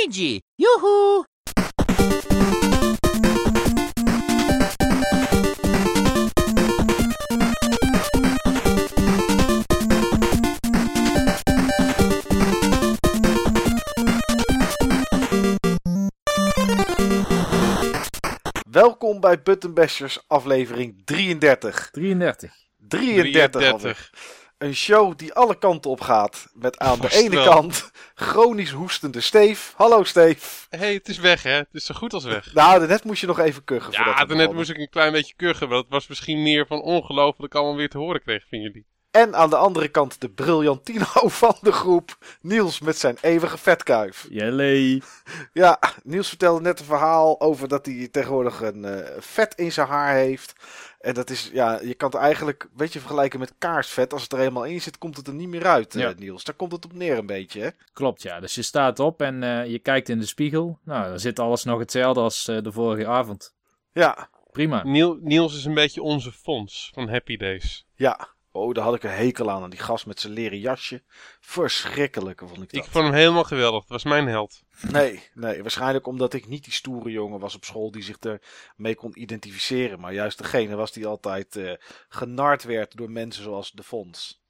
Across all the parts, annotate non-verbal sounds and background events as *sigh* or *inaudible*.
Luigi! Joehoe! Welkom bij Button Bashers aflevering 33. 33. 33, alweer. 33. Een show die alle kanten op gaat. Met aan de Vast ene wel. kant chronisch hoestende Steef. Hallo Steef. Hé, hey, het is weg, hè? Het is zo goed als weg. *laughs* Nou, net moest je nog even kuchen. Ja, daarnet moest ik een klein beetje kuchen. Maar dat was misschien meer van ongelooflijk allemaal weer te horen kreeg van jullie. En aan de andere kant de briljantino *laughs* van de groep. Niels met zijn eeuwige vetkuif. Jelly. Ja, Niels vertelde net een verhaal over dat hij tegenwoordig een eh, vet in zijn haar heeft. En dat is, ja, je kan het eigenlijk een beetje vergelijken met kaarsvet. Als het er eenmaal in zit, komt het er niet meer uit, eh, Ja. Niels. Daar komt het op neer een beetje, hè? Klopt, ja. Dus je staat op en eh, je kijkt in de spiegel. Nou, dan zit alles nog hetzelfde als eh, de vorige avond. Ja, Prima. Niel, Niels is een beetje onze fonds van Happy Days. ja. Oh, daar had ik een hekel aan. Aan die gast met zijn leren jasje. Verschrikkelijk vond ik dat. Ik vond hem helemaal geweldig. Dat was mijn held. Nee, nee, waarschijnlijk omdat ik niet die stoere jongen was op school die zich ermee kon identificeren. Maar juist degene was die altijd eh, genard werd door mensen zoals de Fons.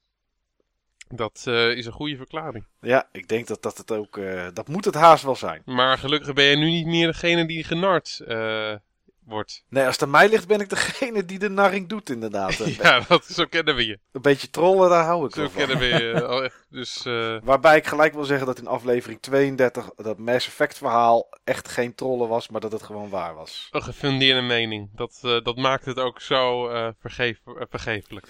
Dat eh, is een goede verklaring. Ja, ik denk dat dat het ook, eh, dat moet het haast wel zijn. Maar gelukkig ben je nu niet meer degene die genard wordt. Nee, als het aan mij ligt ben ik degene die de narring doet inderdaad. *laughs* Ja, dat, zo kennen we je. een beetje trollen, daar hou ik Zo van. kennen we je. echt. *laughs* Dus eh, Waarbij ik gelijk wil zeggen dat in aflevering 32 dat Mass Effect verhaal echt geen trollen was, maar dat het gewoon waar was. een gefundeerde mening. Dat, eh, dat maakt het ook zo eh vergeef, vergeeflijk.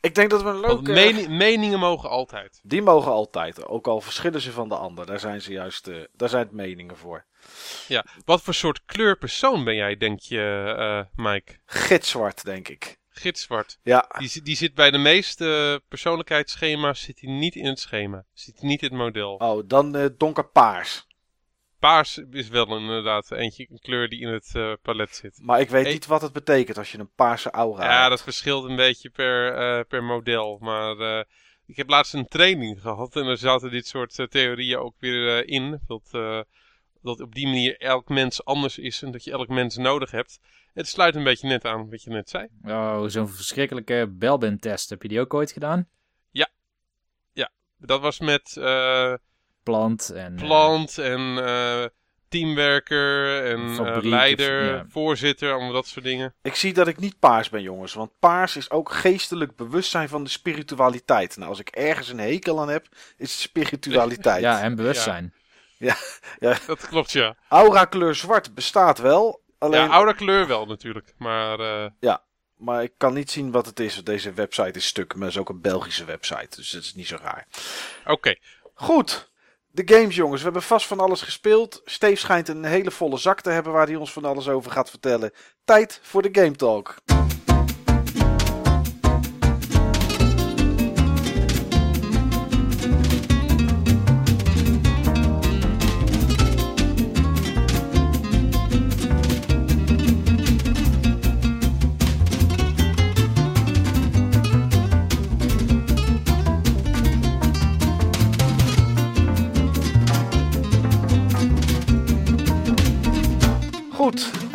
Ik denk dat we een leuke... meni- meningen mogen altijd. Die mogen altijd, ook al verschillen ze van de ander. Daar zijn ze juist, daar zijn het meningen voor. Ja, wat voor soort kleurpersoon ben jij, denk je, eh, Mike? Gitzwart, denk ik. Gitzwart. Ja, Die, die zit bij de meeste persoonlijkheidsschema's zit hij niet in het schema. Zit hij niet in het model. oh, dan eh, donkerpaars. Paars is wel inderdaad eentje, een kleur die in het eh, palet zit. Maar ik weet niet wat het betekent als je een paarse aura Ja, hebt. dat verschilt een beetje per, per model. Maar ik heb laatst een training gehad en er zaten dit soort theorieën ook weer in. Dat, dat op die manier elk mens anders is en dat je elk mens nodig hebt. Het sluit een beetje net aan wat je net zei. Oh, zo'n verschrikkelijke Belbin-test. Heb je die ook ooit gedaan? Dat was met eh, Plant en... eh, plant en eh, teamwerker en Fabriek, eh, leider, ja. voorzitter, allemaal dat soort dingen. Ik zie dat ik niet paars ben, jongens. Want paars is ook geestelijk bewustzijn van de spiritualiteit. Nou, als ik ergens een hekel aan heb, is het spiritualiteit. ja, en bewustzijn. Dat klopt, ja. Aura kleur zwart bestaat wel. Alleen, Ja, oude kleur wel natuurlijk. Maar eh, maar ik kan niet zien wat het is. Deze website is stuk, maar het is ook een Belgische website. Dus dat is niet zo raar. oké. Goed. De games, jongens. We hebben vast van alles gespeeld. Steve schijnt een hele volle zak te hebben waar hij ons van alles over gaat vertellen. Tijd voor de Game Talk.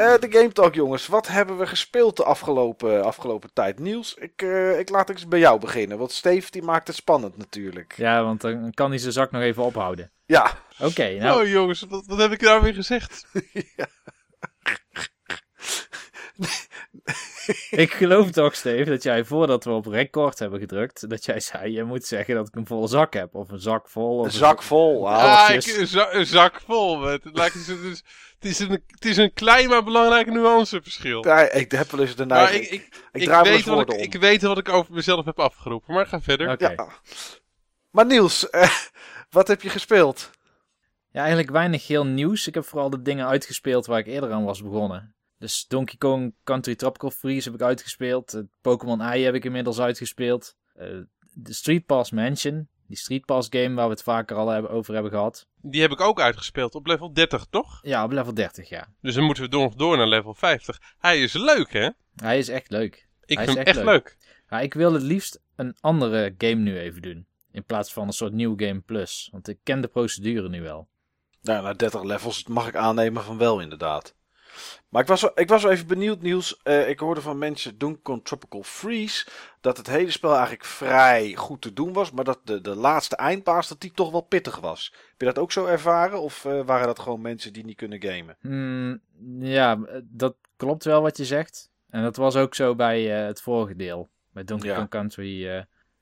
De Game Talk, jongens. Wat hebben we gespeeld de afgelopen, afgelopen tijd? Niels, ik, eh, ik laat eens bij jou beginnen. Want Steve die maakt het spannend natuurlijk. Ja, want dan kan hij zijn zak nog even ophouden. Ja, Oké, nou... Oh jongens, wat, wat heb ik nou weer gezegd? *laughs* *laughs* *laughs* Ik geloof toch, Steve, dat jij voordat we op record hebben gedrukt, dat jij zei, je moet zeggen dat ik een volle zak heb. Of een zak vol. Of een zak vol. Ah, ik, is- een, za- een zak vol. Met, het, lijkt, het, is, het, is een, het is een klein maar belangrijk nuanceverschil. Ja, ik heb wel eens de Maar neiging. ik, ik, ik weet wat ik, om. ik weet wat ik over mezelf heb afgeroepen. Maar ga verder. Ja. Maar Niels, eh, wat heb je gespeeld? Ja, eigenlijk weinig heel nieuws. Ik heb vooral de dingen uitgespeeld waar ik eerder aan was begonnen. Dus Donkey Kong Country Tropical Freeze heb ik uitgespeeld. Het Pokémon Ei heb ik inmiddels uitgespeeld. Eh, de Street Pass Mansion. Die Street Pass game waar we het vaker al hebben, over hebben gehad. Die heb ik ook uitgespeeld op level 30, toch? Ja, op level 30, ja. Dus dan moeten we door, door naar level 50. Hij is leuk, hè? Hij is echt leuk. Ik Hij vind is hem echt echt leuk. leuk. Maar ik wil het liefst een andere game nu even doen. In plaats van een soort nieuw game plus. Want ik ken de procedure nu wel. Nou, na 30 levels mag ik aannemen van wel inderdaad. Maar ik was, wel- ik was wel even benieuwd, Niels. Eh, ik hoorde van mensen Donkey Tropical Freeze dat het hele spel eigenlijk vrij goed te doen was, maar dat de, de laatste eindbaas dat die toch wel pittig was. Heb je dat ook zo ervaren of eh, waren dat gewoon mensen die niet kunnen gamen? Hmm, ja, dat klopt wel wat je zegt. En dat was ook zo bij eh, het vorige deel. Bij Donkey Ja. Kong Country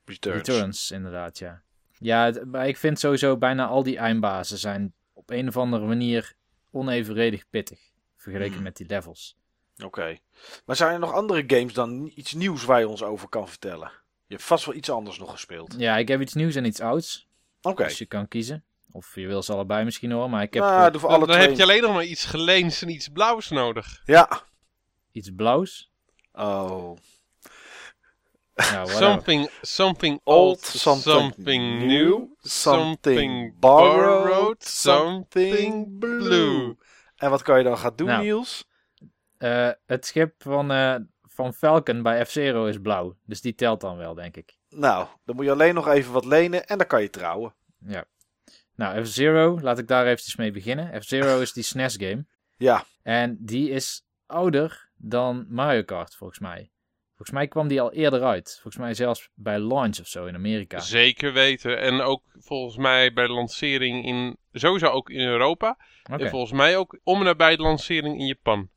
Returns. Returns, inderdaad, ja. Ja, maar ik vind sowieso bijna al die eindbazen zijn op een of andere manier onevenredig pittig. Vergeleken Hmm. met die levels. Oké. Maar zijn er nog andere games dan iets nieuws waar je ons over kan vertellen? Je hebt vast wel iets anders nog gespeeld. Ja, ik heb iets nieuws en iets ouds. Oké. Dus je kan kiezen. Of je wil ze allebei misschien hoor, maar ik heb Nou, eh, doe voor Dan, alle dan twee. heb je alleen nog maar iets geleens en iets blauws nodig. Ja. iets blauws. Oh. Nou. Something, something Old, something, something, new, new, something borrowed, something something blue. En wat kan je dan gaan doen, Nou. Niels? Eh, het schip van, eh, van Falcon bij F-Zero is blauw. Dus die telt dan wel, denk ik. Nou, dan moet je alleen nog even wat lenen en dan kan je trouwen. Ja. Nou, F-Zero, laat ik daar eventjes mee beginnen. F-Zero is die SNES game. Ja. En die is ouder dan Mario Kart, volgens mij. Volgens mij kwam die al eerder uit. Volgens mij zelfs bij launch of zo in Amerika. Zeker weten. En ook volgens mij bij de lancering in, sowieso ook in Europa. En volgens mij ook om en nabij de lancering in Japan. In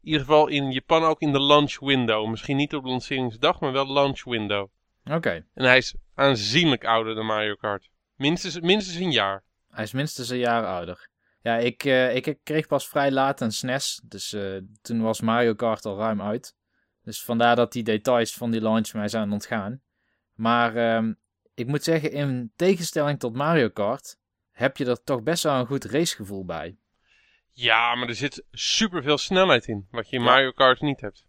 ieder geval in Japan ook in de launch window. Misschien niet op de lanceringsdag, maar wel launch window. oké. En hij is aanzienlijk ouder dan Mario Kart. Minstens, minstens een jaar. Hij is minstens een jaar ouder. Ja, ik, eh, ik kreeg pas vrij laat een SNES. Dus eh, toen was Mario Kart al ruim uit. Dus vandaar dat die details van die launch mij zijn ontgaan. Maar ehm, ik moet zeggen, in tegenstelling tot Mario Kart... heb je er toch best wel een goed racegevoel bij. Ja, maar er zit superveel snelheid in. Wat je in Ja. Mario Kart niet hebt.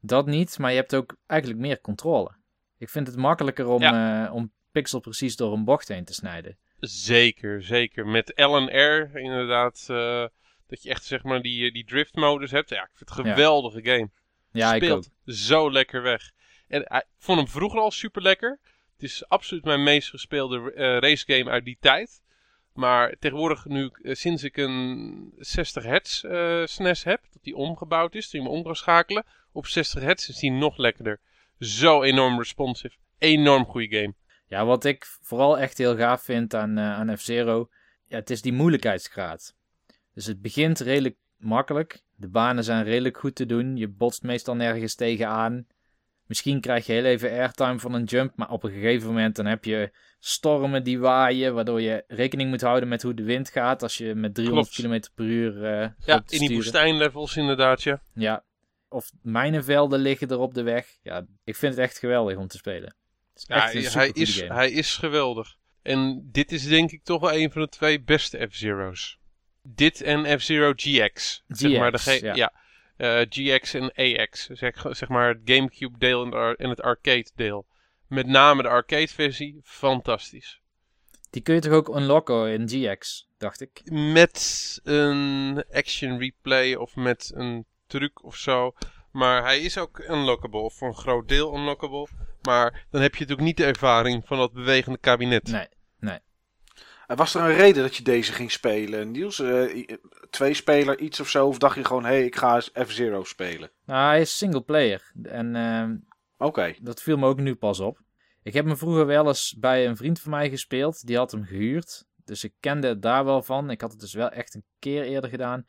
Dat niet, maar je hebt ook eigenlijk meer controle. Ik vind het makkelijker om, eh, om pixel precies door een bocht heen te snijden. Zeker, zeker. Met L en R inderdaad. eh, dat je echt zeg maar die, die drift modus hebt. Ja, ik vind het een Ja. geweldige game. Ja, ik ook. Speelt zo lekker weg. En eh, ik vond hem vroeger al super lekker. Het is absoluut mijn meest gespeelde eh racegame uit die tijd. Maar tegenwoordig, nu, eh, sinds ik een 60 hertz eh SNES heb, dat die omgebouwd is, die je hem om kan schakelen, op 60 hertz is die nog lekkerder. Zo enorm responsive. Enorm goede game. Ja, wat ik vooral echt heel gaaf vind aan, aan F-Zero, ja, het is die moeilijkheidsgraad. Dus het begint redelijk makkelijk. De banen zijn redelijk goed te doen. Je botst meestal nergens tegenaan. Misschien krijg je heel even airtime van een jump, maar op een gegeven moment dan heb je stormen die waaien, waardoor je rekening moet houden met hoe de wind gaat als je met 300 Klopt. km per uur eh Ja, in die woestijnlevels inderdaad, ja. Ja. Of mijnenvelden liggen er op de weg. Ja, ik vind het echt geweldig om te spelen. Het is Ja, hij, is, game. hij is geweldig. En dit is denk ik toch wel een van de twee beste F-Zero's. Dit en F-Zero GX. zeg maar de GX, ge- ja. ja. Eh, GX en AX. Zeg, zeg maar het Gamecube deel en, de ar- en het arcade deel. Met name de arcade versie. Fantastisch. Die kun je toch ook unlocken in GX, dacht ik. Met een action replay of met een truc of zo. Maar hij is ook unlockable. Of voor een groot deel unlockable. Maar dan heb je natuurlijk niet de ervaring van dat bewegende kabinet. Nee. En was er een reden dat je deze ging spelen, Niels? Eh, i- twee speler, iets of zo? Of dacht je gewoon, hé, hey, ik ga eens F-Zero spelen? Nou, hij is single player. En ehm, Oké. dat viel me ook nu pas op. Ik heb hem vroeger wel eens bij een vriend van mij gespeeld. Die had hem gehuurd. Dus ik kende het daar wel van. Ik had het dus wel echt een keer eerder gedaan.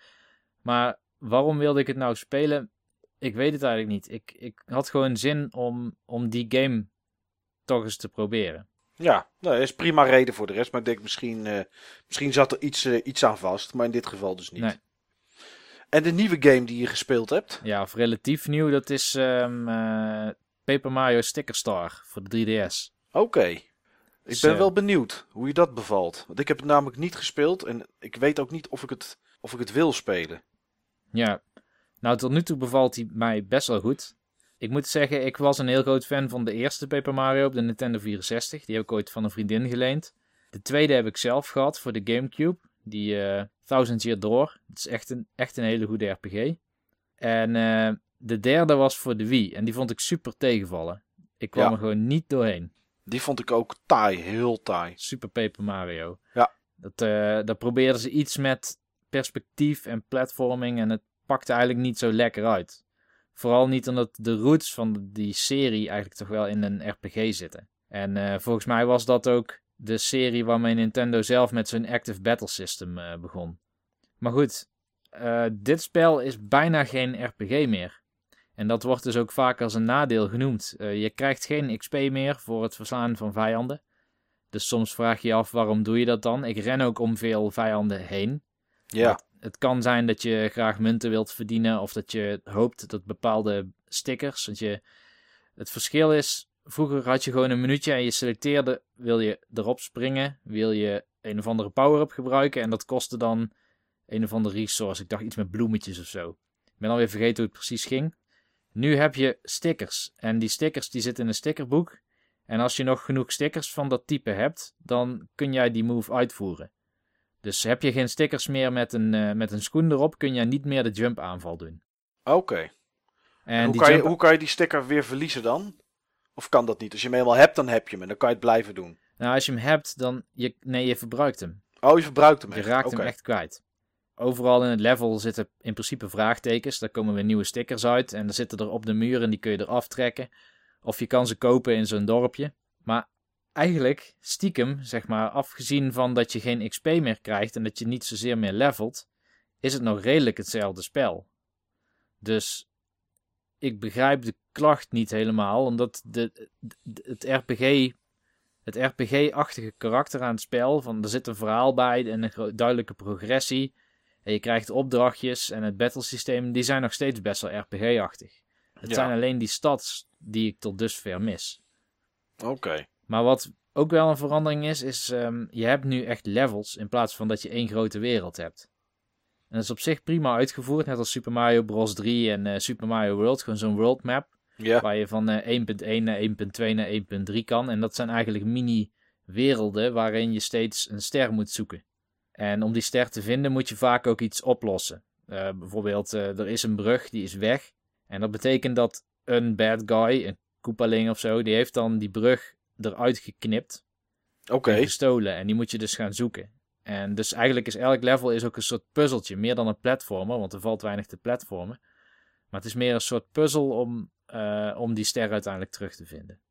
Maar waarom wilde ik het nou spelen? Ik weet het eigenlijk niet. Ik, ik had gewoon zin om, om die game toch eens te proberen. Ja, nou, dat is prima reden voor de rest. Maar ik denk misschien, eh, misschien zat er iets, eh, iets aan vast. Maar in dit geval dus niet. Nee. En de nieuwe game die je gespeeld hebt? Ja, of relatief nieuw, dat is eh, Paper Mario Sticker Star voor de 3DS. Oké. Ik ben wel benieuwd hoe je dat bevalt. Want ik heb het namelijk niet gespeeld. En ik weet ook niet of ik het, of ik het wil spelen. Ja, nou tot nu toe bevalt hij mij best wel goed. Ik moet zeggen, ik was een heel groot fan van de eerste Paper Mario op de Nintendo 64. Die heb ik ooit van een vriendin geleend. De tweede heb ik zelf gehad voor de Gamecube. Die eh Thousand Year Door. Het is echt een, echt een hele goede RPG. En eh, de derde was voor de Wii. En die vond ik super tegenvallen. Ik kwam Ja. er gewoon niet doorheen. Die vond ik ook taai. Heel taai. Super Paper Mario. Ja. Dat, uh, daar probeerden ze iets met perspectief en platforming en het pakte eigenlijk niet zo lekker uit. Vooral niet omdat de roots van die serie eigenlijk toch wel in een RPG zitten. En uh, volgens mij was dat ook de serie waarmee Nintendo zelf met zijn Active Battle System uh, begon. Maar goed, uh, dit spel is bijna geen RPG meer. En dat wordt dus ook vaak als een nadeel genoemd. Je krijgt geen XP meer voor het verslaan van vijanden. Dus soms vraag je je af waarom doe je dat dan? Ik ren ook om veel vijanden heen. Ja. Het kan zijn dat je graag munten wilt verdienen of dat je hoopt dat bepaalde stickers. Want je, het verschil is, vroeger had je gewoon een minuutje en je selecteerde, wil je erop springen, wil je een of andere power-up gebruiken en dat kostte dan een of andere resource. Ik dacht iets met bloemetjes of zo. Ik ben alweer vergeten hoe het precies ging. Nu heb je stickers en die stickers die zitten in een stickerboek. En als je nog genoeg stickers van dat type hebt, dan kun jij die move uitvoeren. Dus heb je geen stickers meer met een, uh, met een schoen erop, kun je niet meer de jump aanval doen. Oké. Okay. En hoe, kan je, hoe kan je die sticker weer verliezen dan? Of kan dat niet? Als je hem eenmaal hebt, dan heb je hem en dan kan je het blijven doen. Nou, als je hem hebt, dan... Je, nee, je verbruikt hem. Oh, je verbruikt hem Je raakt hem echt kwijt. Overal in het level zitten in principe vraagtekens. Daar komen weer nieuwe stickers uit. En er zitten er op de muur en die kun je eraf trekken. Of je kan ze kopen in zo'n dorpje. Maar eigenlijk, stiekem, zeg maar, afgezien van dat je geen XP meer krijgt en dat je niet zozeer meer levelt, is het nog redelijk hetzelfde spel. Dus ik begrijp de klacht niet helemaal, omdat de, het RPG, het RPG-achtige karakter aan het spel, van er zit een verhaal bij en een duidelijke progressie, en je krijgt opdrachtjes en het battlesysteem, die zijn nog steeds best wel RPG-achtig. Het ja. zijn alleen die stads die ik tot dusver mis. Oké. Maar wat ook wel een verandering is, is um, je hebt nu echt levels in plaats van dat je één grote wereld hebt. En dat is op zich prima uitgevoerd, net als Super Mario Bros. 3 en uh, Super Mario World. Gewoon zo'n world map. Waar je van uh, 1.1 naar 1.2 naar 1.3 kan. En dat zijn eigenlijk mini-werelden waarin je steeds een ster moet zoeken. En om die ster te vinden moet je vaak ook iets oplossen. Uh, bijvoorbeeld, er is een brug, die is weg. En dat betekent dat een bad guy, een koepaling of zo, die heeft dan die brug eruit geknipt. Oké. Okay. Gestolen. En die moet je dus gaan zoeken. En dus eigenlijk is elk level is ook een soort puzzeltje. Meer dan een platformer, want er valt weinig te platformen. Maar het is meer een soort puzzel om, uh, om die ster uiteindelijk terug te vinden.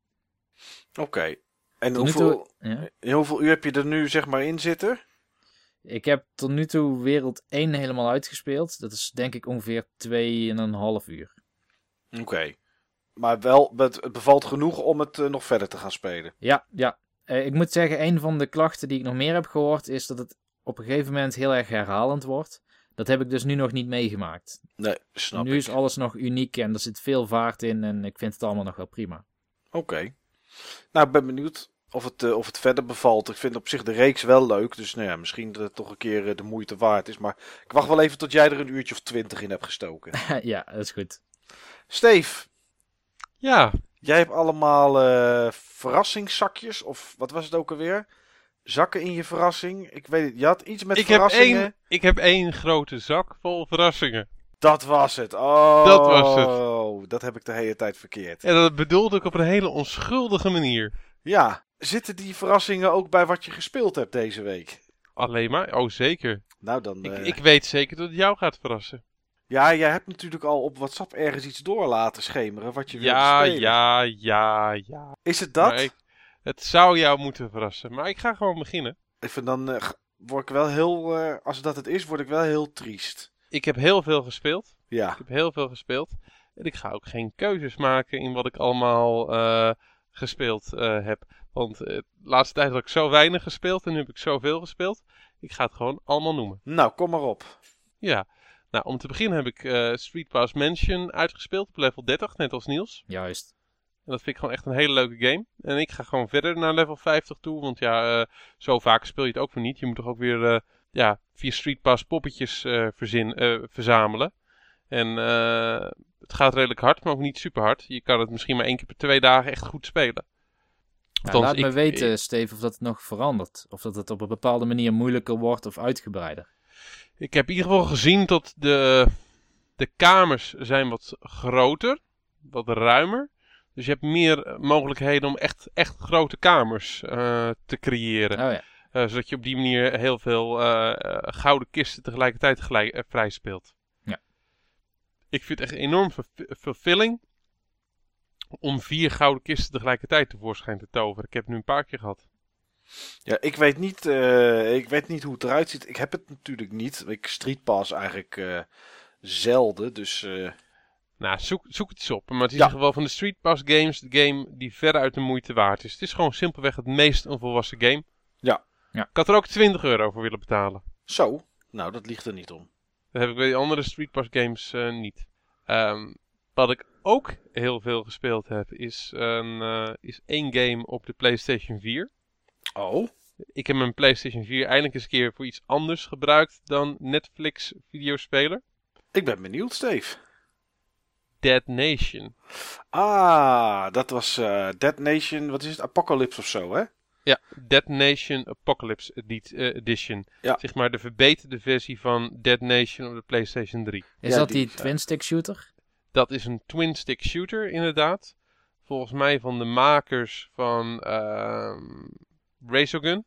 Oké. Okay. En hoeveel, toe, ja? hoeveel uur heb je er nu zeg maar in zitten? Ik heb tot nu toe wereld 1 helemaal uitgespeeld. Dat is denk ik ongeveer 2,5 uur. Oké. Okay. Maar wel, het bevalt genoeg om het uh, nog verder te gaan spelen. Ja, ja. Uh, ik moet zeggen, een van de klachten die ik nog meer heb gehoord is dat het op een gegeven moment heel erg herhalend wordt. Dat heb ik dus nu nog niet meegemaakt. Nee, snap Nu ik. is alles nog uniek en er zit veel vaart in en ik vind het allemaal nog wel prima. Oké. Okay. Nou, ik ben benieuwd of het, uh, of het verder bevalt. Ik vind op zich de reeks wel leuk, dus nou ja, misschien dat het toch een keer de moeite waard is. Maar ik wacht wel even tot jij er een uurtje of twintig in hebt gestoken. *laughs* ja, dat is goed. Steve, ja. Jij hebt allemaal uh, verrassingszakjes, of wat was het ook alweer? Zakken in je verrassing? Ik weet het, je had iets met ik verrassingen. Heb één, ik heb één grote zak vol verrassingen. Dat was het. Oh, dat was het. Dat heb ik de hele tijd verkeerd. En dat bedoelde ik op een hele onschuldige manier. Ja. Zitten die verrassingen ook bij wat je gespeeld hebt deze week? Alleen maar? Oh, zeker. Nou dan... Ik, uh... ik weet zeker dat het jou gaat verrassen. Ja, jij hebt natuurlijk al op WhatsApp ergens iets door laten schemeren wat je ja, wilt spelen. Ja, ja, ja. Is het dat? Ik, het zou jou moeten verrassen, maar ik ga gewoon beginnen. Ik vind dan uh, word ik wel heel, uh, als dat het is, word ik wel heel triest. Ik heb heel veel gespeeld. Ja. Ik heb heel veel gespeeld. En ik ga ook geen keuzes maken in wat ik allemaal uh, gespeeld heb. Want de laatste tijd heb ik zo weinig gespeeld en nu heb ik zoveel gespeeld. Ik ga het gewoon allemaal noemen. Nou, kom maar op. Ja. Nou, om te beginnen heb ik uh, Street Pass Mansion uitgespeeld op level 30, net als Niels. Juist. En dat vind ik gewoon echt een hele leuke game. En ik ga gewoon verder naar level 50 toe, want ja, uh, zo vaak speel je het ook weer niet. Je moet toch ook weer uh, ja, via Street Pass poppetjes verzin, verzamelen. En het gaat redelijk hard, maar ook niet super hard. Je kan het misschien maar één keer per twee dagen echt goed spelen. Ja, laat ik, me weten, ik, Steve, of dat het nog verandert. Of dat het op een bepaalde manier moeilijker wordt of uitgebreider. Ik heb in ieder geval gezien dat de, de kamers zijn wat groter, wat ruimer. Dus je hebt meer mogelijkheden om echt, echt grote kamers uh, te creëren. Oh ja. Eh, zodat je op die manier heel veel eh, eh, gouden kisten tegelijkertijd gelijk, eh, vrij speelt. Ja. Ik vind het echt enorm verv- fulfilling om vier gouden kisten tegelijkertijd tevoorschijn te toveren. Ik heb het nu een paar keer gehad. Ja, ik weet niet, eh, ik weet niet hoe het eruit ziet. Ik heb het natuurlijk niet. Ik Street Pass eigenlijk eh, zelden, dus... eh, Nou, zoek, zoek het eens op. Maar het is Ja. in ieder geval van de Street Pass games de game die veruit de moeite waard is. Het is gewoon simpelweg het meest onvolwassen game. Ja. Ja. Ik had er ook 20 euro voor willen betalen. Zo, nou dat ligt er niet om. Dat heb ik bij die andere Street Pass games eh, niet. Ehm, wat ik ook heel veel gespeeld heb, is, een, eh, is één game op de PlayStation 4. Oh, Ik heb mijn PlayStation 4 eindelijk eens een keer voor iets anders gebruikt dan Netflix videospeler. ik ben benieuwd, Steve. Dead Nation. Ah, dat was eh, Dead Nation, wat is het? Apocalypse of zo, hè? Ja, Dead Nation Apocalypse Edi- eh, Edition. Ja. Zeg maar de verbeterde versie van Dead Nation op de PlayStation 3. Is Ja, dat die twin-stick shooter? Dat is een twin-stick shooter, inderdaad. Volgens mij van de makers van ehm Razorgun.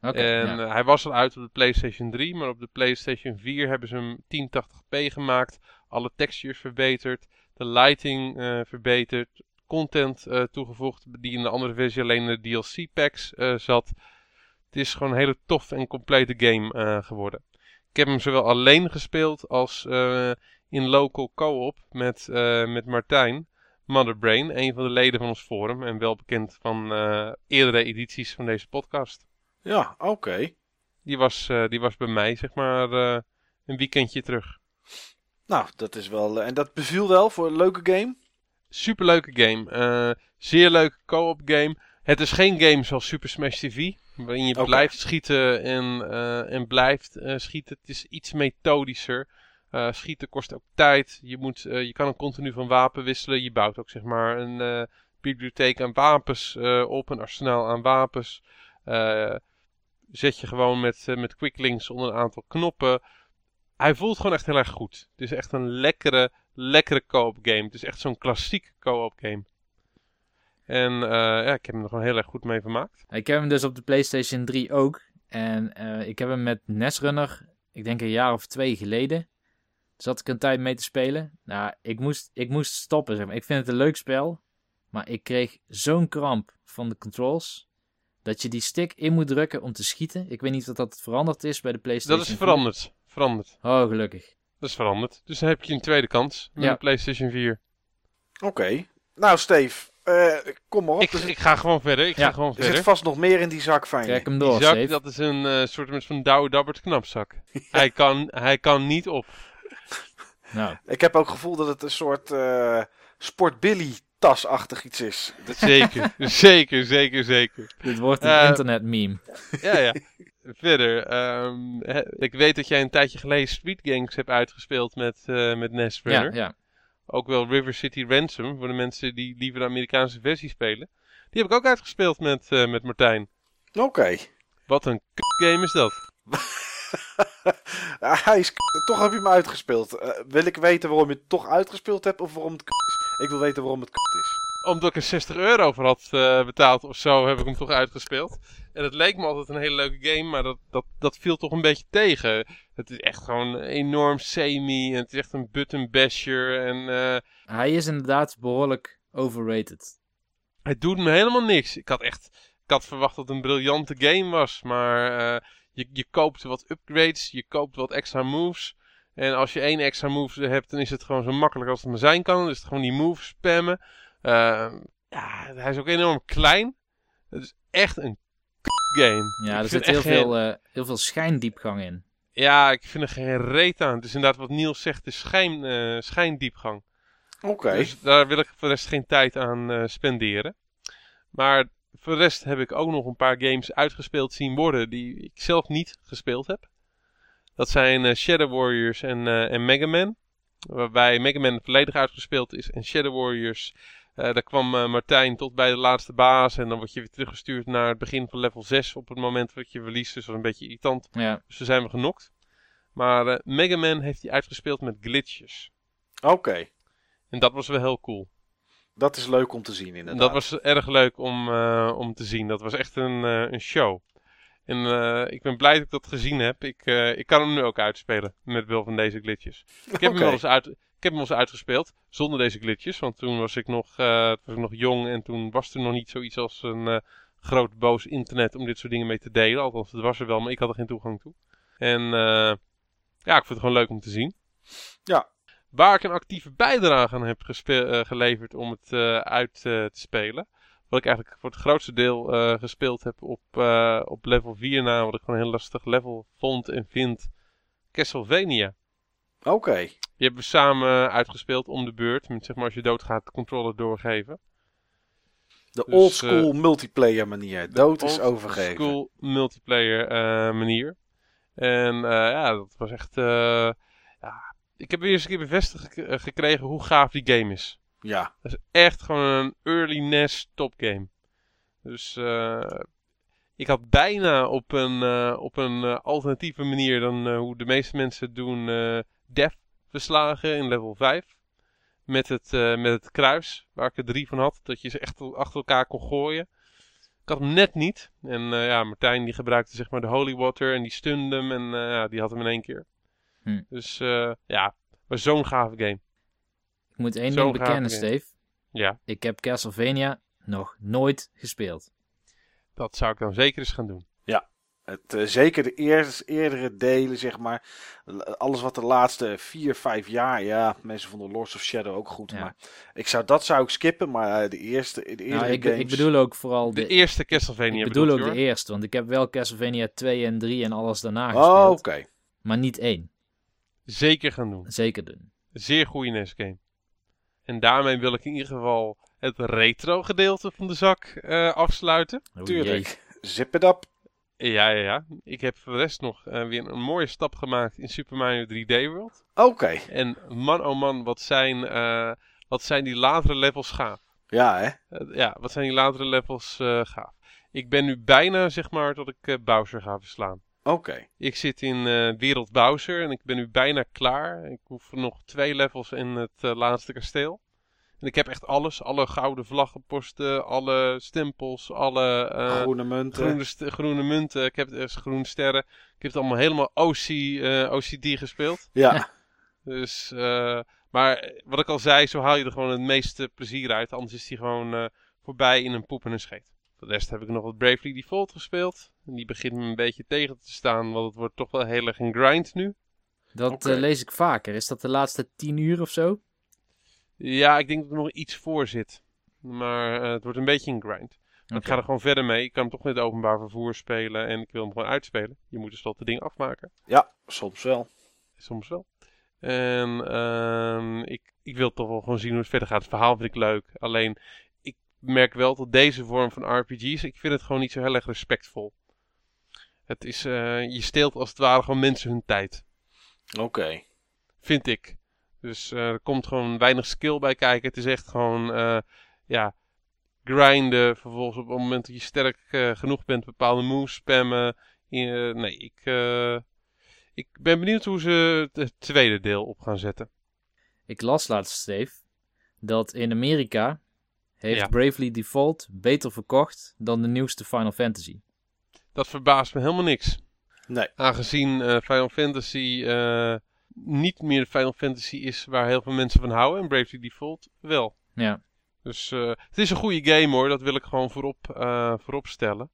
Oké, en ja. eh, hij was al uit op de PlayStation 3, maar op de PlayStation 4 hebben ze hem 1080p gemaakt. Alle textures verbeterd, de lighting eh, verbeterd, content eh, toegevoegd die in de andere versie alleen in de DLC-packs eh, zat. Het is gewoon een hele tof en complete game geworden. Ik heb hem zowel alleen gespeeld als in local co-op met, met Martijn. Motherbrain, een van de leden van ons forum en wel bekend van eh, eerdere edities van deze podcast. Ja, oké. Die was, eh, die was bij mij, zeg maar, eh, een weekendje terug. Nou, dat is wel... en dat beviel wel voor een leuke game? Superleuke game. eh, zeer leuke co-op game. Het is geen game zoals Super Smash TV. Waarin je blijft schieten en, en blijft schieten. Het is iets methodischer. Eh, schieten kost ook tijd. Je, moet, eh, je kan ook continu van wapen wisselen. Je bouwt ook zeg maar een eh, bibliotheek aan wapens op. Een arsenaal aan wapens. Zet je gewoon met, met quicklinks onder een aantal knoppen. Hij voelt gewoon echt heel erg goed. Het is echt een lekkere, lekkere co-op game. Het is echt zo'n klassiek co-op game. En ja, ik heb hem er gewoon heel erg goed mee vermaakt. Ik heb hem dus op de PlayStation 3 ook. En ik heb hem met Nesrunner, ik denk een jaar of twee geleden. Zat ik een tijd mee te spelen. Nou, ik moest, ik moest stoppen. Zeg maar. Ik vind het een leuk spel. Maar ik kreeg zo'n kramp van de controls. Dat je die stick in moet drukken om te schieten. Ik weet niet of dat veranderd is bij de PlayStation. Dat is 4. veranderd. Veranderd. Oh, gelukkig. Dat is veranderd. Dus dan heb je een tweede kans met Ja. de PlayStation 4. Oké. Nou, Steve, eh, kom maar op. Ik, ik ga gewoon verder. Ik Ja, ga gewoon er zit verder. vast nog meer in die zak van je. Trek hem Die door, zak, Steve. dat is een eh, soort van Douwe Dabbert knapzak. *laughs* Hij, kan, hij kan niet op. Nou, Ik heb ook het gevoel dat het een soort eh Sport Billy tasachtig iets is. Dat- Zeker, *laughs* zeker, zeker, zeker. dit wordt een Eh, internet meme. Ja, ja. Verder, ehm, ik weet dat jij een tijdje geleden Street Gangs hebt uitgespeeld met, eh met Nes Ja, Runner. ja. Ook wel River City Ransom, voor de mensen die liever de Amerikaanse versie spelen. Die heb ik ook uitgespeeld met, eh, met Martijn. Oké. Wat een k game is dat. *laughs* *laughs* Hij is k- toch heb je hem uitgespeeld. Eh, wil ik weten waarom je het toch uitgespeeld hebt of waarom het k is? Ik wil weten waarom het k is. Omdat ik er 60 euro voor had eh, betaald of zo, heb ik hem toch uitgespeeld. En het leek me altijd een hele leuke game, maar dat, dat, dat viel toch een beetje tegen. Het is echt gewoon enorm semi en het is echt een button basher en... eh, Hij is inderdaad behoorlijk overrated. Het doet me helemaal niks. Ik had echt ik had verwacht dat het een briljante game was. Maar eh, je, je koopt wat upgrades, je koopt wat extra moves. En als je één extra move hebt, dan is het gewoon zo makkelijk als het maar zijn kan. Dan is het gewoon die move spammen. Eh, ja, hij is ook enorm klein. Het is echt een game. Ja, Ik er zit heel veel, geen- eh, heel veel schijndiepgang in. Ja, ik vind er geen reet aan. Het is inderdaad wat Niels zegt, de schijn, eh, schijndiepgang. Oké. Dus daar wil ik voor de rest geen tijd aan eh, spenderen. Maar voor de rest heb ik ook nog een paar games uitgespeeld zien worden die ik zelf niet gespeeld heb. Dat zijn eh, Shadow Warriors en, eh en Mega Man. Waarbij Mega Man volledig uitgespeeld is en Shadow Warriors... eh, daar kwam eh, Martijn tot bij de laatste baas en dan word je weer teruggestuurd naar het begin van level 6 op het moment dat je verliest. Dus dat is een beetje irritant. Ja, Dus toen zijn we genokt. Maar eh, Mega Man heeft hij uitgespeeld met glitches. Oké. En dat was wel heel cool. Dat is leuk om te zien inderdaad. Dat was erg leuk om, eh, om te zien. Dat was echt een, eh, een show. En eh, ik ben blij dat ik dat gezien heb. Ik, ik kan hem nu ook uitspelen met behulp van deze glitches. Ik heb, hem *laughs* wel eens uit, ik heb hem wel eens uitgespeeld zonder deze glitches. Want toen was ik nog, was ik nog jong en toen was er nog niet zoiets als een groot boos internet om dit soort dingen mee te delen. Althans, het was er wel, maar ik had er geen toegang toe. En ja, ik vond het gewoon leuk om te zien. Ja. Waar ik een actieve bijdrage aan heb eh, geleverd om het eh, uit eh, te spelen. Wat ik eigenlijk voor het grootste deel gespeeld heb op, op level 4 na. Wat ik gewoon een heel lastig level vond en vind. Castlevania. Oké. Die hebben we samen uitgespeeld om de beurt. Met zeg maar als je doodgaat de controller doorgeven. De Dus, old school multiplayer manier. Dood is Old overgeven. School multiplayer manier. En ja, dat was echt... ik heb weer eens een keer bevestigd eh, gekregen hoe gaaf die game is. Ja. Dat is echt gewoon een early NES topgame. Dus eh, ik had bijna op een, eh, op een alternatieve manier dan hoe de meeste mensen het doen, Def verslagen in level 5. Met het, met het kruis, waar ik er drie van had. Dat je ze echt achter elkaar kon gooien. Ik had hem net niet. En ja, Martijn die gebruikte zeg maar de holy water en die stunde hem. En ja, die had hem in één keer. Hm. Dus eh, ja, was zo'n gave game. Ik moet één ding bekennen. Steve. Ja, Ik heb Castlevania nog nooit gespeeld. dat zou ik dan zeker eens gaan doen. Het, eh, zeker de eers- eerdere delen, zeg maar. Alles wat de laatste vier, vijf jaar. Ja, mensen vonden Lords of Shadow ook goed. Ja. Maar ik zou dat zou ik skippen. Maar eh, de eerste, de eerdere Nou, ik, games. ik bedoel ook vooral De de, eerste Castlevania ik bedoel ook de eerste, want ik heb wel Castlevania 2 en 3 en alles daarna Oh, gespeeld. oké. Maar niet één. Zeker gaan doen. Zeker doen. Zeer goede NES game. En daarmee wil ik in ieder geval het retro gedeelte van de zak eh, afsluiten. Oh, jee. Tuurlijk. Zip it up. Ja, ja, ja. Ik heb voor de rest nog eh, weer een mooie stap gemaakt in Super Mario 3D World. Oké. En man oh man, wat zijn, eh, wat zijn die latere levels gaaf. Ja, hè? Ja, wat zijn die latere levels eh, gaaf. Ik ben nu bijna, zeg maar, tot ik eh, Bowser ga verslaan. Oké. Ik zit in eh, Wereld Bowser en ik ben nu bijna klaar. Ik hoef nog twee levels in het eh, laatste kasteel. En ik heb echt alles. Alle gouden vlaggenposten, alle stempels, alle eh, Groene munten. groene, st- groene munten. Ik heb het groene sterren. Ik heb het allemaal helemaal OC, eh, OCD gespeeld. Ja. *laughs* Dus, eh, maar wat ik al zei, zo haal je er gewoon het meeste plezier uit. Anders is die gewoon eh, voorbij in een poep en een scheet. Voor de rest heb ik nog wat Bravely Default gespeeld. En die begint me een beetje tegen te staan, want het wordt toch wel heel erg een grind nu. Dat eh, lees ik vaker. Is dat de laatste 10 uur of zo? Ja, ik denk dat er nog iets voor zit. Maar eh, het wordt een beetje een grind. Maar ik ga er gewoon verder mee. Ik kan hem toch met openbaar vervoer spelen en ik wil hem gewoon uitspelen. Je moet tenslotte dingen afmaken. Ja, soms wel. Soms wel. En ehm, ik, ik wil toch wel gewoon zien hoe het verder gaat. Het verhaal vind ik leuk. Alleen, merk wel dat deze vorm van RPG's, ik vind het gewoon niet zo heel erg respectvol. Het is, eh, je steelt als het ware gewoon mensen hun tijd. Oké. Vind ik. Dus eh, er komt gewoon weinig skill bij kijken. Het is echt gewoon, eh, ja, grinden. Vervolgens op het moment dat je sterk eh, genoeg bent, bepaalde moves spammen. Eh, nee, ik, eh, ik ben benieuwd hoe ze het tweede deel op gaan zetten. Ik las laatst, Steve, dat in Amerika heeft Ja. Bravely Default beter verkocht dan de nieuwste Final Fantasy. Dat verbaast me helemaal niks. Nee. Aangezien eh, Final Fantasy eh, niet meer de Final Fantasy is waar heel veel mensen van houden. En Bravely Default wel. Ja, Dus eh, het is een goede game hoor, dat wil ik gewoon voorop, eh, voorop stellen.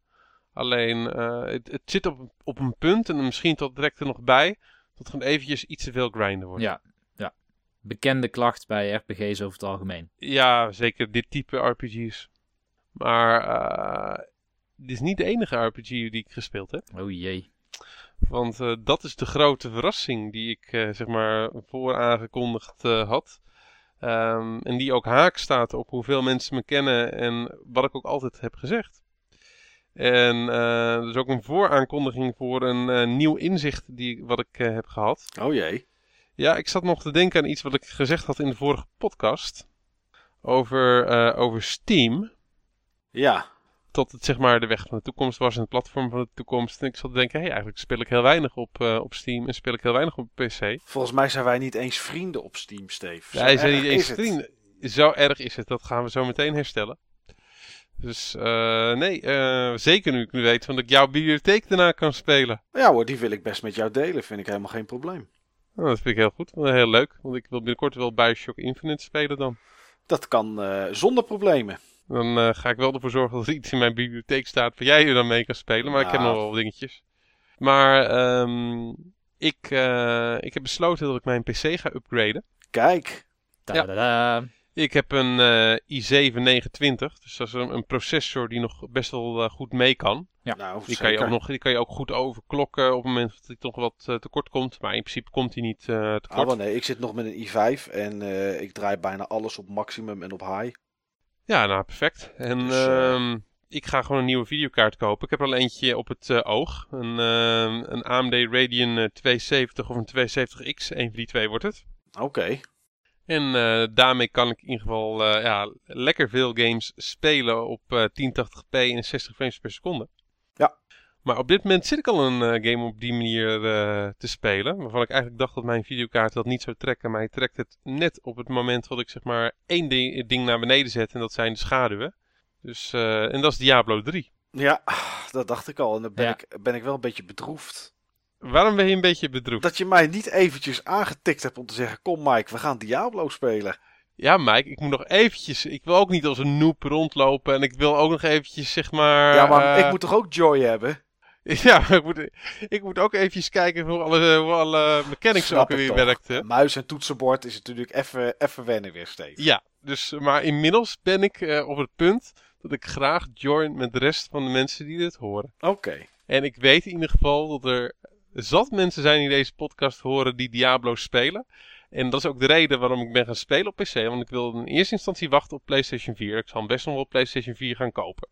Alleen, eh, het, het zit op, op een punt, en misschien tot direct er nog bij, dat het gewoon eventjes iets te veel grinden wordt. ja. Bekende klacht bij RPG's over het algemeen. Ja, zeker dit type RPG's. Maar eh, dit is niet de enige RPG die ik gespeeld heb. Oh jee. Want eh, dat is de grote verrassing die ik eh, zeg maar vooraangekondigd eh, had. Ehm, en die ook haak staat op hoeveel mensen me kennen en wat ik ook altijd heb gezegd. En eh dus ook een vooraankondiging voor een eh, nieuw inzicht die, wat ik eh, heb gehad. Oh jee. Ja, ik zat nog te denken aan iets wat ik gezegd had in de vorige podcast. Over, eh, over Steam Ja. tot het zeg maar de weg van de toekomst was en het platform van de toekomst. En ik zat te denken, hey, eigenlijk speel ik heel weinig op, eh, op Steam en speel ik heel weinig op PC. Volgens mij zijn wij niet eens vrienden op Steam, Steve. Wij zijn niet eens het. vrienden. Zo erg is het, dat gaan we zo meteen herstellen. Dus uh, nee, uh, zeker nu ik nu weet van dat ik jouw bibliotheek daarna kan spelen. Ja hoor, die wil ik best met jou delen. Vind ik helemaal geen probleem. Nou, dat vind ik heel goed. Heel leuk. Want ik wil binnenkort wel Bioshock Infinite spelen dan. Dat kan uh, zonder problemen. Dan ga ik wel ervoor zorgen dat er iets in mijn bibliotheek staat waar jij er dan mee kan spelen. Maar ik heb nog wel dingetjes. Maar um, ik, ik heb besloten dat ik mijn PC ga upgraden. Kijk. Ja. Ik heb een uh, i7-920, dus dat is een, een, processor die nog best wel uh, goed mee kan. Ja, nou, die, kan je ook nog, die kan je ook goed overklokken op het moment dat hij toch wat uh, tekort komt. Maar in principe komt hij niet tekort. Ah, maar nee, ik zit nog met een i5 en ik draai bijna alles op maximum en op high. Ja, nou perfect. En dus, uh, ik ga gewoon een nieuwe videokaart kopen. Ik heb er al eentje op het oog. Een, ehm, een AMD Radeon 270 of een 270X. Een van die twee wordt het. Oké. En uh, daarmee kan ik in ieder geval uh, ja, lekker veel games spelen op uh, 1080p en 60 frames per seconde. Ja. Maar op dit moment zit ik al een game op die manier te spelen. Waarvan ik eigenlijk dacht dat mijn videokaart dat niet zou trekken. Maar hij trekt het net op het moment dat ik zeg maar één ding, ding naar beneden zet. En dat zijn de schaduwen. Dus, en dat is Diablo 3. Ja, dat dacht ik al. En dan ben, ik, ben ik wel een beetje bedroefd. Waarom ben je een beetje bedroefd? Dat je mij niet eventjes aangetikt hebt om te zeggen: Kom, Mike, we gaan Diablo spelen. Ja, Mike, ik moet nog eventjes. Ik wil ook niet als een noob rondlopen. En ik wil ook nog eventjes, zeg maar. Ja, maar uh... ik moet toch ook joy hebben? *laughs* Ja, ik moet, ik moet ook eventjes kijken hoe alle, hoe alle mechanics Snap ook weer werkten. Muis en toetsenbord is natuurlijk even, even wennen weer steeds. Ja, dus, maar inmiddels ben ik uh, op het punt dat ik graag join met de rest van de mensen die dit horen. Oké. En ik weet in ieder geval dat er zat mensen zijn die deze podcast horen die Diablo spelen. En dat is ook de reden waarom ik ben gaan spelen op PC. Want ik wilde in eerste instantie wachten op PlayStation 4. Ik zal best nog wel PlayStation 4 gaan kopen.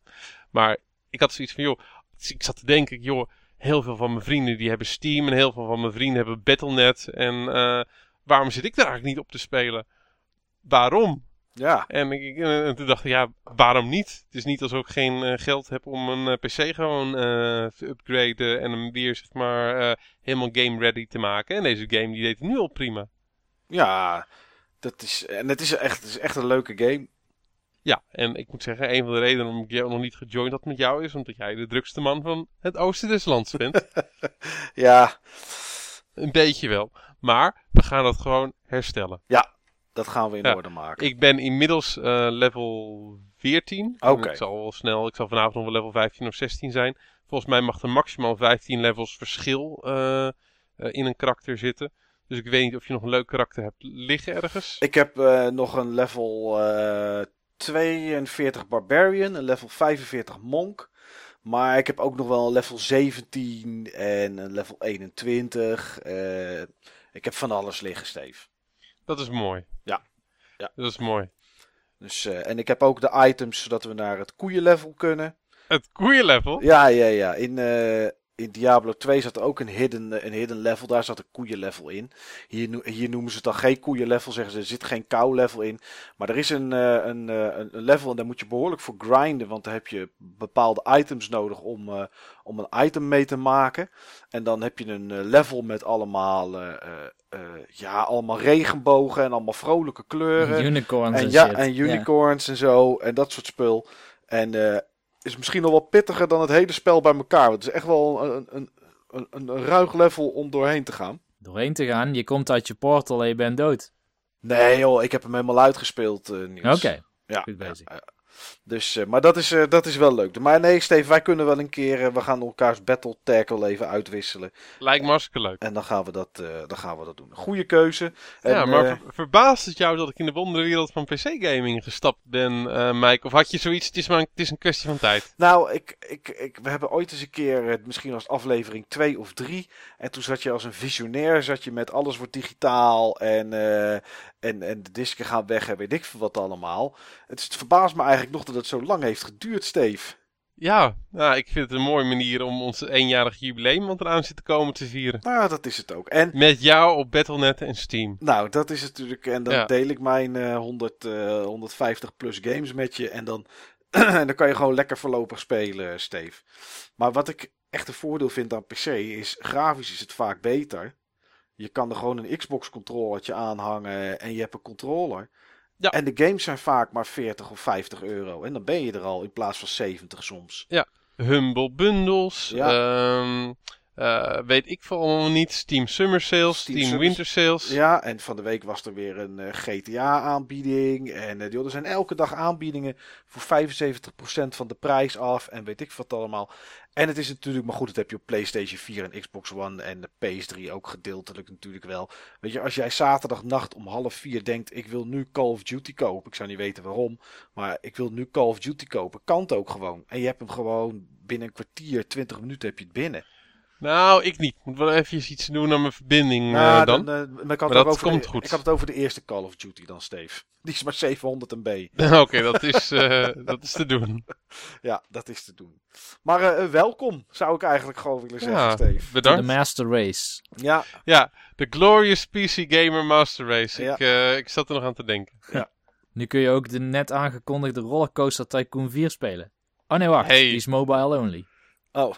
Maar ik had zoiets van, joh, ik zat te denken, joh, heel veel van mijn vrienden die hebben Steam. En heel veel van mijn vrienden hebben Battle.net. En uh, waarom zit ik daar eigenlijk niet op te spelen? Waarom? Ja. En, ik, en toen dacht ik, ja, waarom niet? Het is niet alsof ik geen uh, geld heb om een uh, PC gewoon uh, te upgraden en hem weer, zeg maar, helemaal game ready te maken. En deze game die deed het nu al prima. Ja, dat is, en het is, echt, het is echt een leuke game. Ja, en ik moet zeggen, een van de redenen waarom ik nog niet gejoind had met jou is omdat jij de drukste man van het oosten des lands bent. *laughs* ja. Een beetje wel. Maar we gaan dat gewoon herstellen. Ja, dat gaan we in orde maken. Ik ben inmiddels uh, level 14. Oké. Ik zal wel snel, ik zal vanavond nog wel level 15 of 16 zijn. Volgens mij mag er maximaal 15 levels verschil uh, uh, in een karakter zitten. Dus ik weet niet of je nog een leuk karakter hebt liggen ergens. Ik heb nog een level 42 Barbarian, een level 45 Monk. Maar ik heb ook nog wel een level 17 en een level 21. ik heb van alles liggen, Steve. Dat is mooi. Ja. ja. Dat is mooi. Dus, uh, en ik heb ook de items zodat we naar het koeienlevel kunnen. Het koeienlevel? Ja, ja, ja. In, uh, in Diablo 2 zat ook een hidden, een hidden level. Daar zat een koeienlevel in. Hier, hier noemen ze het dan geen koeienlevel. Zeggen ze, er zit geen kou level in. Maar er is een, uh, een, een, level en daar moet je behoorlijk voor grinden. Want dan heb je bepaalde items nodig om, uh, om een item mee te maken. En dan heb je een level met allemaal uh, ja, allemaal regenbogen en allemaal vrolijke kleuren. Unicorns en, en ja, shit. en unicorns en zo. En dat soort spul. En is misschien nog wel pittiger dan het hele spel bij elkaar. Want het is echt wel een, een, een, een ruig level om doorheen te gaan. Doorheen te gaan? Je komt uit je portal en je bent dood. Nee joh, ik heb hem helemaal uitgespeeld, uh, Oké, okay. ja, goed bezig. Ja, dus, uh, maar dat is, uh, dat is wel leuk. Maar nee, Steve, wij kunnen wel een keer. Uh, we gaan elkaars battle tackle even uitwisselen. Lijkt me hartstikke leuk. En dan gaan we dat, dan gaan we dat doen. Goede keuze. En, ja, maar ver, verbaast het jou dat ik in de wonderenwereld van PC-gaming gestapt ben, Mike? Of had je zoiets? Het is maar een, het is een kwestie van tijd. Nou, ik, ik, ik, we hebben ooit eens een keer, misschien als aflevering 2 of 3. En toen zat je als een visionair, zat je met alles wordt digitaal en, en, en de disken gaan weg en weet ik veel wat allemaal. Het, het verbaast me eigenlijk nog dat het zo lang heeft geduurd, Steve. Ja, nou, ik vind het een mooie manier om ons eenjarig jubileum wat eraan zit te komen te vieren. Nou, dat is het ook. En, Met jou op Battle.net en Steam. Nou, dat is het natuurlijk. En dan ja. deel ik mijn uh, 100, uh, 150 plus games met je. En dan, *clears throat* en dan kan je gewoon lekker voorlopig spelen, Steve. Maar wat ik echt een voordeel vind aan PC is, grafisch is het vaak beter. Je kan er gewoon een Xbox controllertje aanhangen en je hebt een controller. Ja. En de games zijn vaak maar 40 of 50 euro. En dan ben je er al in plaats van 70 soms. Humble Bundles. Ja. ehm, eh, weet ik veel allemaal niet. Steam Summer Sales. Steam Steam, Summer- Winter Sales. Ja, en van de week was er weer een eh, GTA-aanbieding. En joh, er zijn elke dag aanbiedingen voor 75% van de prijs af. En weet ik wat allemaal. En het is natuurlijk, maar goed, dat heb je op PlayStation 4 en Xbox One en de PS3 ook gedeeltelijk natuurlijk wel. Weet je, als jij zaterdagnacht om half vier denkt, ik wil nu Call of Duty kopen. Ik zou niet weten waarom, maar ik wil nu Call of Duty kopen. Kan het ook gewoon. En je hebt hem gewoon binnen een kwartier, 20 minuten heb je het binnen. Nou, ik niet. Moet wel even iets doen aan mijn verbinding eh, Nou, dan. dan, eh, maar ik had, Maar het dat over komt de, goed. ik had het over de eerste Call of Duty dan, Steve. *laughs* Die is maar 700 MB. *laughs* Oké, dat, is, eh, dat is te doen. *laughs* Ja, dat is te doen. Maar welkom, zou ik eigenlijk gewoon willen zeggen, Ja, Steve. De bedankt. Master Race. Ja, Ja, de Glorious PC Gamer Master Race. Ja. Ik, eh, ik zat er nog aan te denken. Nu kun je ook de net aangekondigde Rollercoaster Tycoon 4 spelen. Oh nee, wacht. Hey. Die is mobile only. oh,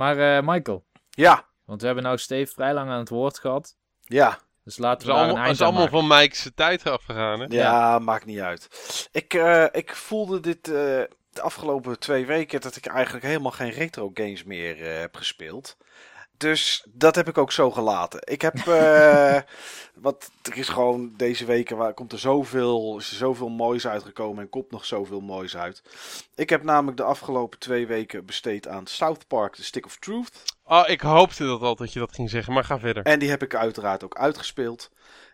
Maar eh, Michael, ja, want we hebben nou Steve vrij lang aan het woord gehad. ja. Dus Het laten we een allemaal, het is allemaal van Mike's tijd afgegaan, hè? Ja, maakt niet uit. Ik, eh, ik voelde dit eh, de afgelopen twee weken dat ik eigenlijk helemaal geen retro games meer eh, heb gespeeld. Dus dat heb ik ook zo gelaten. Ik heb, eh *laughs* wat er is gewoon deze weken waar komt er zoveel, is er zoveel moois uitgekomen en komt nog zoveel moois uit. Ik heb namelijk de afgelopen twee weken besteed aan South Park, The Stick of Truth. Oh, ik hoopte dat al dat je dat ging zeggen, maar ga verder. En die heb ik uiteraard ook uitgespeeld.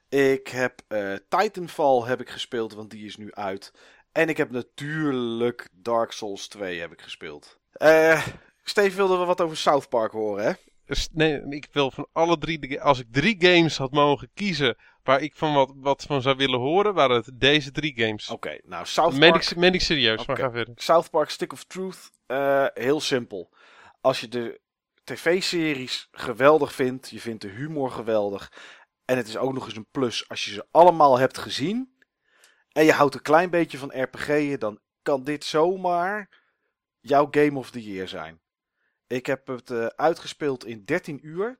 Ik heb eh, Titanfall heb ik gespeeld, want die is nu uit. En ik heb natuurlijk Dark Souls 2 heb ik gespeeld. Eh Steve wilde we wat over South Park horen, hè? Nee, ik wil van alle drie, de, als ik drie games had mogen kiezen waar ik van wat, wat van zou willen horen, waren het deze drie games. Oké, nou South Meen Park, ik, meen ik serieus, maar Oké. ga verder. South Park Stick of Truth, eh, heel simpel. Als je de tv-series geweldig vindt, je vindt de humor geweldig. En het is ook nog eens een plus als je ze allemaal hebt gezien. En je houdt een klein beetje van RPG'en, dan kan dit zomaar jouw Game of the Year zijn. Ik heb het eh, uitgespeeld in 13 uur.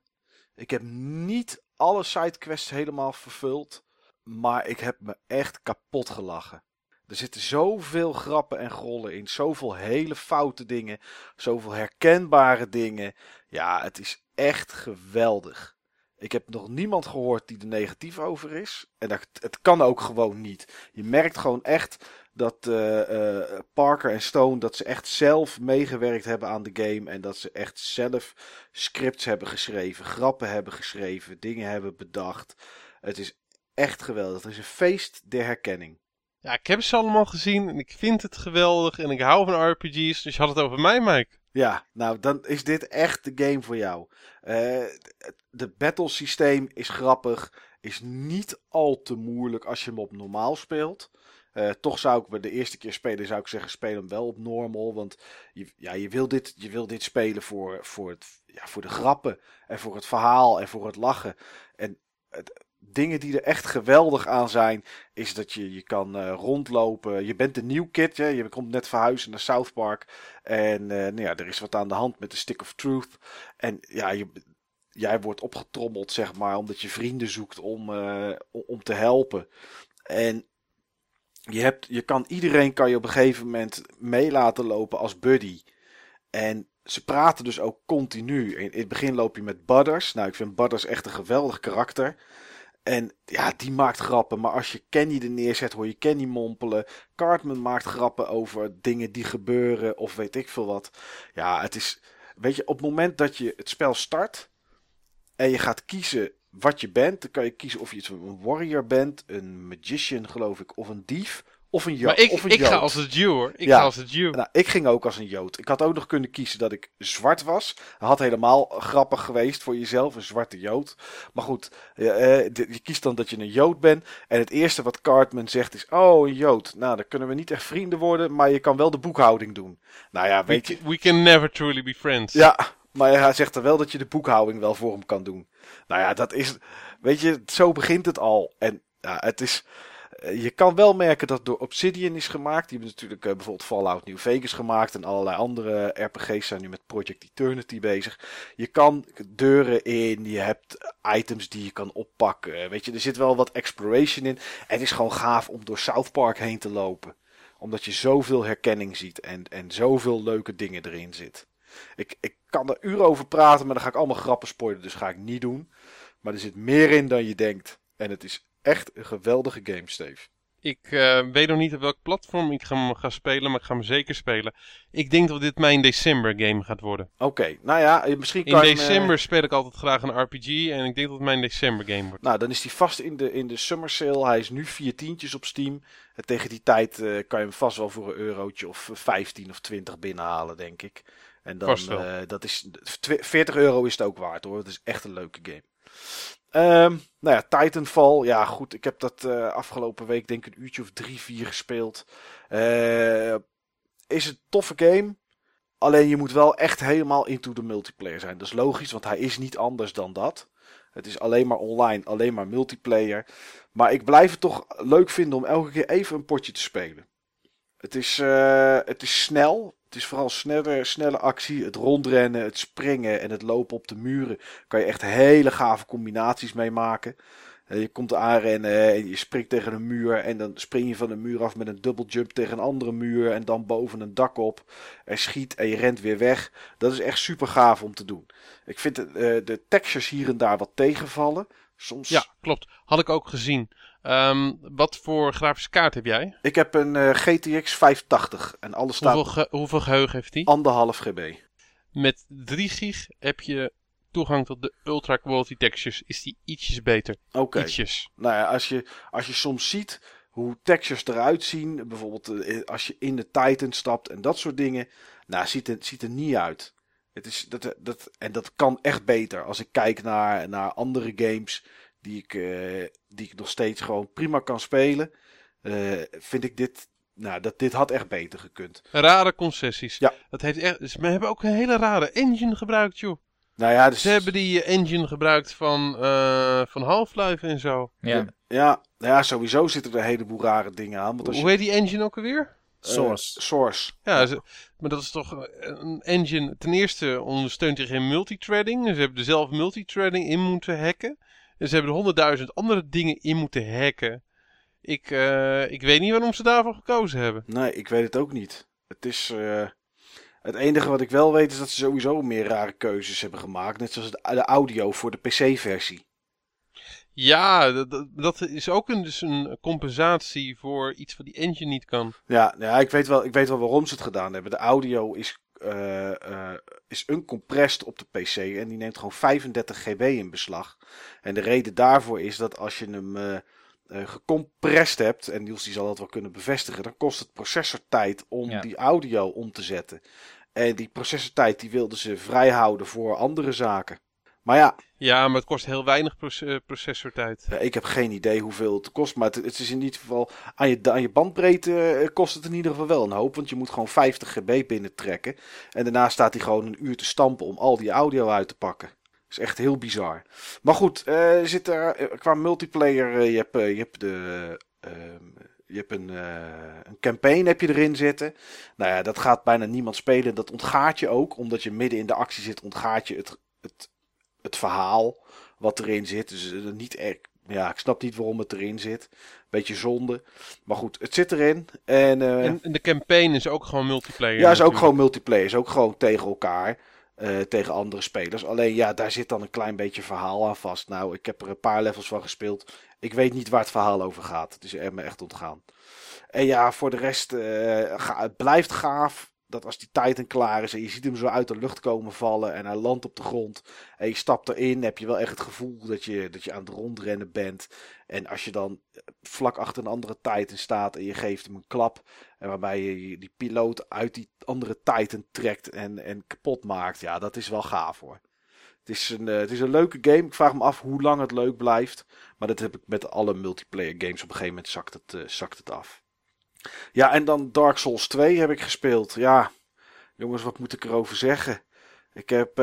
Ik heb niet alle sidequests helemaal vervuld. Maar ik heb me echt kapot gelachen. Er zitten zoveel grappen en grollen in. Zoveel hele foute dingen. Zoveel herkenbare dingen. Ja, het is echt geweldig. Ik heb nog niemand gehoord die er negatief over is. En dat, het kan ook gewoon niet. Je merkt gewoon echt dat eh, eh, Parker en Stone dat ze echt zelf meegewerkt hebben aan de game. En dat ze echt zelf scripts hebben geschreven, grappen hebben geschreven, dingen hebben bedacht. Het is echt geweldig. Het is een feest der herkenning. Ja, ik heb ze allemaal gezien en ik vind het geweldig en ik hou van RPG's, dus je had het over mij, Mike. Ja, nou dan is dit echt de game voor jou. Eh de battle systeem is grappig, is niet al te moeilijk als je hem op normaal speelt. Eh, toch zou ik de eerste keer spelen, zou ik zeggen, speel hem wel op normal. Want je, ja, je, wil, dit, je wil dit spelen voor, voor, het, ja, voor de grappen en voor het verhaal en voor het lachen. En dingen die er echt geweldig aan zijn, is dat je, je kan eh, rondlopen. Je bent een nieuw kid, hè? je komt net verhuizen naar South Park. En eh, nou ja, er is wat aan de hand met de Stick of Truth. En ja, jij wordt opgetrommeld, zeg maar, omdat je vrienden zoekt om- om te helpen. En je, hebt, je kan iedereen kan je op een gegeven moment mee laten lopen als buddy. En ze praten dus ook continu. In, het begin loop je met Butters. Nou, ik vind Butters echt een geweldig karakter. En ja, die maakt grappen. Maar als je Kenny er neerzet, hoor je Kenny mompelen. Cartman maakt grappen over dingen die gebeuren. Of weet ik veel wat. Ja, het is. Weet je, op het moment dat je het spel start. En je gaat kiezen wat je bent. Dan kan je kiezen of je iets- een warrior bent. Een magician, geloof ik. Of een dief. Of een, jo maar ik, of een ik ga jood. als het Jew hoor. Ik Ja. ga als het Jew. Nou, ik ging ook als een Jood. Ik had ook nog kunnen kiezen dat ik zwart was. Dat had helemaal grappig geweest voor jezelf, een zwarte Jood. Maar goed, je, eh, je kiest dan dat je een Jood bent. En het eerste wat Cartman zegt is: Oh, een Jood. Nou, dan kunnen we niet echt vrienden worden, maar je kan wel de boekhouding doen. Nou ja, We, weet je. can- we can never truly be friends. Ja, maar hij zegt er wel dat je de boekhouding wel voor hem kan doen. Nou ja, dat is. Weet je, zo begint het al. En ja, het is. Eh, je kan wel merken dat het door Obsidian is gemaakt. Die hebben natuurlijk eh, bijvoorbeeld Fallout New Vegas gemaakt. En allerlei andere RPG's zijn nu met Project Eternity bezig. Je kan deuren in. Je hebt items die je kan oppakken. Weet je, er zit wel wat exploration in. En het is gewoon gaaf om door South Park heen te lopen. Omdat je zoveel herkenning ziet. En, en zoveel leuke dingen erin zit. Ik, ik kan er uren over praten. Maar dan ga ik allemaal grappen spoilen. Dus ga ik niet doen. Maar er zit meer in dan je denkt. En het is echt een geweldige game, Steve. Ik uh, weet nog niet op welk platform ik ga, ga spelen, maar ik ga hem zeker spelen. Ik denk dat dit mijn december game gaat worden. Oké, nou ja, misschien kan In december uh... speel ik altijd graag een RPG en ik denk dat het mijn december game wordt. Nou, dan is die vast in de, in de summer sale. Hij is nu vier tientjes op Steam. En tegen die tijd uh, kan je hem vast wel voor een eurotje of 15 of 20 binnenhalen, denk ik. En dan, dat is, 40 euro is het ook waard hoor. Het is echt een leuke game. Um, nou ja, Titanfall. Ja, goed. Ik heb dat uh, afgelopen week denk ik een uurtje of drie, vier gespeeld. Uh, is een toffe game. Alleen je moet wel echt helemaal into de multiplayer zijn. Dat is logisch, want hij is niet anders dan dat. Het is alleen maar online, alleen maar multiplayer. Maar ik blijf het toch leuk vinden om elke keer even een potje te spelen. Het is, uh, het is snel. Is vooral snelle, snelle actie. Het rondrennen, het springen en het lopen op de muren. Kan je echt hele gave combinaties mee maken. Eh, je komt aanrennen en je springt tegen een muur. En dan spring je van de muur af met een double jump tegen een andere muur. En dan boven een dak op. En schiet en je rent weer weg. Dat is echt super gaaf om te doen. Ik vind de, eh, de textures hier en daar wat tegenvallen. Soms... Ja, klopt. Had ik ook gezien. Um, wat voor grafische kaart heb jij? Ik heb een uh, GTX 580 en alles staat... Hoeveel, ge hoeveel geheugen heeft die? Anderhalf GB. Met 3 gig heb je toegang tot de ultra quality textures. Is die ietsjes beter. Oké. Okay. Ietsjes. Nou ja, als je, als je soms ziet hoe textures eruit zien, bijvoorbeeld uh, als je in de Titan stapt en dat soort dingen, nou, ziet het ziet er niet uit. Het is, dat, dat, en dat kan echt beter. Als ik kijk naar, naar andere games die ik, uh, die ik nog steeds gewoon prima kan spelen, uh, vind ik dit. Nou, dat, dit had echt beter gekund. Rare concessies. Ja. Dat heeft echt, dus we hebben ook een hele rare engine gebruikt, joh. Nou ja, dus... Ze hebben die engine gebruikt van, uh, van Half-Life en zo. Ja. ja. Ja, sowieso zitten er een heleboel rare dingen aan. Want als Hoe heet die engine ook alweer? Source. Uh, source. Ja, ze, maar dat is toch een engine. Ten eerste ondersteunt hij geen multithreading. Ze hebben er zelf multithreading in moeten hacken. En ze hebben er honderdduizend andere dingen in moeten hacken. Ik, uh, ik weet niet waarom ze daarvoor gekozen hebben. Nee, ik weet het ook niet. Het is. Uh, het enige wat ik wel weet is dat ze sowieso meer rare keuzes hebben gemaakt. Net zoals de audio voor de PC-versie. Ja, dat, dat, is ook een, dus een compensatie voor iets wat die engine niet kan. Ja, ja ik, weet wel, ik weet wel waarom ze het gedaan hebben. De audio is uh, uh, is uncompressed op de PC en die neemt gewoon 35 GB in beslag. En de reden daarvoor is dat als je hem uh, gecompressed hebt, en Niels die zal dat wel kunnen bevestigen, dan kost het processortijd om ja. die audio om te zetten. En die processortijd die wilden ze vrijhouden voor andere zaken. Maar ja. Ja, maar het kost heel weinig processortijd. Ja, ik heb geen idee hoeveel het kost. Maar het, het, is in ieder geval. Aan je, aan je bandbreedte kost het in ieder geval wel een hoop. Want je moet gewoon 50 GB binnentrekken. En daarna staat hij gewoon een uur te stampen om al die audio uit te pakken. Dat is echt heel bizar. Maar goed, uh, zit er qua multiplayer. Uh, je, hebt, uh, je hebt de. je hebt een, een campaign heb je erin zitten. Nou ja, dat gaat bijna niemand spelen. Dat ontgaat je ook. Omdat je midden in de actie zit, ontgaat je het, het het verhaal wat erin zit. Dus niet echt, ja, ik snap niet waarom het erin zit. Beetje zonde. Maar goed, het zit erin. En, uh, en, de campaign is ook gewoon multiplayer. Ja, is ook gewoon multiplayer. Is ook gewoon tegen elkaar. Uh, tegen andere spelers. Alleen ja, daar zit dan een klein beetje verhaal aan vast. Nou, ik heb er een paar levels van gespeeld. Ik weet niet waar het verhaal over gaat. Het is er me echt ontgaan. En ja, voor de rest, uh, ga, het blijft gaaf dat als die Titan klaar is en je ziet hem zo uit de lucht komen vallen en hij landt op de grond en je stapt erin, heb je wel echt het gevoel dat je, dat je aan het rondrennen bent. En als je dan vlak achter een andere Titan staat en je geeft hem een klap, en waarbij je die piloot uit die andere Titan trekt en, en kapot maakt, ja, dat is wel gaaf hoor. Het is, een, uh, het is een leuke game. Ik vraag me af hoe lang het leuk blijft. Maar dat heb ik met alle multiplayer games. Op een gegeven moment zakt het, zakt het af. Ja, en dan Dark Souls 2 heb ik gespeeld. Ja, jongens, wat moet ik erover zeggen? Ik heb.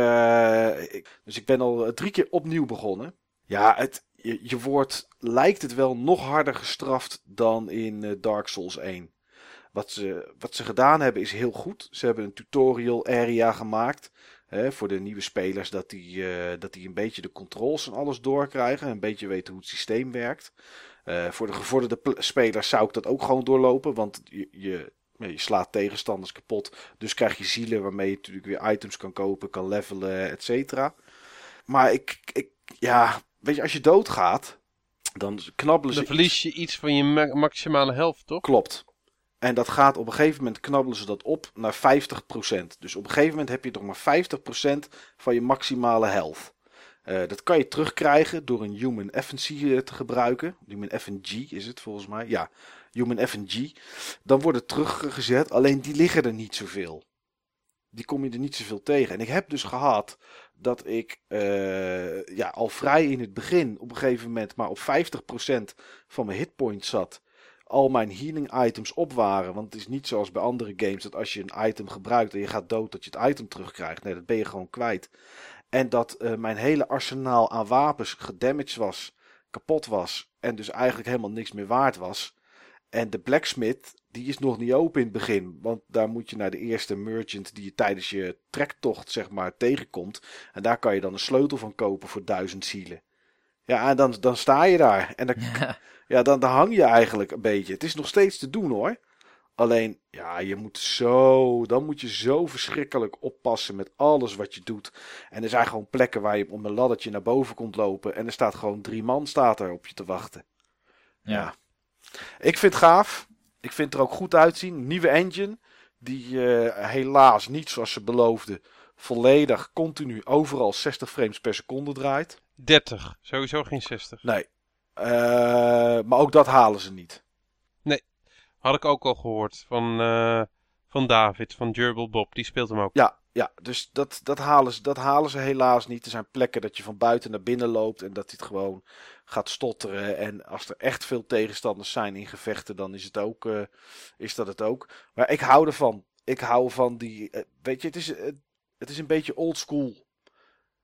Ik, dus ik ben al drie keer opnieuw begonnen. Ja, het, je, wordt, lijkt het wel, nog harder gestraft dan in eh, Dark Souls 1. Wat ze, wat ze gedaan hebben is heel goed. Ze hebben een tutorial area gemaakt. Hè, voor de nieuwe spelers. Dat die, eh, dat die een beetje de controls en alles doorkrijgen. Een beetje weten hoe het systeem werkt. Eh, voor de gevorderde spelers zou ik dat ook gewoon doorlopen. Want je, je, slaat tegenstanders kapot. Dus krijg je zielen waarmee je natuurlijk weer items kan kopen, kan levelen, et cetera. Maar ik, ik, ja, weet je, als je doodgaat, dan knabbelen ze. Dan verlies je iets van je ma- maximale helft, toch? Klopt. En dat gaat op een gegeven moment knabbelen ze dat op naar 50%. Dus op een gegeven moment heb je nog maar 50% van je maximale health. Eh, dat kan je terugkrijgen door een Human FNC eh, te gebruiken. Human FNG is het volgens mij. Ja, Human FNG. Dan wordt het teruggezet. Alleen die liggen er niet zoveel. Die kom je er niet zoveel tegen. En ik heb dus gehad dat ik eh, ja, al vrij in het begin op een gegeven moment maar op 50% van mijn hitpoints zat al mijn healing items op waren. Want het is niet zoals bij andere games dat als je een item gebruikt en je gaat dood, dat je het item terugkrijgt. Nee, dat ben je gewoon kwijt. En dat eh, mijn hele arsenaal aan wapens gedamaged was, kapot was. En dus eigenlijk helemaal niks meer waard was. En de blacksmith, die is nog niet open in het begin. Want daar moet je naar de eerste merchant die je tijdens je trektocht, zeg maar, tegenkomt. En daar kan je dan een sleutel van kopen voor duizend zielen. Ja, en dan, dan sta je daar. En dan, *laughs* Ja. ja, dan, dan hang je eigenlijk een beetje. Het is nog steeds te doen hoor. Alleen, ja, je moet zo. Dan moet je zo verschrikkelijk oppassen met alles wat je doet. En er zijn gewoon plekken waar je op een laddertje naar boven komt lopen. En er staat gewoon drie man staat er op je te wachten. Ja. Ik vind het gaaf. Ik vind het er ook goed uitzien. Nieuwe engine. Die eh, helaas niet zoals ze beloofden. Volledig, continu, overal 60 frames per seconde draait. 30. Sowieso geen 60. Nee. Eh, maar ook dat halen ze niet. Had ik ook al gehoord van, eh, van David, van Gerbil Bob. Die speelt hem ook. Ja, ja dus dat, dat, halen ze, dat halen ze helaas niet. Er zijn plekken dat je van buiten naar binnen loopt en dat het gewoon gaat stotteren. En als er echt veel tegenstanders zijn in gevechten, dan is, het ook, eh, is dat het ook. Maar ik hou ervan. Ik hou van die. eh, weet je, het is, het is een beetje oldschool.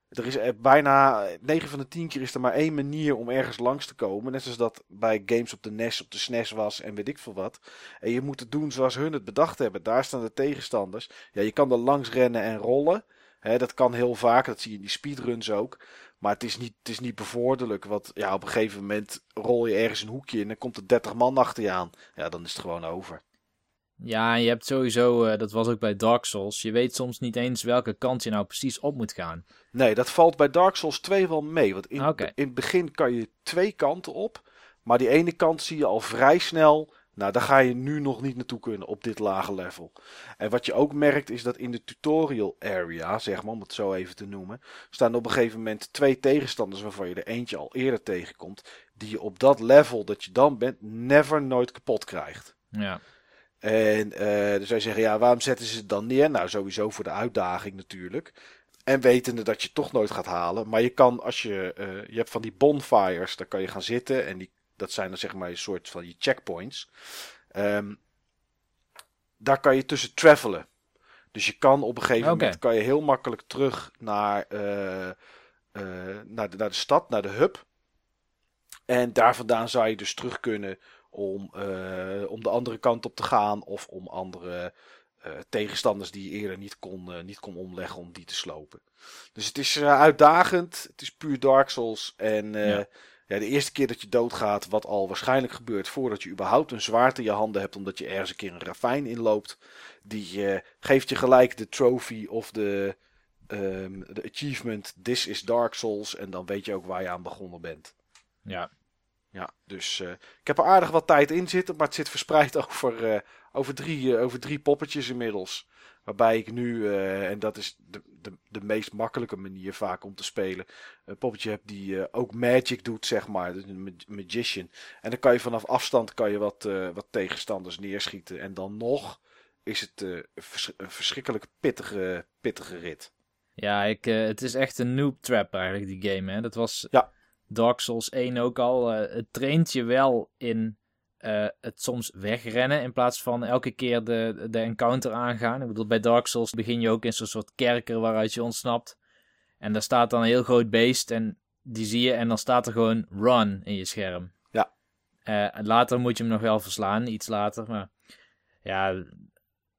Er is eh, bijna 9 van de 10 keer is er maar één manier om ergens langs te komen. Net zoals dat bij games op de NES, op de SNES was en weet ik veel wat. En je moet het doen zoals hun het bedacht hebben. Daar staan de tegenstanders. Ja, je kan er langs rennen en rollen. Dat kan heel vaak. Dat zie je in die speedruns ook. Maar het is niet, het is niet bevorderlijk. Want ja, op een gegeven moment rol je ergens een hoekje en dan komt er 30 man achter je aan. Ja, dan is het gewoon over. Ja, je hebt sowieso, eh, dat was ook bij Dark Souls, je weet soms niet eens welke kant je nou precies op moet gaan. Nee, dat valt bij Dark Souls 2 wel mee. Want in, in het begin kan je twee kanten op. Maar die ene kant zie je al vrij snel. Nou, daar ga je nu nog niet naartoe kunnen op dit lage level. En wat je ook merkt is dat in de tutorial area, zeg maar, om het zo even te noemen, staan op een gegeven moment twee tegenstanders waarvan je er eentje al eerder tegenkomt, die je op dat level dat je dan bent, never nooit kapot krijgt. Ja, En eh dus wij zeggen, ja, waarom zetten ze het dan neer? Nou, sowieso voor de uitdaging natuurlijk. En wetende dat je het toch nooit gaat halen. Maar je kan, als je, eh, je hebt van die bonfires, daar kan je gaan zitten. En die, dat zijn dan zeg maar een soort van je checkpoints. Ehm, daar kan je tussen travelen. Dus je kan op een gegeven moment kan je heel makkelijk terug naar, eh, naar, de, naar de stad, naar de hub. En daar vandaan zou je dus terug kunnen om, eh, om de andere kant op te gaan. Of om andere eh, tegenstanders die je eerder niet kon, eh, niet kon omleggen om die te slopen. Dus het is uitdagend. Het is puur Dark Souls. En Ja. ja, de eerste keer dat je doodgaat, wat al waarschijnlijk gebeurt voordat je überhaupt een zwaard in je handen hebt, omdat je ergens een keer een ravijn inloopt, die geeft je gelijk de trophy of de, ehm, de achievement This is Dark Souls. En dan weet je ook waar je aan begonnen bent. ja. Ja, dus eh, ik heb er aardig wat tijd in zitten, maar het zit verspreid *laughs* over, eh, over, drie, eh, over drie poppetjes inmiddels. Waarbij ik nu, en dat is de, de, de meest makkelijke manier vaak om te spelen, een poppetje heb die ook magic doet, zeg maar. Dus een mag- magician. En dan kan je vanaf afstand kan je wat, wat tegenstanders neerschieten. En dan nog is het een vers- een verschrikkelijk pittige, pittige rit. Ja, ik, het is echt een noob trap eigenlijk, die game. Hè? Dat was Ja. Dark Souls 1 ook al. eh, het traint je wel in eh, het soms wegrennen in plaats van elke keer de, de encounter aangaan. Ik bedoel, bij Dark Souls begin je ook in zo'n soort kerker waaruit je ontsnapt. En daar staat dan een heel groot beest en die zie je en dan staat er gewoon run in je scherm. Ja. Eh, later moet je hem nog wel verslaan, iets later. Maar ja,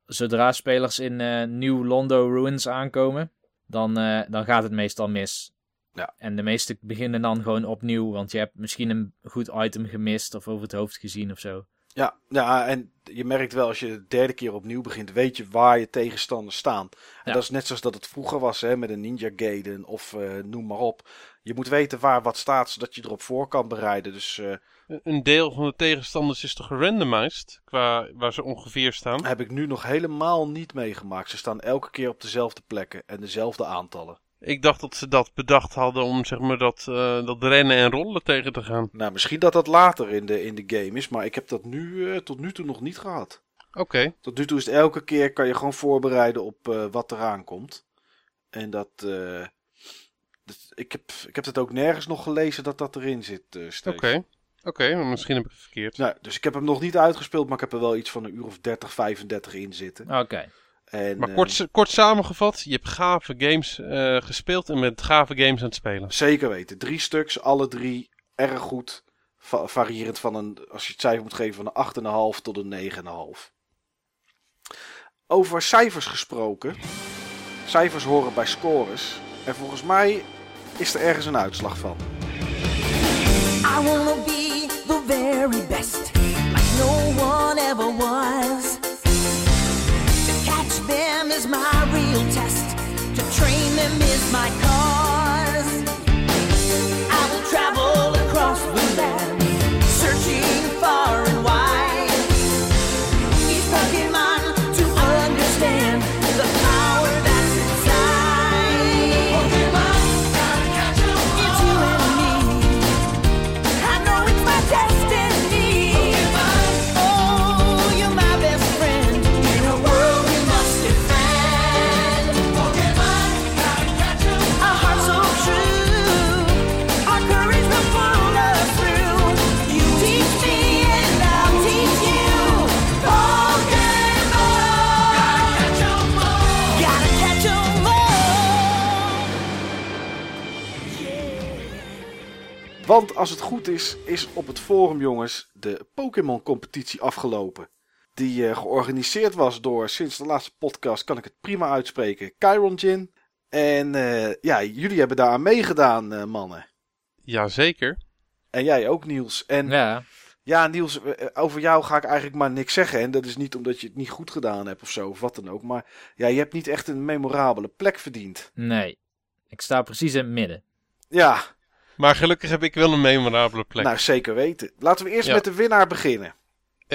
zodra spelers in eh New Londo Ruins aankomen, dan, dan gaat het meestal mis. Ja. En de meesten beginnen dan gewoon opnieuw, want je hebt misschien een goed item gemist of over het hoofd gezien of zo. Ja, ja, en je merkt wel als je de derde keer opnieuw begint, weet je waar je tegenstanders staan. En Ja. dat is net zoals dat het vroeger was, hè, met een Ninja Gaiden of eh, noem maar op. Je moet weten waar wat staat, zodat je erop voor kan bereiden. Dus eh, Een deel van de tegenstanders is toch gerandomized? Qua waar ze ongeveer staan? heb ik nu nog helemaal niet meegemaakt. Ze staan elke keer op dezelfde plekken en dezelfde aantallen. Ik dacht dat ze dat bedacht hadden om zeg maar dat, eh, dat rennen en rollen tegen te gaan. Nou, misschien dat dat later in de, in de game is, maar ik heb dat nu eh, tot nu toe nog niet gehad. Oké. Tot nu toe is het elke keer kan je gewoon voorbereiden op eh, wat eraan komt. En dat, eh, dat- ik, heb, ik heb het ook nergens nog gelezen dat dat erin zit, eh. Oké. Oké, maar misschien heb ik het verkeerd. Nou, dus ik heb hem nog niet uitgespeeld, maar ik heb er wel iets van een uur of 30, 35 in zitten. Oké. En, Maar eh, kort, kort samengevat, je hebt gave games eh, gespeeld en bent gave games aan het spelen. Zeker weten. Drie stuks, alle drie erg goed. Va- variërend van een, als je het cijfer moet geven, van een 8,5 tot een 9,5. Over cijfers gesproken. Cijfers horen bij scores. En volgens mij is er ergens een uitslag van. I wanna be the very best, like no one ever was. my car. Want als het goed is, is op het forum, jongens, de Pokémon-competitie afgelopen. Die eh, georganiseerd was door, sinds de laatste podcast kan ik het prima uitspreken, Chiron Jin. En eh, ja, jullie hebben daaraan meegedaan, eh, mannen. Jazeker. En jij ook, Niels. En ja, Ja, Niels, over jou ga ik eigenlijk maar niks zeggen. En dat is niet omdat je het niet goed gedaan hebt of zo, of wat dan ook. Maar ja, je hebt niet echt een memorabele plek verdiend. nee. Ik sta precies in het midden. Ja, Maar gelukkig heb ik wel een memorabele plek. nou zeker weten. Laten we eerst Ja. met de winnaar beginnen.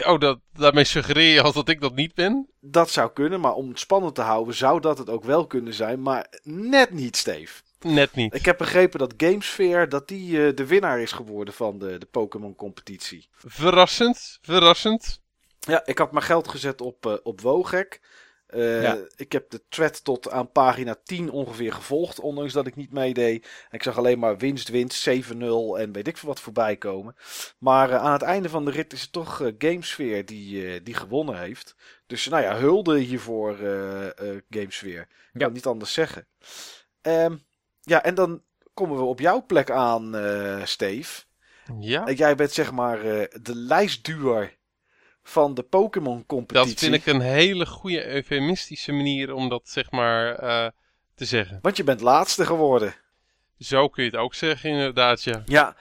Oh, dat, daarmee suggereer je al dat ik dat niet ben? Dat zou kunnen, maar om het spannend te houden zou dat het ook wel kunnen zijn. Maar net niet, Steve. Net niet. Ik heb begrepen dat Gamesphere dat die, eh, de winnaar is geworden van de, de Pokémon competitie. Verrassend, verrassend. Ja, ik had mijn geld gezet op, eh op Wogek. Eh, Ja. Ik heb de thread tot aan pagina 10 ongeveer gevolgd, ondanks dat ik niet meedeed. Ik zag alleen maar winst, winst, 7-0 en weet ik veel wat voorbij komen. Maar eh, aan het einde van de rit is het toch eh, Gamesphere die, die gewonnen heeft. Dus nou ja, hulde hiervoor Gamesphere. Ik Ja. kan niet anders zeggen. Ehm, ja, en dan komen we op jouw plek aan, Steve. Ja, En jij bent zeg maar de lijstduwer van de Pokémon competitie. dat vind ik een hele goede eufemistische manier om dat zeg maar eh, te zeggen. Want je bent laatste geworden. Zo kun je het ook zeggen inderdaad, ja. Ja.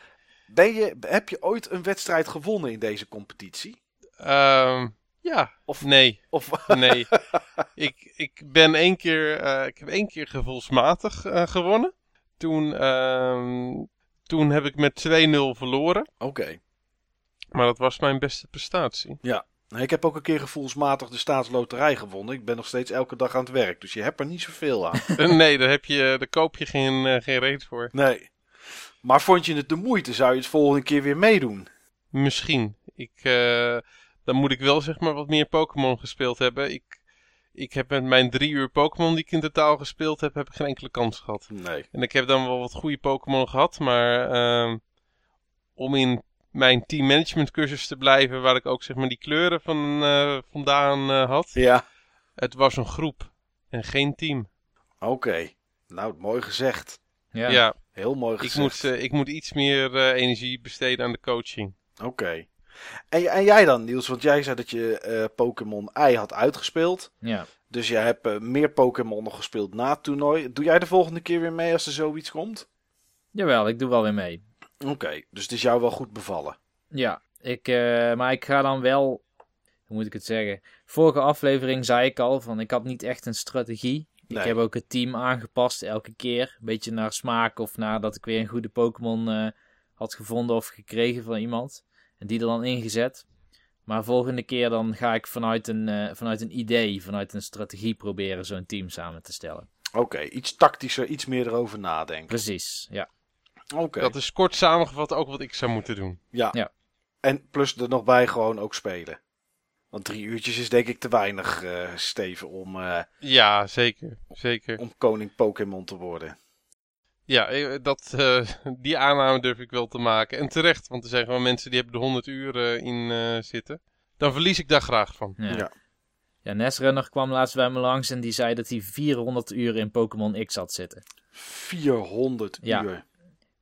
Ben je, heb je ooit een wedstrijd gewonnen in deze competitie? Ehm, ja, Of- nee, Of, nee. *laughs* ik, ik ben één keer, eh, ik heb één keer gevoelsmatig eh, gewonnen. Toen, ehm, toen heb ik met 2-0 verloren. Oké. Maar dat was mijn beste prestatie. Nou, Ik heb ook een keer gevoelsmatig de staatsloterij gewonnen. Ik ben nog steeds elke dag aan het werk, dus je hebt er niet zoveel aan. *laughs* Eh, nee, daar, heb je, daar koop je geen, eh, geen reet voor. Nee. Maar vond je het de moeite? Zou je het volgende keer weer meedoen? Misschien. Ik, eh, dan moet ik wel zeg maar wat meer Pokémon gespeeld hebben. Ik, ik heb met mijn drie uur Pokémon die ik in totaal gespeeld heb, heb ik geen enkele kans gehad. Nee. En ik heb dan wel wat goede Pokémon gehad, maar ehm, om in mijn team management cursus te blijven, waar ik ook zeg maar die kleuren van, eh, vandaan eh, had. Ja. Het was een groep en geen team. Oké. Nou, mooi gezegd. Ja. Ja. Heel mooi Ik gezegd. moet, eh, ik moet iets meer eh, energie besteden aan de coaching. Oké. En, en jij dan, Niels? Want jij zei dat je eh, Pokémon I had uitgespeeld. Ja. Dus jij hebt meer Pokémon nog gespeeld na het toernooi. Doe jij de volgende keer weer mee als er zoiets komt? Jawel, ik doe wel weer mee. Oké, dus het is jou wel goed bevallen. Ja, ik, eh, maar ik ga dan wel. Hoe moet ik het zeggen? Vorige aflevering zei ik al van ik had niet echt een strategie. Nee. Ik heb ook het team aangepast elke keer. Een beetje naar smaak of nadat ik weer een goede Pokémon eh, had gevonden of gekregen van iemand. En die er dan ingezet. Maar volgende keer dan ga ik vanuit een, eh, vanuit een idee, vanuit een strategie proberen zo'n team samen te stellen. Oké, iets tactischer, iets meer erover nadenken. Precies, ja. Oké, Dat is kort samengevat ook wat ik zou moeten doen. ja. Ja. En plus er nog bij gewoon ook spelen. Want drie uurtjes is denk ik te weinig, eh, Steven, om, eh, Ja, zeker. Zeker. om koning Pokémon te worden. Ja, eh, dat, eh, *laughs* die aanname durf ik wel te maken. En terecht, want er zijn gewoon mensen die hebben er 100 uur eh, in eh, zitten. Dan verlies ik daar graag van. Ja. Ja. ja. Nesrunner kwam laatst bij me langs en die zei dat hij 400 uur in Pokémon X had zitten. 400 Ja. uur.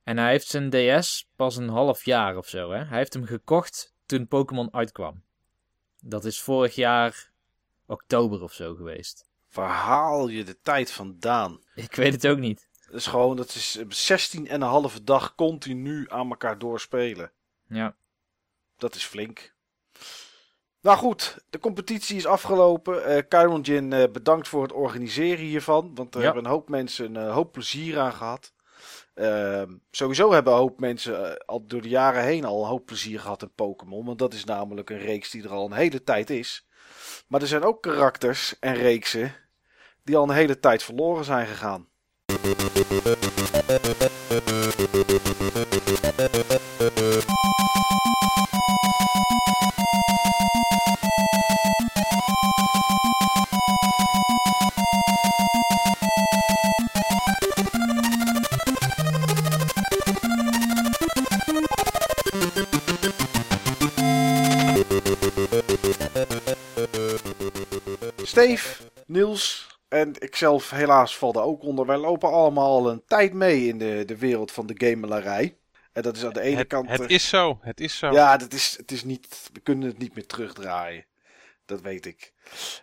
En hij heeft zijn DS pas een half jaar of zo. Hè? Hij heeft hem gekocht toen Pokémon uitkwam. Dat is vorig jaar oktober of zo geweest. Waar haal je de tijd vandaan? Ik weet het ook niet. Dat is gewoon, dat is 16 en een halve dag continu aan elkaar doorspelen. Ja, Dat is flink. Nou goed, de competitie is afgelopen. Chiron Jin, eh, bedankt voor het organiseren hiervan. Want er Ja. hebben een hoop mensen een eh, hoop plezier aan gehad. Ehm, sowieso hebben een hoop mensen eh, al door de jaren heen al een hoop plezier gehad in Pokémon. Want dat is namelijk een reeks die er al een hele tijd is. Maar er zijn ook karakters en reeksen die al een hele tijd verloren zijn gegaan. Steve, Niels en ikzelf helaas val daar ook onder. Wij lopen allemaal al een tijd mee in de, de wereld van de gamelarij. En dat is aan de ene Het, kant... het eh, is zo, het is zo. Ja, dat is, het is niet, we kunnen het niet meer terugdraaien. Dat weet ik.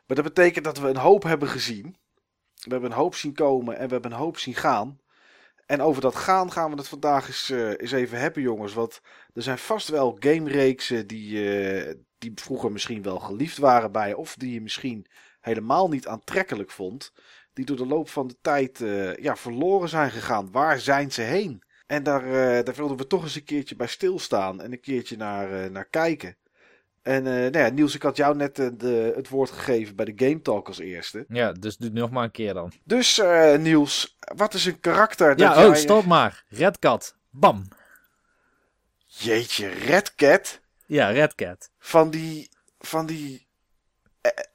Maar dat betekent dat we een hoop hebben gezien. We hebben een hoop zien komen en we hebben een hoop zien gaan. En over dat gaan gaan we het vandaag eens, eh, eens even hebben, jongens. Want er zijn vast wel gamereeksen die, eh, die vroeger misschien wel geliefd waren bij je. Of die je misschien helemaal niet aantrekkelijk vond. Die door de loop van de tijd eh, ja, verloren zijn gegaan. Waar zijn ze heen? En daar, eh, daar wilden we toch eens een keertje bij stilstaan. En een keertje naar, eh, naar kijken. En nou ja, Niels, ik had jou net de, het woord gegeven bij de Game Talk als eerste. ja dus doe het nog maar een keer dan. Dus Niels, wat is een karakter dat Ja, jij... oh, stop maar. Red Cat. Bam. Jeetje, Red Cat. Ja, Red Cat. Van die, van die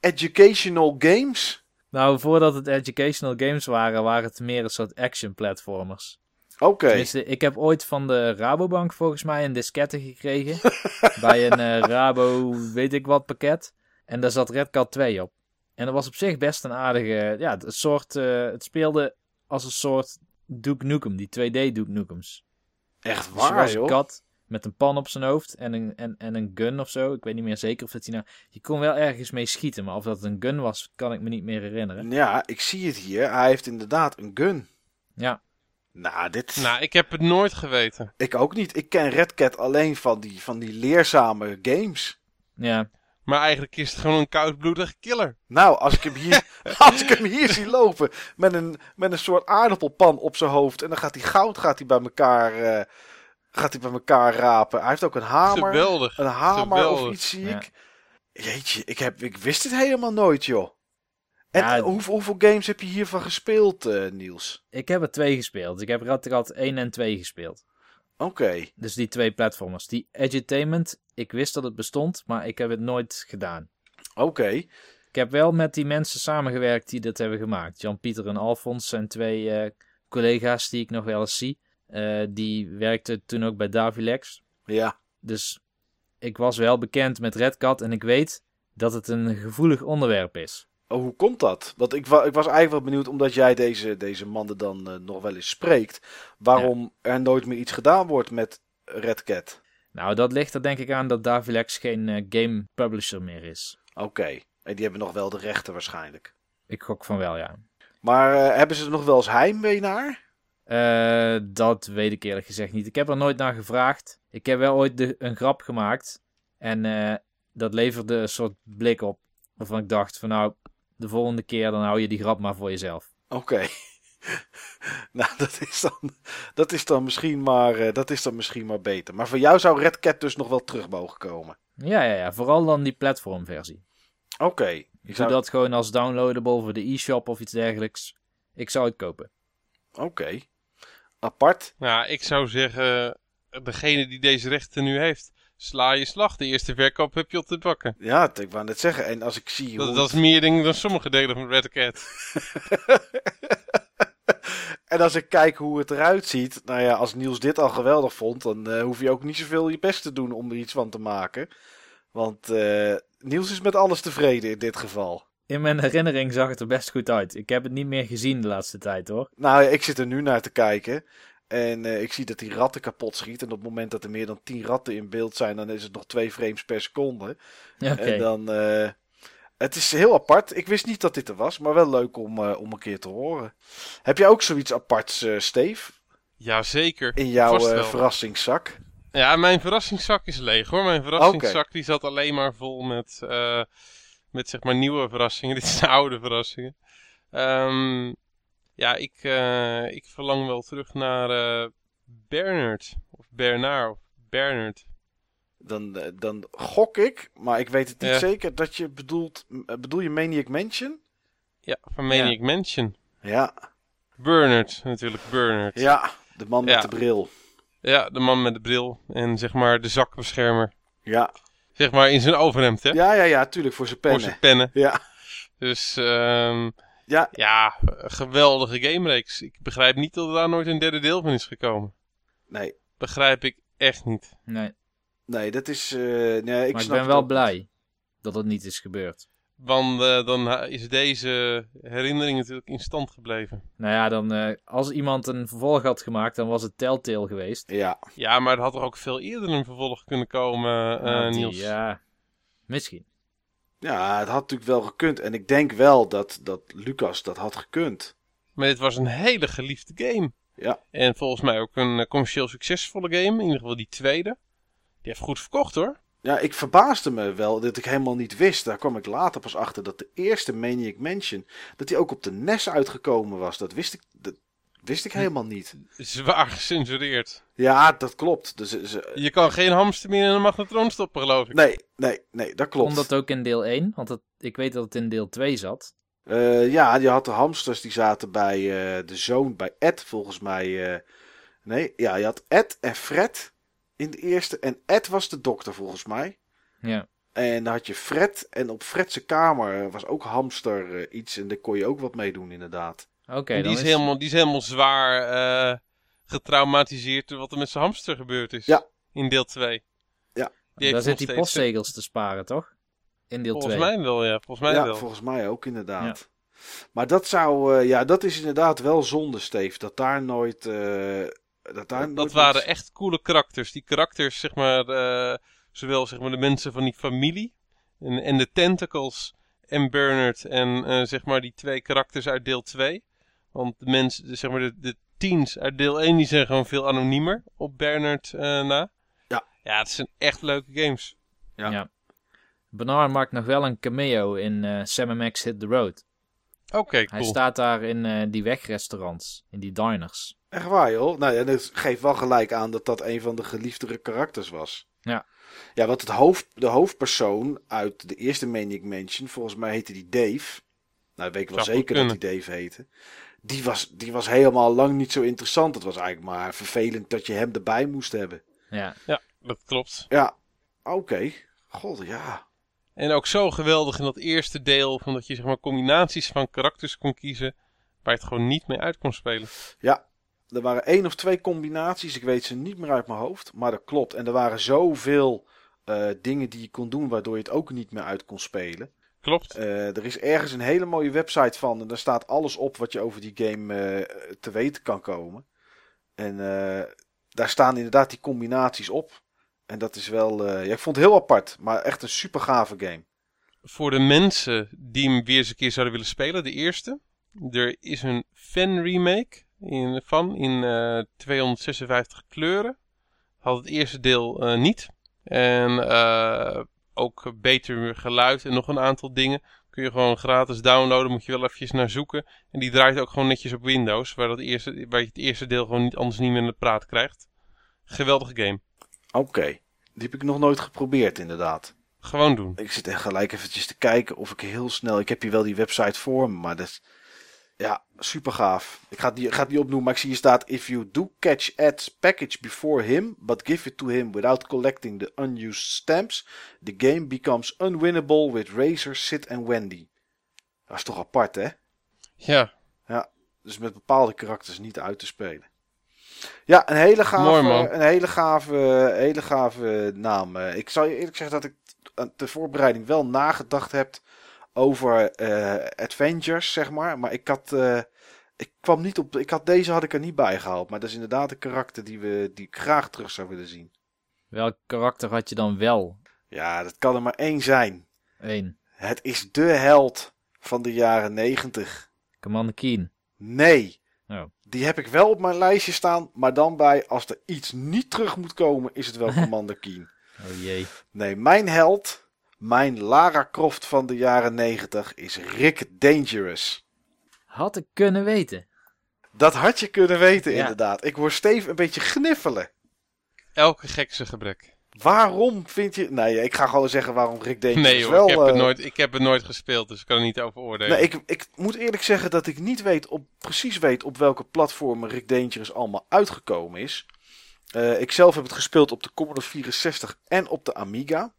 educational games. Nou, voordat het educational games waren, waren het meer een soort action platformers. Oké, Tenminste, ik heb ooit van de Rabobank volgens mij een diskette gekregen. *laughs* bij een eh, Rabo weet ik wat pakket. En daar zat Red Cat 2 op. En dat was op zich best een aardige... Ja, het, soort, eh, het speelde als een soort Duke Nukem. Die 2D Duke Nukems. echt Dus je waar was een joh. kat met een pan op zijn hoofd en een, en, en een gun of zo. Ik weet niet meer zeker of dat hij nou... Je kon wel ergens mee schieten, maar of dat een gun was, kan ik me niet meer herinneren. Ja, ik zie het hier. Hij heeft inderdaad een gun. Ja, Nou, dit... Nou, ik heb het nooit geweten. Ik ook niet. Ik ken Red Cat alleen van die, van die leerzame games. ja. Maar eigenlijk is het gewoon een koudbloedige killer. Nou, als ik hem hier, *laughs* *laughs* als ik hem hier zie lopen met een, met een soort aardappelpan op zijn hoofd. En dan gaat hij goud gaat hij bij elkaar, eh, gaat hij bij elkaar rapen. Hij heeft ook een hamer. Geweldig. Een hamer Geweldig. of iets zie Ja. ik. Jeetje, ik, heb, ik wist het helemaal nooit, joh. En Ja, hoeveel, hoeveel games heb je hiervan gespeeld, eh, Niels? Ik heb er twee gespeeld. Ik heb Cat 1 en 2 gespeeld. Oké, Dus die twee platformers. Die Edutainment, ik wist dat het bestond, maar ik heb het nooit gedaan. oké. Ik heb wel met die mensen samengewerkt die dat hebben gemaakt. Jan-Pieter en Alfons zijn twee eh, collega's die ik nog wel eens zie. Eh, die werkten toen ook bij Davilex. Ja, Dus ik was wel bekend met Red Cat en ik weet dat het een gevoelig onderwerp is. Oh, hoe komt dat? Want ik, wa ik was eigenlijk wel benieuwd, omdat jij deze, deze mannen dan eh, nog wel eens spreekt, waarom er nooit meer iets gedaan wordt met Red Cat. Nou, dat ligt er denk ik aan dat Davilex geen eh, game publisher meer is. Oké, en die hebben nog wel de rechten waarschijnlijk. Ik gok van wel, ja. Maar hebben ze er nog wel eens heimwee naar? Eh, dat weet ik eerlijk gezegd niet. Ik heb er nooit naar gevraagd. Ik heb wel ooit de, een grap gemaakt. En eh, dat leverde een soort blik op. Waarvan ik dacht van nou, de volgende keer dan hou je die grap maar voor jezelf. Oké. *laughs* nou, dat is, dan, dat, is dan misschien maar, eh, dat is dan misschien maar beter. Maar voor jou zou Red Cat dus nog wel terug mogen komen. Ja, ja, ja. Vooral dan die platformversie. Oké. Ik Ik zou... dat gewoon als downloadable voor de e-shop of iets dergelijks. Ik zou het kopen. Oké. Apart. Nou, ik zou zeggen, degene die deze rechten nu heeft, sla je slag. De eerste verkoop heb je op te bakken. Ja, ik wou net zeggen. En als ik zie hoe... Dat, dat is meer ding dan sommige delen van Red Cat. *laughs* en als ik kijk hoe het eruit ziet. Nou ja, als Niels dit al geweldig vond. Dan eh, hoef je ook niet zoveel je best te doen om er iets van te maken. Want eh, Niels is met alles tevreden in dit geval. In mijn herinnering zag het er best goed uit. Ik heb het niet meer gezien de laatste tijd hoor. Nou, ik zit er nu naar te kijken. En eh, ik zie dat die ratten kapot schiet. En op het moment dat er meer dan 10 ratten in beeld zijn, dan is het nog 2 frames per seconde. Oké. En dan. eh, het is heel apart. Ik wist niet dat dit er was, maar wel leuk om, eh, om een keer te horen. Heb jij ook zoiets aparts, eh Steve? Jazeker. In jouw verrassingszak? Ja, mijn verrassingszak is leeg hoor. Mijn verrassingszak die zat alleen maar vol met, eh, met zeg maar nieuwe verrassingen. *laughs* Dit zijn oude verrassingen. Ehm, ja, ik, eh, ik verlang wel terug naar eh Bernard. Of Bernard. Of Bernard. Dan, eh, dan gok ik, maar ik weet het niet Ja. zeker, dat je bedoelt. bedoel je Maniac Mansion? Ja, van Maniac Mansion. Ja, Bernard, natuurlijk Bernard. ja de man met Ja. de bril. Ja, de man met de bril en zeg maar de zakbeschermer. Ja. Zeg maar in zijn overhemd, hè? ja, ja, ja, tuurlijk, voor zijn Voor pennen. zijn pennen. Ja, Dus ehm, ja, ja, geweldige gamereeks. Ik begrijp niet dat er daar nooit een derde deel van is gekomen. nee, Begrijp ik echt niet. Nee. nee, dat is. eh, nee, ik maar ik ben wel blij dat het niet is gebeurd. Want eh, dan is deze herinnering natuurlijk in stand gebleven. Nou ja, dan, eh, als iemand een vervolg had gemaakt, dan was het Telltale geweest. Ja, Ja, maar er had er ook veel eerder een vervolg kunnen komen, die, Niels. Ja, misschien. ja, het had natuurlijk wel gekund. En ik denk wel dat, dat Lucas dat had gekund. Maar dit was een hele geliefde game. Ja. En volgens mij ook een commercieel succesvolle game. In ieder geval die tweede. Die heeft goed verkocht hoor. Ja, ik verbaasde me wel dat ik helemaal niet wist. Daar kwam ik later pas achter dat de eerste Maniac Mansion, dat die ook op de NES uitgekomen was. Dat wist ik, dat wist ik helemaal niet. Zwaar gecensureerd. Ja, dat klopt. Dus, ze- Je kan geen hamster meer in een magnetron stoppen geloof ik. nee, nee, nee, dat klopt. Komt dat ook in deel 1? Want het, ik weet dat het in deel 2 zat. Eh, ja, je had de hamsters die zaten bij eh, de zoon, bij Ed volgens mij. eh. nee, ja, je had Ed en Fred in de eerste. En Ed was de dokter volgens mij. Ja. En dan had je Fred. En op Fred's kamer was ook hamster eh, iets. En daar kon je ook wat mee doen, inderdaad. Oké, die, is helemaal, die is helemaal zwaar eh, getraumatiseerd door wat er met zijn hamster gebeurd is. Ja. In deel 2. Ja. Die Daar zit die postzegels te sparen, toch? In deel 2. Volgens mij wel, ja. Volgens mij ja, wel. volgens mij ook inderdaad. Maar dat zou, eh, ja, dat is inderdaad wel zonde, Steve. Dat daar nooit. eh, dat daar Dat waren echt coole karakters. Die karakters, zeg maar, eh, zowel zeg maar, de mensen van die familie en, en de tentacles en Bernard en eh, zeg maar die twee karakters uit deel 2. Want de mensen, zeg maar de, de teens uit deel 1 die zijn gewoon veel anoniemer op Bernard eh, na. Ja. Ja, het zijn echt leuke games. Ja. Ja. Bernard maakt nog wel een cameo in eh Sam Max Hit the Road. Oké, Hij cool. staat daar in eh, die wegrestaurants, in die diners. Echt waar, joh. Nou ja, dat geeft wel gelijk aan dat dat een van de geliefdere karakters was. Ja. Ja, want het hoofd, de hoofdpersoon uit de eerste Maniac Mansion, volgens mij heette die Dave. Nou, weet ik wel Zou zeker dat die Dave heette. Die was, die was helemaal lang niet zo interessant. Het was eigenlijk maar vervelend dat je hem erbij moest hebben. Ja, Ja, dat klopt. Ja, oké. God, ja. En ook zo geweldig in dat eerste deel, van dat je zeg maar combinaties van karakters kon kiezen, waar je het gewoon niet mee uit kon spelen. Ja, er waren één of twee combinaties. Ik weet ze niet meer uit mijn hoofd. Maar dat klopt. En er waren zoveel eh, dingen die je kon doen waardoor je het ook niet meer uit kon spelen. Klopt. Eh, er is ergens een hele mooie website van. En daar staat alles op wat je over die game eh, te weten kan komen. En daar staan inderdaad die combinaties op. En dat is wel. ja, ik vond het heel apart. Maar echt een super gave game. Voor de mensen die hem weer eens een keer zouden willen spelen, de eerste. Er is een fan remake in, van in 256 kleuren. Had het eerste deel niet. En ook beter geluid en nog een aantal dingen. Kun je gewoon gratis downloaden, moet je wel eventjes naar zoeken. En die draait ook gewoon netjes op Windows, waar, dat eerste, waar je het eerste deel gewoon niet, anders niet meer in het praat krijgt. Geweldige game. Oké, die heb ik nog nooit geprobeerd inderdaad. Gewoon doen. Ik zit echt gelijk eventjes te kijken of ik heel snel... Ik heb hier wel die website voor me, maar dat ja, super gaaf. Ik ga het niet, ga het niet opnoemen, maar ik zie hier staat: If you do catch Ed's package before him, but give it to him without collecting the unused stamps, the game becomes unwinnable with Razor, Sid en Wendy. Dat is toch apart, hè? Ja. Ja, dus met bepaalde karakters niet uit te spelen. Ja, een hele gave, Mooi, een hele gave, hele gave naam. Ik zal je eerlijk zeggen dat ik de voorbereiding wel nagedacht heb over uh, Avengers, zeg maar. Maar ik had, uh, ik kwam niet op, ik had deze had ik er niet bij gehaald. Maar dat is inderdaad een karakter die, we, die ik graag terug zou willen zien. Welk karakter had je dan wel? Ja, dat kan er maar één zijn. Eén. Het is de held van de jaren negentig. Commander Keen. Nee. Oh. Die heb ik wel op mijn lijstje staan, maar dan bij als er iets niet terug moet komen, is het wel *laughs* Commander Keen. Oh jee. Nee, mijn held mijn Lara Croft van de jaren 90 is Rick Dangerous. Had ik kunnen weten. Dat had je kunnen weten, inderdaad. Ik word Steve een beetje gniffelen. Elke gekse gebrek. Waarom vind je... Nee, ik ga gewoon zeggen waarom Rick Dangerous nee, joh, wel... Ik heb, het eh, nooit, ik heb het nooit gespeeld, dus ik kan er niet over oordelen. Nee, ik, ik moet eerlijk zeggen dat ik niet weet op, precies weet op welke platformen Rick Dangerous allemaal uitgekomen is. Uh, ik zelf heb het gespeeld op de Commodore 64 en op de Amiga.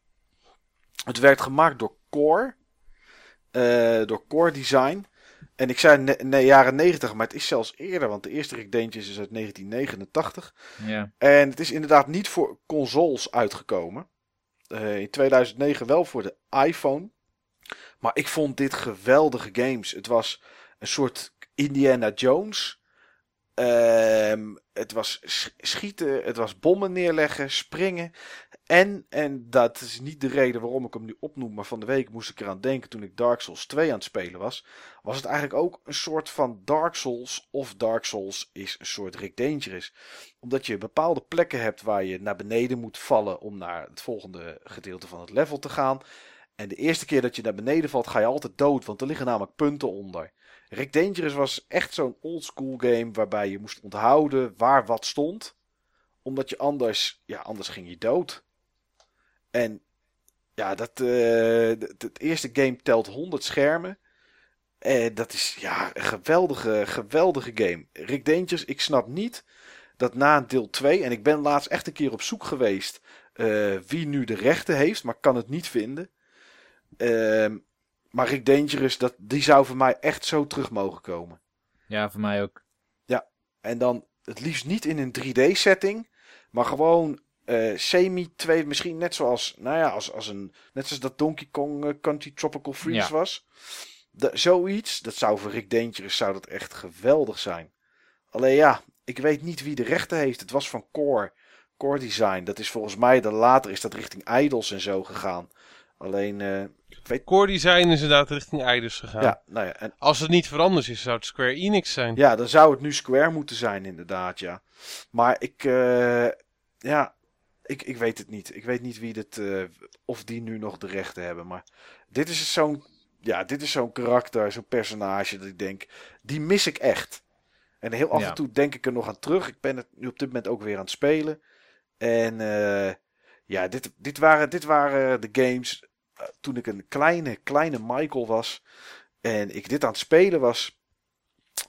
Het werd gemaakt door Core. Uh, door Core Design. En ik zei ne jaren 90, maar het is zelfs eerder, want de eerste Rick Dangerous is uit 1989. Ja. En het is inderdaad niet voor consoles uitgekomen. Uh, in 2009 wel voor de iPhone. Maar ik vond dit geweldige games. Het was een soort Indiana Jones. Uh, het was schieten, het was bommen neerleggen, springen. En, en dat is niet de reden waarom ik hem nu opnoem, maar van de week moest ik eraan denken toen ik Dark Souls 2 aan het spelen was. Was het eigenlijk ook een soort van Dark Souls of Dark Souls is een soort Rick Dangerous. Omdat je bepaalde plekken hebt waar je naar beneden moet vallen om naar het volgende gedeelte van het level te gaan. En de eerste keer dat je naar beneden valt ga je altijd dood, want er liggen namelijk punten onder. Rick Dangerous was echt zo'n oldschool game waarbij je moest onthouden waar wat stond. Omdat je anders, ja, anders ging je dood. En ja, dat, uh, het eerste game telt 100 schermen. En dat is ja, een geweldige, geweldige game. Rick Dangerous, ik snap niet dat na deel 2, en ik ben laatst echt een keer op zoek geweest uh, wie nu de rechten heeft, maar kan het niet vinden. Uh, maar Rick Dangerous, dat, die zou voor mij echt zo terug mogen komen. Ja, voor mij ook. Ja, en dan het liefst niet in een 3D-setting, maar gewoon uh, semi 2, misschien net zoals, nou ja, als, als een, net zoals dat Donkey Kong uh, Country Tropical Freeze was. De, zoiets, dat zou voor Rick Dangerous zou dat echt geweldig zijn. Alleen ja, ik weet niet wie de rechten heeft. Het was van Core, Core Design. Dat is volgens mij, dan later is dat richting Idols en zo gegaan. Alleen, uh, weet... Core Design is inderdaad richting Idols gegaan. Ja, nou ja. En... Als het niet veranderd is, zou het Square Enix zijn. Ja, dan zou het nu Square moeten zijn inderdaad, ja. Maar ik, ja, ik, ik weet het niet. Ik weet niet wie dit, uh, of die nu nog de rechten hebben. Maar dit is zo'n ja, dit is zo'n karakter, zo'n personage dat ik denk, die mis ik echt. En heel af en toe denk ik er nog aan terug. Ik ben het nu op dit moment ook weer aan het spelen. En uh, ja, dit, dit, waren, dit waren de games uh, toen ik een kleine, kleine Michael was. En ik dit aan het spelen was.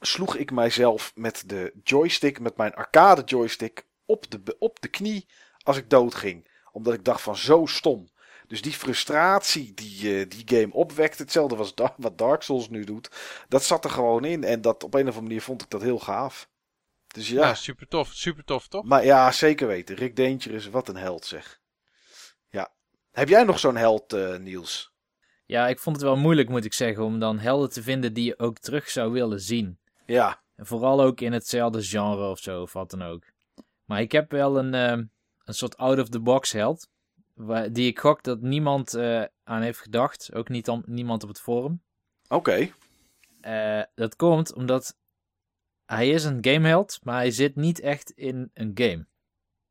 Sloeg ik mijzelf met de joystick, met mijn arcade joystick, op de, op de knie als ik doodging. Omdat ik dacht van zo stom. Dus die frustratie die uh, die game opwekt, hetzelfde was wat Dark Souls nu doet, dat zat er gewoon in. En dat op een of andere manier vond ik dat heel gaaf. Dus ja. ja super tof, super tof toch? Maar ja, zeker weten. Rick Dangerous, wat een held zeg. Ja. Heb jij nog zo'n held, uh, Niels? Ja, ik vond het wel moeilijk, moet ik zeggen, om dan helden te vinden die je ook terug zou willen zien. Ja, En vooral ook in hetzelfde genre of zo, of wat dan ook. Maar ik heb wel een, eh, een soort out-of-the-box held. Waar, die ik gok dat niemand eh, aan heeft gedacht. Ook niet aan, niemand op het forum. oké. Eh, dat komt omdat hij is een gameheld, maar hij zit niet echt in een game.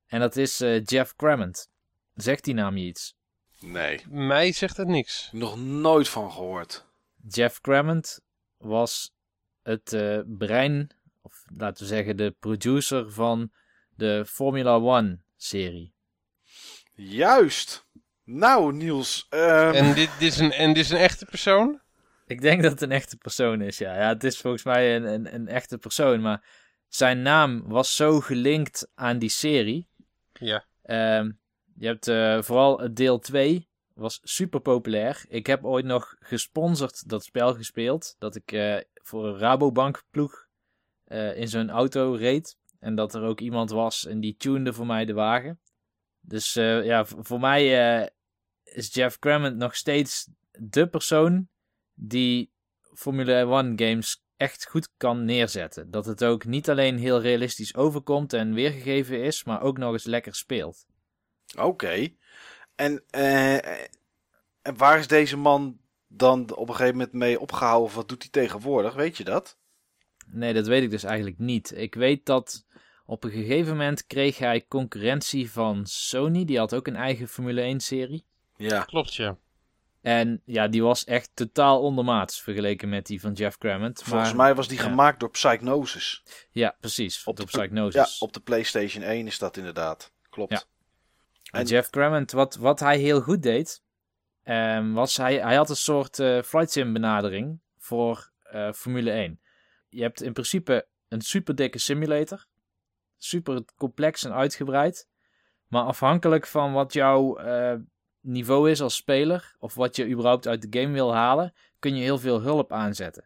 En dat is eh, Jeff Crammond. Zegt die naam je iets? Nee, Mij zegt het niks. nog nooit van gehoord. Jeff Crammond was het eh, brein, of laten we zeggen de producer van de Formula One serie. Juist. Nou, Niels. ehm, En dit, dit, is een, en dit is een echte persoon? Ik denk dat het een echte persoon is, ja. ja het is volgens mij een, een, een echte persoon, maar zijn naam was zo gelinkt aan die serie. Ja. Ehm, je hebt eh, vooral het deel 2, was super populair. Ik heb ooit nog gesponsord dat spel gespeeld, dat ik eh, voor een Rabobank ploeg eh, in zo'n auto reed. En dat er ook iemand was en die tunede voor mij de wagen. Dus eh, ja, voor mij eh, is Jeff Crammond nog steeds de persoon die Formule 1 games echt goed kan neerzetten. Dat het ook niet alleen heel realistisch overkomt en weergegeven is, maar ook nog eens lekker speelt. Oké. En, eh, en waar is deze man dan op een gegeven moment mee opgehouden? Of wat doet hij tegenwoordig? Weet je dat? Nee, dat weet ik dus eigenlijk niet. Ik weet dat op een gegeven moment kreeg hij concurrentie van Sony. Die had ook een eigen Formule 1 serie. Ja. Klopt, ja. En ja, die was echt totaal ondermaats vergeleken met die van Jeff Crammond. Volgens Maar- mij was die ja. gemaakt door Psygnosis. Ja, precies. Op de- Ja, Psygnosis. op de PlayStation 1 is dat inderdaad. Klopt. Ja. En En- Jeff Crammond, wat, wat hij heel goed deed, ehm, was hij, hij had een soort eh flight sim benadering voor eh, Formule 1. Je hebt in principe een super dikke simulator, super complex en uitgebreid, maar afhankelijk van wat jouw eh, niveau is als speler, of wat je überhaupt uit de game wil halen, kun je heel veel hulp aanzetten.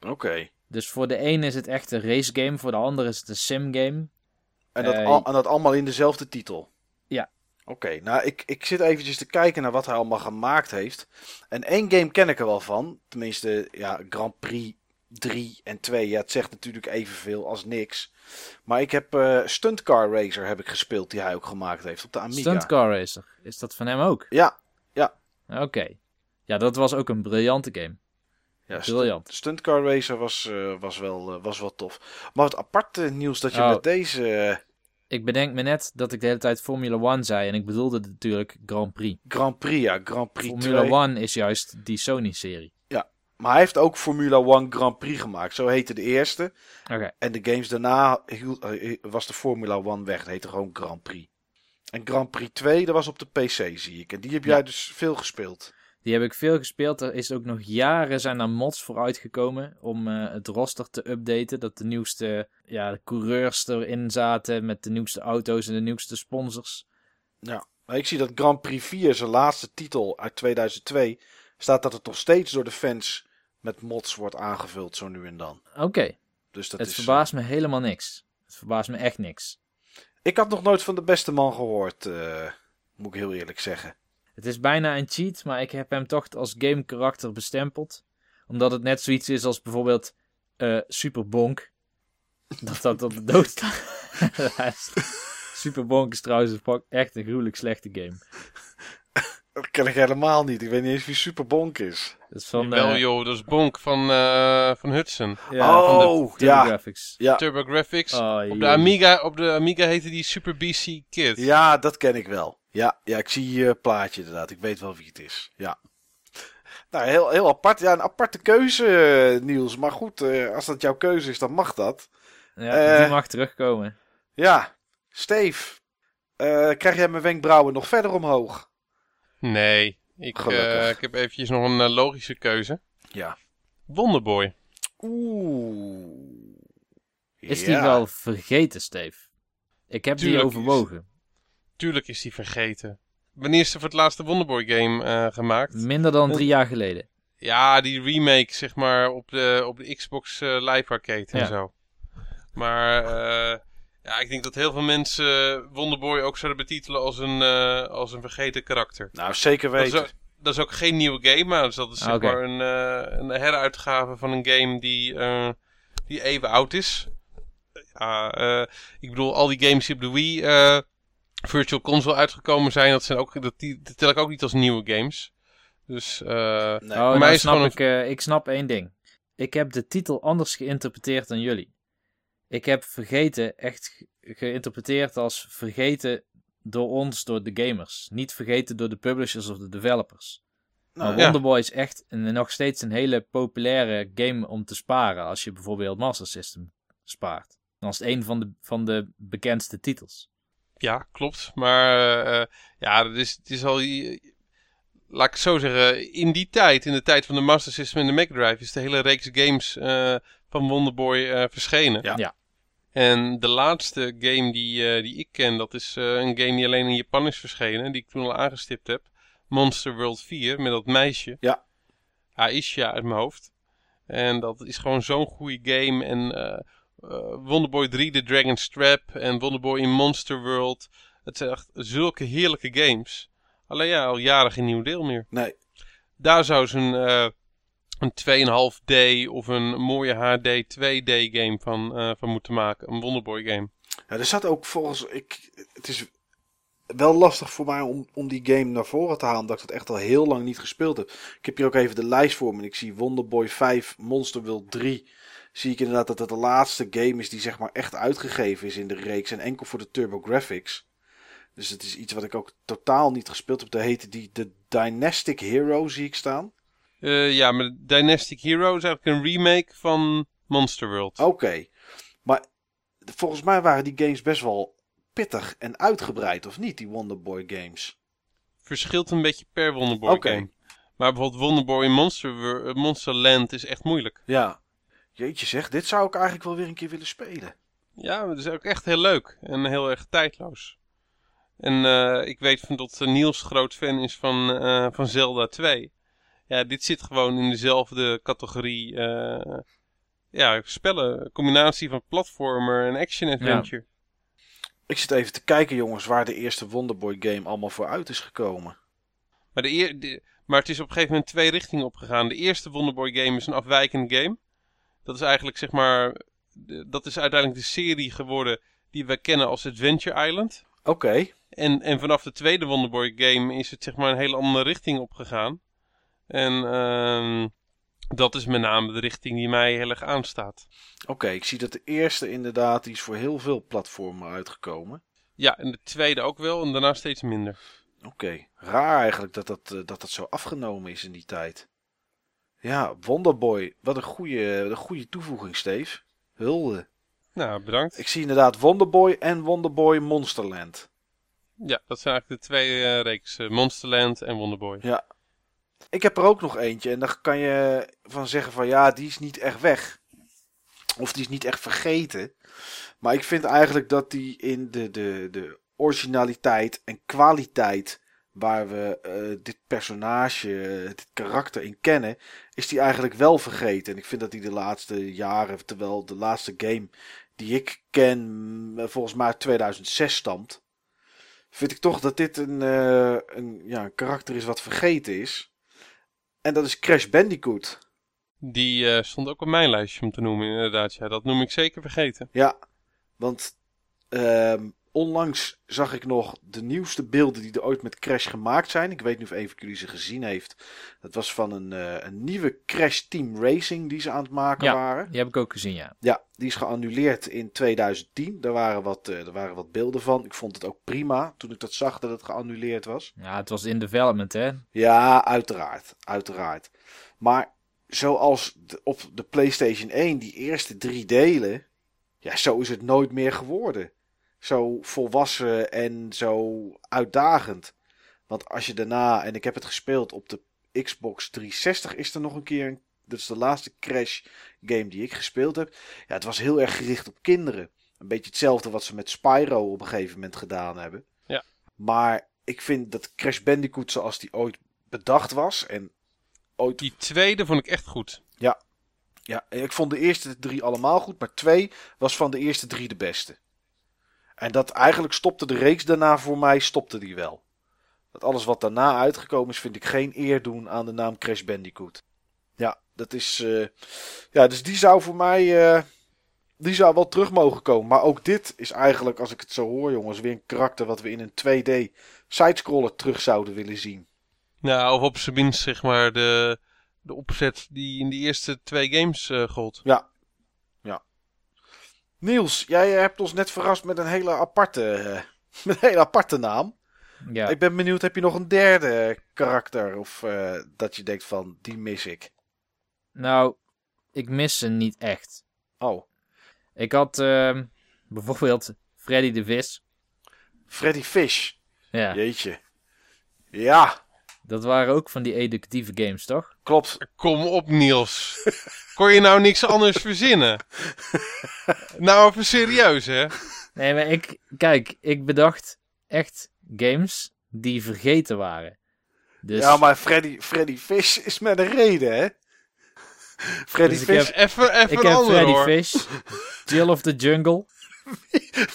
Oké. Dus voor de een is het echt een race game, voor de ander is het een sim game. En, dat Eh, al, en dat allemaal in dezelfde titel? Ja. Oké, nou ik, ik zit eventjes te kijken naar wat hij allemaal gemaakt heeft. En één game ken ik er wel van. Tenminste, ja, Grand Prix 3 en 2. Ja, het zegt natuurlijk evenveel als niks. Maar ik heb eh Stunt Car Racer heb ik gespeeld, die hij ook gemaakt heeft op de Amiga. Stunt Car Racer, is dat van hem ook? Ja, Oké. Ja, dat was ook een briljante game. ja Briljant. Stunt Car Racer was, eh, was, wel, eh, was wel tof. Maar het aparte nieuws dat je Oh. met deze Ik bedenk me net dat ik de hele tijd Formula 1 zei en ik bedoelde natuurlijk Grand Prix. Grand Prix, ja, Grand Prix Formula 2. 1 is juist die Sony-serie. Maar hij heeft ook Formula 1 Grand Prix gemaakt. Zo heette de eerste. En de games daarna hield- eh, was de Formula 1 weg. Dat heette gewoon Grand Prix. En Grand Prix 2, dat was op de PC, zie ik. En die heb jij Ja. dus veel gespeeld. Die heb ik veel gespeeld. Er is ook nog jaren zijn er mods voor uitgekomen om eh, het roster te updaten. Dat de nieuwste ja, de coureurs erin zaten met de nieuwste auto's en de nieuwste sponsors. Maar ik zie dat Grand Prix 4, zijn laatste titel uit 2002, staat dat het nog steeds door de fans met mods wordt aangevuld, zo nu en dan. Oké, Dus dat het is, verbaast me helemaal niks. Het verbaast me echt niks. Ik had nog nooit van de beste man gehoord, eh, moet ik heel eerlijk zeggen. Het is bijna een cheat, maar ik heb hem toch als game karakter bestempeld. Omdat het net zoiets is als bijvoorbeeld eh Super Bonk. Dat dat op de *laughs* dood staat. *laughs* Super Bonk is trouwens echt een gruwelijk slechte game. Dat ken ik helemaal niet. Ik weet niet eens wie Super Bonk is. Dat is van, Wel eh, joh, dat is Bonk van, eh, van Hudson. ja, van de oh, ja. Graphics. Ja. TurboGrafx. Oh, op, de. Amiga, op de Amiga heette die Super BC Kid. Ja, dat ken ik wel. Ja, ja ik zie een plaatje inderdaad. Ik weet wel wie het is. Ja. Nou, heel, heel apart. Ja, een aparte keuze, eh, Niels. Maar goed, eh, als dat jouw keuze is, dan mag dat. Ja, die mag terugkomen. Ja, Steve. eh, krijg jij mijn wenkbrauwen nog verder omhoog? Nee, ik, Gelukkig. eh, ik heb eventjes nog een eh, logische keuze. Ja. Wonderboy. Oeh. Is Ja. die wel vergeten, Steve? Ik heb Tuurlijk die is- overwogen. Tuurlijk is die vergeten. Wanneer is er voor het laatste Wonderboy game eh, gemaakt? Minder dan drie jaar geleden. Ja, die remake zeg maar op de, op de Xbox Live Arcade en Ja. zo. Maar eh, ja, ik denk dat heel veel mensen Wonderboy ook zouden betitelen als een, eh, als een vergeten karakter. Nou, zeker Dat is, weten. ook, dat is ook geen nieuwe game, maar dat is zeg Oké. maar een, eh, een heruitgave van een game die, eh, die even oud is. Ja, eh, ik bedoel, al die games die op de Wii eh, Virtual Console uitgekomen zijn, dat, zijn ook, dat, die, dat tel ik ook niet als nieuwe games. Dus eh, Nee. oh, mij nou is snap gewoon ik, eh, ik snap één ding. Ik heb de titel anders geïnterpreteerd dan jullie. Ik heb vergeten echt ge- geïnterpreteerd als vergeten door ons, door de gamers. Niet vergeten door de publishers of de developers. Nou, maar ja. Wonderboy is echt een, nog steeds een hele populaire game om te sparen. Als je bijvoorbeeld Master System spaart. Dan is het een van de, van de bekendste titels. Ja, klopt. Maar eh, ja, het is, het is al. Laat ik het zo zeggen. In die tijd, in de tijd van de Master System en de Mega Drive, is de hele reeks games eh, van Wonderboy eh, verschenen. Ja. Ja. En de laatste game die, eh, die ik ken, dat is eh, een game die alleen in Japan is verschenen. Die ik toen al aangestipt heb. Monster World 4, met dat meisje. Ja. Aisha uit mijn hoofd. En dat is gewoon zo'n goede game. En eh, eh, Wonderboy 3, The Dragon's Trap en Wonderboy in Monster World. Het zijn echt zulke heerlijke games. Alleen ja, al jaren geen nieuw deel meer. Nee. Daar zou ze een, eh een 2,5D of een mooie HD 2D game van, eh, van moeten maken. Een Wonderboy game. Ja, er zat ook volgens ik. Het is wel lastig voor mij om, om die game naar voren te halen. Omdat ik het echt al heel lang niet gespeeld heb. Ik heb hier ook even de lijst voor me. En ik zie Wonderboy 5, Monster World 3. Zie ik inderdaad dat het de laatste game is die zeg maar echt uitgegeven is in de reeks. En enkel voor de TurboGrafx. Dus het is iets wat ik ook totaal niet gespeeld heb. Daar heette die de Dynastic Hero, zie ik staan. Eh, ja, maar Dynastic Hero is eigenlijk een remake van Monster World. Oké. Maar volgens mij waren die games best wel pittig en uitgebreid, of niet? Die Wonderboy games. Verschilt een beetje per Wonderboy game. Maar bijvoorbeeld Wonderboy in Monster, eh, Monsterland is echt moeilijk. Ja. Jeetje zeg, dit zou ik eigenlijk wel weer een keer willen spelen. Ja, het is ook echt heel leuk en heel erg tijdloos. En eh, ik weet van dat Niels groot fan is van, van Zelda 2. Ja, dit zit gewoon in dezelfde categorie eh, ja, spellen. Combinatie van platformer en action adventure. Ik zit even te kijken, jongens, waar de eerste Wonderboy game allemaal voor uit is gekomen. Maar, de eer, de- maar het is op een gegeven moment twee richtingen opgegaan. De eerste Wonderboy game is een afwijkende game. Dat is eigenlijk zeg maar... de- dat is uiteindelijk de serie geworden die we kennen als Adventure Island. Oké. En, en vanaf de tweede Wonderboy game is het zeg maar een hele andere richting opgegaan. En ehm, dat is met name de richting die mij heel erg aanstaat. Oké, ik zie dat de eerste inderdaad, die is voor heel veel platformen uitgekomen. Ja, en de tweede ook wel en daarna steeds minder. Oké, raar eigenlijk dat dat, eh, dat dat zo afgenomen is in die tijd. Ja, Wonderboy, wat een goede, wat een goede toevoeging, Steve. Hulde. Nou, bedankt. Ik zie inderdaad Wonderboy en Wonderboy Monsterland. Ja, dat zijn eigenlijk de twee eh reeksen. Monsterland en Wonderboy. Ja. Ik heb er ook nog eentje en daar kan je van zeggen van ja, die is niet echt weg. Of die is niet echt vergeten. Maar ik vind eigenlijk dat die in de, de, de originaliteit en kwaliteit waar we eh, dit personage, eh, dit karakter in kennen, is die eigenlijk wel vergeten. En ik vind dat die de laatste jaren, terwijl de laatste game die ik ken, mm, volgens mij uit 2006 stamt, vind ik toch dat dit een, eh, een, ja, een karakter is wat vergeten is. En dat is Crash Bandicoot. Die eh, stond ook op mijn lijstje om te noemen, inderdaad. Ja, dat noem ik zeker vergeten. Ja, want ehm, onlangs zag ik nog de nieuwste beelden die er ooit met Crash gemaakt zijn. Ik weet niet of een van jullie ze gezien heeft. Dat was van een, eh, een nieuwe Crash Team Racing die ze aan het maken Ja. waren. Die heb ik ook gezien, ja. Ja, die is geannuleerd in 2010. Daar waren, wat, eh, er waren wat beelden van. Ik vond het ook prima toen ik dat zag dat het geannuleerd was. Ja, het was in development, hè. Ja, uiteraard. Uiteraard. Maar zoals de- op de PlayStation 1, die eerste drie delen. Ja, zo is het nooit meer geworden. Zo volwassen en zo uitdagend. Want als je daarna, en ik heb het gespeeld op de Xbox 360, is er nog een keer. een- Dat is de laatste Crash game die ik gespeeld heb. Ja, het was heel erg gericht op kinderen. Een beetje hetzelfde wat ze met Spyro op een gegeven moment gedaan hebben. Ja. Maar ik vind dat Crash Bandicoot zoals die ooit bedacht was. En ooit. Die tweede vond ik echt goed. Ja, ik vond de eerste drie allemaal goed. Maar twee was van de eerste drie de beste. En dat eigenlijk stopte de reeks daarna voor mij, stopte die wel. Want alles wat daarna uitgekomen is, vind ik geen eer doen aan de naam Crash Bandicoot. Ja, dat is. eh, ja, dus die zou voor mij. eh, die zou wel terug mogen komen. Maar ook dit is eigenlijk, als ik het zo hoor, jongens, weer een karakter wat we in een 2D sidescroller terug zouden willen zien. Nou, of op zijn minst zeg maar de, de opzet die in de eerste twee games eh gold. Ja. Niels, jij hebt ons net verrast met een hele aparte, eh, *laughs* met een hele aparte naam. Ja, Ik ben benieuwd, heb je nog een derde karakter? Of eh, dat je denkt van, die mis ik. nou, ik mis ze niet echt. Oh, Ik had ehm, bijvoorbeeld Freddy de Vis. Freddy Fish. Ja, Jeetje. Ja, dat waren ook van die educatieve games, toch? klopt. Kom op Niels. Kon je nou niks anders verzinnen? nou even serieus hè. Nee, maar ik, kijk, ik bedacht echt games die vergeten waren. Dus, Ja, maar Freddy, Freddy Fish is met een reden, hè? Freddy Dus ik Fish, heb- Even, even ik een heb ander Freddy hoor. Fish, Jill of the Jungle.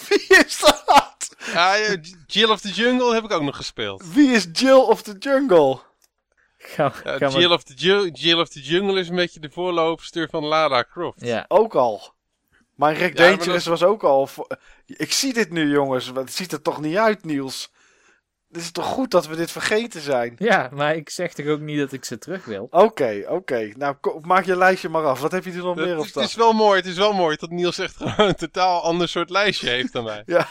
wie is dat? Ja, Jill of the Jungle heb ik ook nog gespeeld. Wie is Jill of the Jungle? Ja, Jill, of the Ju- Jill of the Jungle is een beetje de voorloopster van Lara Croft. ja, Ook al. Maar Rick Ja, maar Dangerous dat- was ook al... Ik zie dit nu, jongens. maar Het ziet er toch niet uit, Niels? Het is toch goed dat we dit vergeten zijn? ja, maar ik zeg toch ook niet dat ik ze terug wil. Oké, oké. Nou, maak je lijstje maar af. Wat heb je er nog Dat- meer op het staan? is wel mooi, het is wel mooi dat Niels echt *laughs* gewoon een totaal ander soort lijstje heeft dan wij. *laughs* Ja,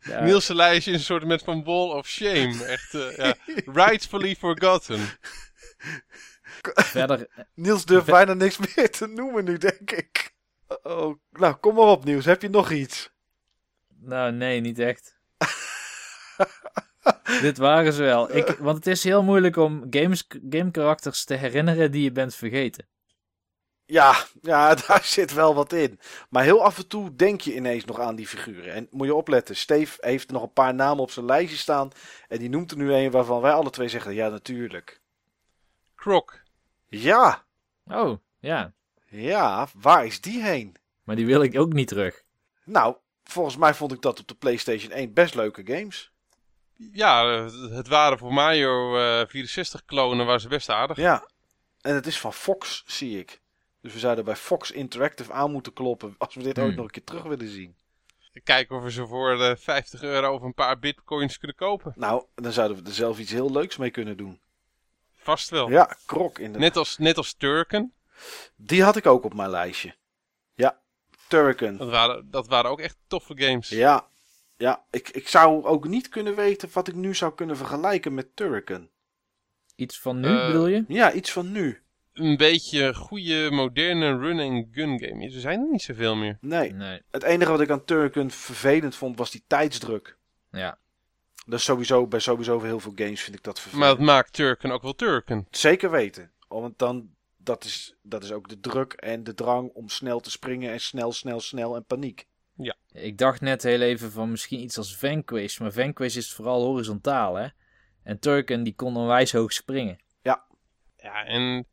Ja, Niels' lijstje is een soort met van ball of shame. Echt, eh, ja, *laughs* rightfully forgotten. verder, Niels durft bijna niks meer te noemen nu, denk ik. Oh, nou, kom maar op, Niels. Heb je nog iets? nou nee, niet echt. Dit waren ze wel. Ik, want het is heel moeilijk om games, gamekarakters te herinneren die je bent vergeten. Ja, ja, *laughs* daar zit wel wat in. Maar heel af en toe denk je ineens nog aan die figuren. En moet je opletten, Steve heeft nog een paar namen op zijn lijstje staan. En die noemt er nu een waarvan wij alle twee zeggen, ja, natuurlijk. Croc. Ja, Oh, ja. ja, waar is die heen? Maar die wil ik ook niet terug. Nou, volgens mij vond ik dat op de PlayStation 1 best leuke games. Ja, eh, het waren voor Mario eh 64 klonen waren ze best aardig. Ja, en het is van Fox, zie ik. Dus we zouden bij Fox Interactive aan moeten kloppen als we dit ooit Hmm. nog een keer terug willen zien. Kijken of we ze voor eh, 50 euro of een paar bitcoins kunnen kopen. Nou, dan zouden we er zelf iets heel leuks mee kunnen doen. Vast wel. Ja, Krok inderdaad. Net als, net als Turken. Die had ik ook op mijn lijstje. Ja, Turrican. Dat waren, dat waren ook echt toffe games. Ja, ja ik, ik zou ook niet kunnen weten wat ik nu zou kunnen vergelijken met Turrican. Iets van nu, Eh, bedoel je? Ja, iets van nu. Een beetje goede, moderne run-and-gun game. Er zijn er niet zoveel meer. Nee, Nee. het enige wat ik aan Turrican vervelend vond was die tijdsdruk. Ja. Dat is sowieso, bij sowieso heel veel games vind ik dat Maar vervelend. het maakt Turken ook wel Turken. Zeker weten. Want dan, dat is, dat is ook de druk en de drang om snel te springen en snel, snel, snel en paniek. Ik dacht net heel even van misschien iets als Vanquish. Maar Vanquish is vooral horizontaal, hè? En Turken die kon onwijs hoog springen. Ja, en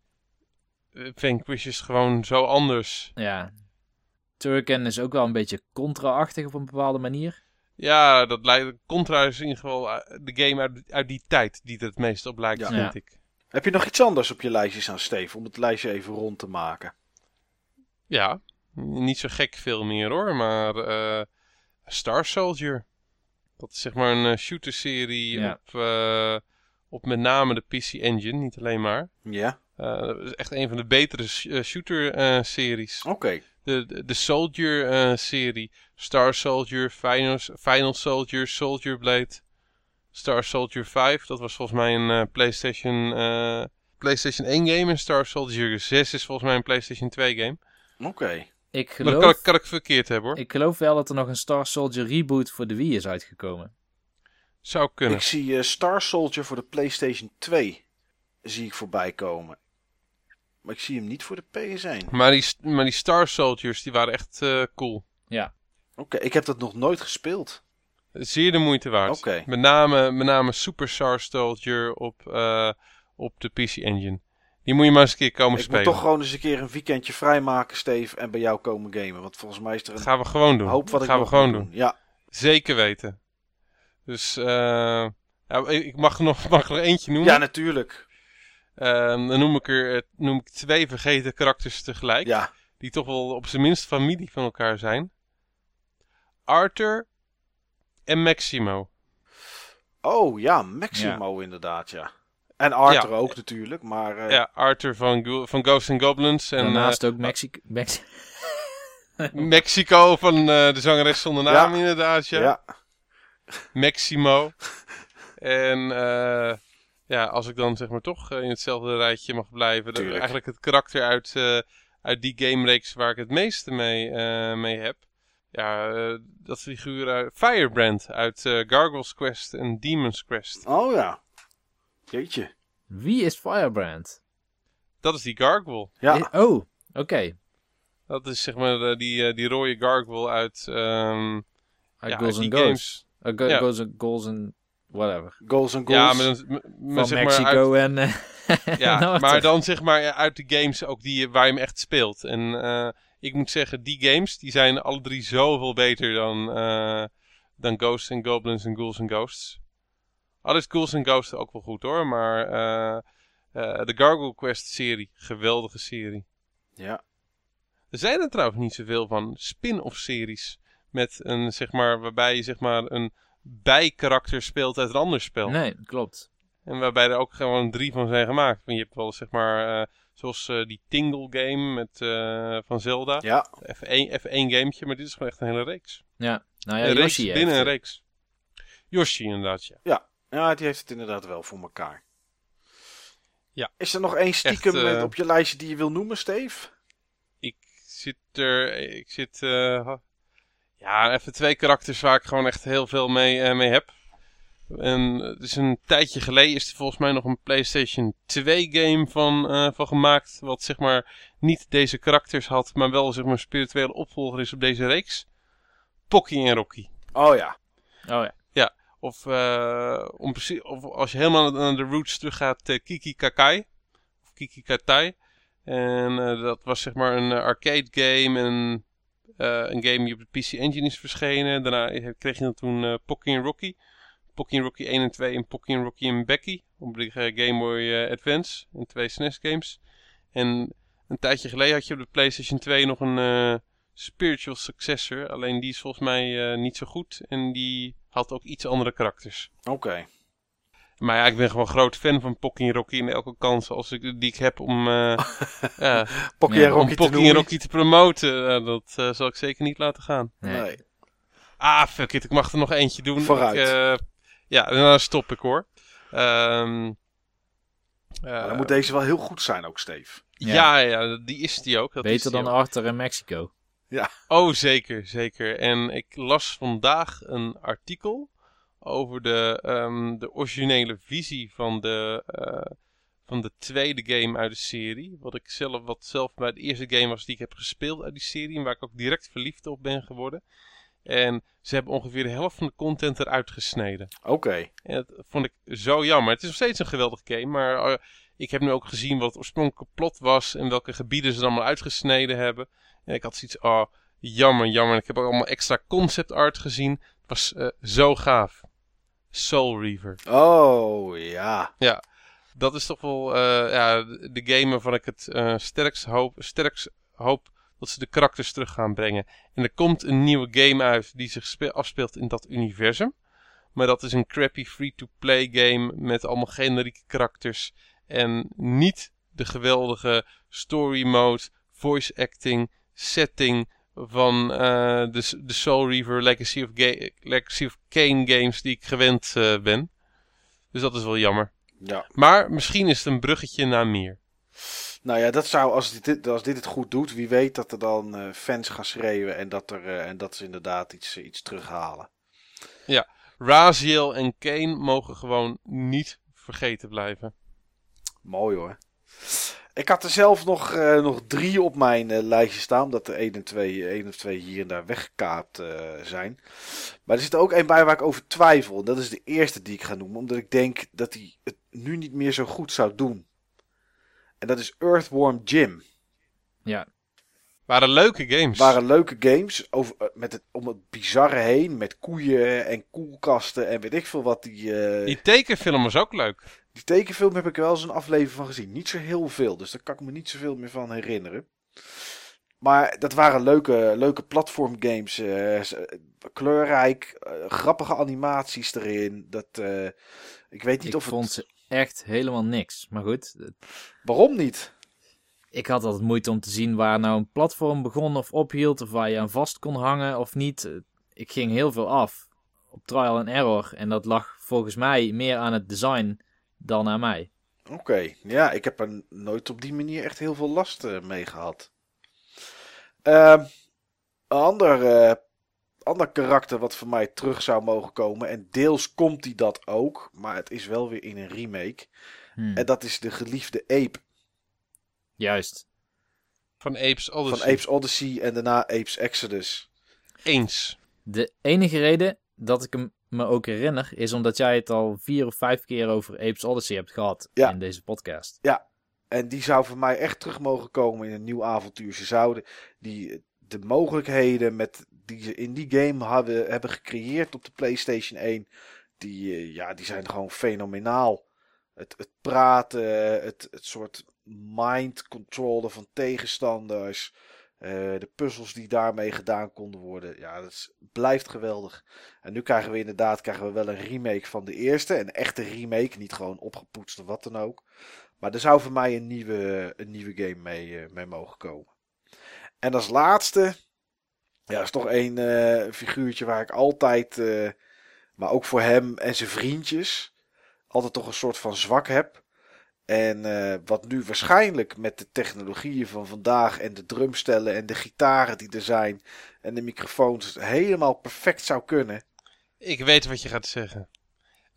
eh, Vanquish is gewoon zo anders. Ja. Turken is ook wel een beetje contra-achtig op een bepaalde manier. Ja, dat lijkt, Contra is in ieder geval eh, de game uit, uit die tijd die er het meest op lijkt, Ja. vind Ja. ik. Heb je nog iets anders op je lijstje staan, Steve? Om het lijstje even rond te maken. Ja, niet zo gek veel meer hoor, maar eh, Star Soldier. Dat is zeg maar een eh, shooter-serie Ja. op, eh, op met name de PC Engine, niet alleen maar. Ja, Eh, dat is echt een van de betere sh- eh, shooter-series. oké. de, de, de Soldier-serie. Star Soldier, Final, Final Soldier, Soldier Blade. Star Soldier 5, dat was volgens mij een eh, PlayStation, eh, PlayStation 1 game. En Star Soldier 6 is volgens mij een PlayStation 2 game. Oké. Ik Maar geloof, dat kan, ik- kan ik verkeerd hebben hoor. ik geloof wel dat er nog een Star Soldier reboot voor de Wii is uitgekomen. Zou kunnen. Ik zie eh, Star Soldier voor de PlayStation 2 zie ik voorbij komen. Maar ik zie hem niet voor de PS1. Maar die, maar die Star Soldiers, die waren echt eh, cool. Ja. Oké, ik heb dat nog nooit gespeeld. Zeer de moeite waard. Oké. Met, name, met name Super Star Soldier op, eh, op de PC Engine. Die moet je maar eens een keer komen ik spelen. moet toch gewoon eens een keer een weekendje vrijmaken, Steve, en bij jou komen gamen. Want volgens mij is er Dat een gaan we gewoon doen. hoop wat Dat ik gaan we gewoon doen. Ja, Zeker weten. Dus, eh Ja, ik mag er nog, *laughs* mag er nog eentje noemen. Ja, natuurlijk. Ehm, dan noem ik er eh, noem ik twee vergeten karakters tegelijk. Ja. Die toch wel op zijn minst familie van elkaar zijn. Arthur en Maximo. Oh ja, Maximo inderdaad, ja. En Arthur Ja. ook natuurlijk, maar... eh, Ja, Arthur van, Go- van Ghosts and Goblins. En Daarnaast eh, ook Mexico. Mex *laughs* Mexico van eh, de zangeres zonder naam Ja. inderdaad. Ja. ja. Maximo. *laughs* en eh, ja, als ik dan zeg maar toch in hetzelfde rijtje mag blijven. eigenlijk het karakter uit, eh, uit die gamereeks waar ik het meeste mee, eh, mee heb. Ja, dat figuur uit Firebrand uit eh, Gargoyle's Quest en Demon's Quest. Oh ja. Jeetje. Wie is Firebrand? Dat is die gargoyle. Ja. Eh, Oh, oké. Dat is zeg maar eh, die, eh, die rode gargoyle uit, ehm Uit ja, Goals uit and die Ghosts. games. Uh, go- Ja. Goals and Goals and whatever. Goals and goals. Ja, maar, dan, m- maar Van zeg maar uit, Mexico en... *laughs* Ja, maar dan zeg maar uit de games ook die, waar je hem echt speelt. En eh, ik moet zeggen, die games die zijn alle drie zoveel beter dan, eh, dan Ghosts and Goblins en Ghouls and Ghosts. Al is Ghouls and Ghosts ook wel goed hoor, maar eh, eh, de Gargoyle Quest serie, geweldige serie. Ja. Er zijn er trouwens niet zoveel van spin-off series. Met een, zeg maar, waarbij je zeg maar een bijkarakter speelt uit een ander spel. Nee, klopt. En waarbij er ook gewoon drie van zijn gemaakt. Want je hebt wel zeg maar, eh, zoals eh, die Tingle game met, eh, van Zelda. Ja. Even één, even één gametje, maar dit is gewoon echt een hele reeks. Ja, nou ja, een reeks Yoshi binnen een reeks. Yoshi inderdaad, ja. Ja, die heeft het inderdaad wel voor elkaar. Ja. Is er nog één stiekem Echt, eh, met op je lijstje die je wil noemen, Steve? Ik zit er, ik zit, eh, ja, even twee karakters waar ik gewoon echt heel veel mee, eh, mee heb. En het is een tijdje geleden is er volgens mij nog een PlayStation 2 game van, eh, van gemaakt. Wat zeg maar niet deze karakters had, maar wel zeg maar een spirituele opvolger is op deze reeks. Pocky en Rocky. Oh ja. Oh ja. Of, eh, of als je helemaal naar de roots terug gaat, eh, Kiki Kakai. Of Kiki Katai. En eh, dat was zeg maar een arcade game. En eh, een game die op de PC Engine is verschenen. Daarna kreeg je dan toen Pocky en Rocky. Pocky en Rocky 1 en 2 en Pocky en Rocky en Becky. Op de Game Boy Advance. En twee SNES games. En een tijdje geleden had je op de PlayStation 2 nog een spiritual successor. Alleen die is volgens mij niet zo goed. En die had ook iets andere karakters. Oké. Maar ja, ik ben gewoon groot fan van Pocky en Rocky. En elke kans als ik, die ik heb om, eh *laughs* ja, Pocky Ja, en om Rocky om te Pocky en noemen. Rocky te promoten, eh, dat eh, zal ik zeker niet laten gaan. Nee. Nee. Ah, fuck it, ik mag er nog eentje doen. Vooruit. Ik, eh, ja, dan stop ik hoor. Ehm eh, dan moet deze wel heel goed zijn ook, Steve. ja, ja, die is die ook. Dat is Beter die dan ook. Arthur en Mexico. Oh, zeker, zeker. En ik las vandaag een artikel over de, ehm, de originele visie van de, eh, van de tweede game uit de serie. Wat ik zelf, wat zelf bij de eerste game was die ik heb gespeeld uit die serie. En waar ik ook direct verliefd op ben geworden. En ze hebben ongeveer de helft van de content eruit gesneden. Oké. En dat vond ik zo jammer. Het is nog steeds een geweldig game, maar eh, ik heb nu ook gezien wat het oorspronkelijke plot was en welke gebieden ze allemaal uitgesneden hebben. En ik had zoiets, oh, jammer, jammer. Ik heb ook allemaal extra concept art gezien. Het was eh, zo gaaf. Soul Reaver. Oh, ja. Dat is toch wel eh, ja, de game waarvan ik het eh, sterkst, hoop, sterkst hoop dat ze de karakters terug gaan brengen. En er komt een nieuwe game uit die zich spe- afspeelt in dat universum. Maar dat is een crappy free-to-play game met allemaal generieke karakters. En niet de geweldige story mode, voice acting, setting van eh, de, de Soul Reaver Legacy of, Ga- Legacy of Kane games die ik gewend eh, ben. Dus dat is wel jammer. Ja. Maar misschien is het een bruggetje naar meer. Nou ja, dat zou, als dit, als dit het goed doet, wie weet dat er dan eh, fans gaan schreeuwen en dat, er, en dat ze inderdaad iets, iets terughalen. Raziel en Kane mogen gewoon niet vergeten blijven. Mooi hoor. Ik had er zelf nog, eh, nog drie op mijn eh, lijstje staan, omdat er één en twee, één of twee hier en daar weggekaapt eh, zijn. Maar er zit ook één bij waar ik over twijfel. En dat is de eerste die ik ga noemen, omdat ik denk dat hij het nu niet meer zo goed zou doen. En dat is Earthworm Jim. Ja, Waren leuke games. waren leuke games over, eh, met het, om het bizarre heen. Met koeien en koelkasten en weet ik veel wat. Die, eh, Die tekenfilm was ook leuk. die tekenfilm heb ik wel eens een aflevering van gezien. Niet zo heel veel, dus daar kan ik me niet zoveel meer van herinneren. Maar dat waren leuke, leuke platformgames. eh, eh, kleurrijk, grappige animaties erin. Dat, eh, ik weet niet Ik of het... vond ze echt helemaal niks. Maar goed, het- Waarom niet? Ik had altijd moeite om te zien waar nou een platform begon of ophield. Of waar je aan vast kon hangen of niet. Ik ging heel veel af op trial and error. En dat lag volgens mij meer aan het design dan aan mij. Oké, ja, ik heb er nooit op die manier echt heel veel last eh, mee gehad. Ehm, een ander, eh, ander karakter wat voor mij terug zou mogen komen, en deels komt hij dat ook, maar het is wel weer in een remake. Hm, En dat is de geliefde Ape Juist. Van Apes Odyssey. van Apes Odyssey en daarna Apes Exodus. Eens. De enige reden dat ik hem me ook herinner, is omdat jij het al vier of vijf keer over Apes Odyssey hebt gehad Ja. in deze podcast. En die zou voor mij echt terug mogen komen in een nieuw avontuur. Ze zouden die, de mogelijkheden met, die ze in die game hadden, hebben gecreëerd op de PlayStation 1. Die, eh, ja, die zijn gewoon fenomenaal. Het, het praten, het, het soort mind controlen van tegenstanders. eh, de puzzels die daarmee gedaan konden worden. Ja, dat blijft geweldig. En nu krijgen we inderdaad krijgen we wel een remake van de eerste. Een echte remake, niet gewoon opgepoetst of wat dan ook. Maar er zou voor mij een nieuwe, een nieuwe game mee, eh, mee mogen komen. En als laatste, ja, is toch een eh, figuurtje waar ik altijd, maar ook voor hem en zijn vriendjes, altijd toch een soort van zwak heb. En eh, wat nu waarschijnlijk met de technologieën van vandaag en de drumstellen en de gitaren die er zijn en de microfoons helemaal perfect zou kunnen. Ik weet wat je gaat zeggen.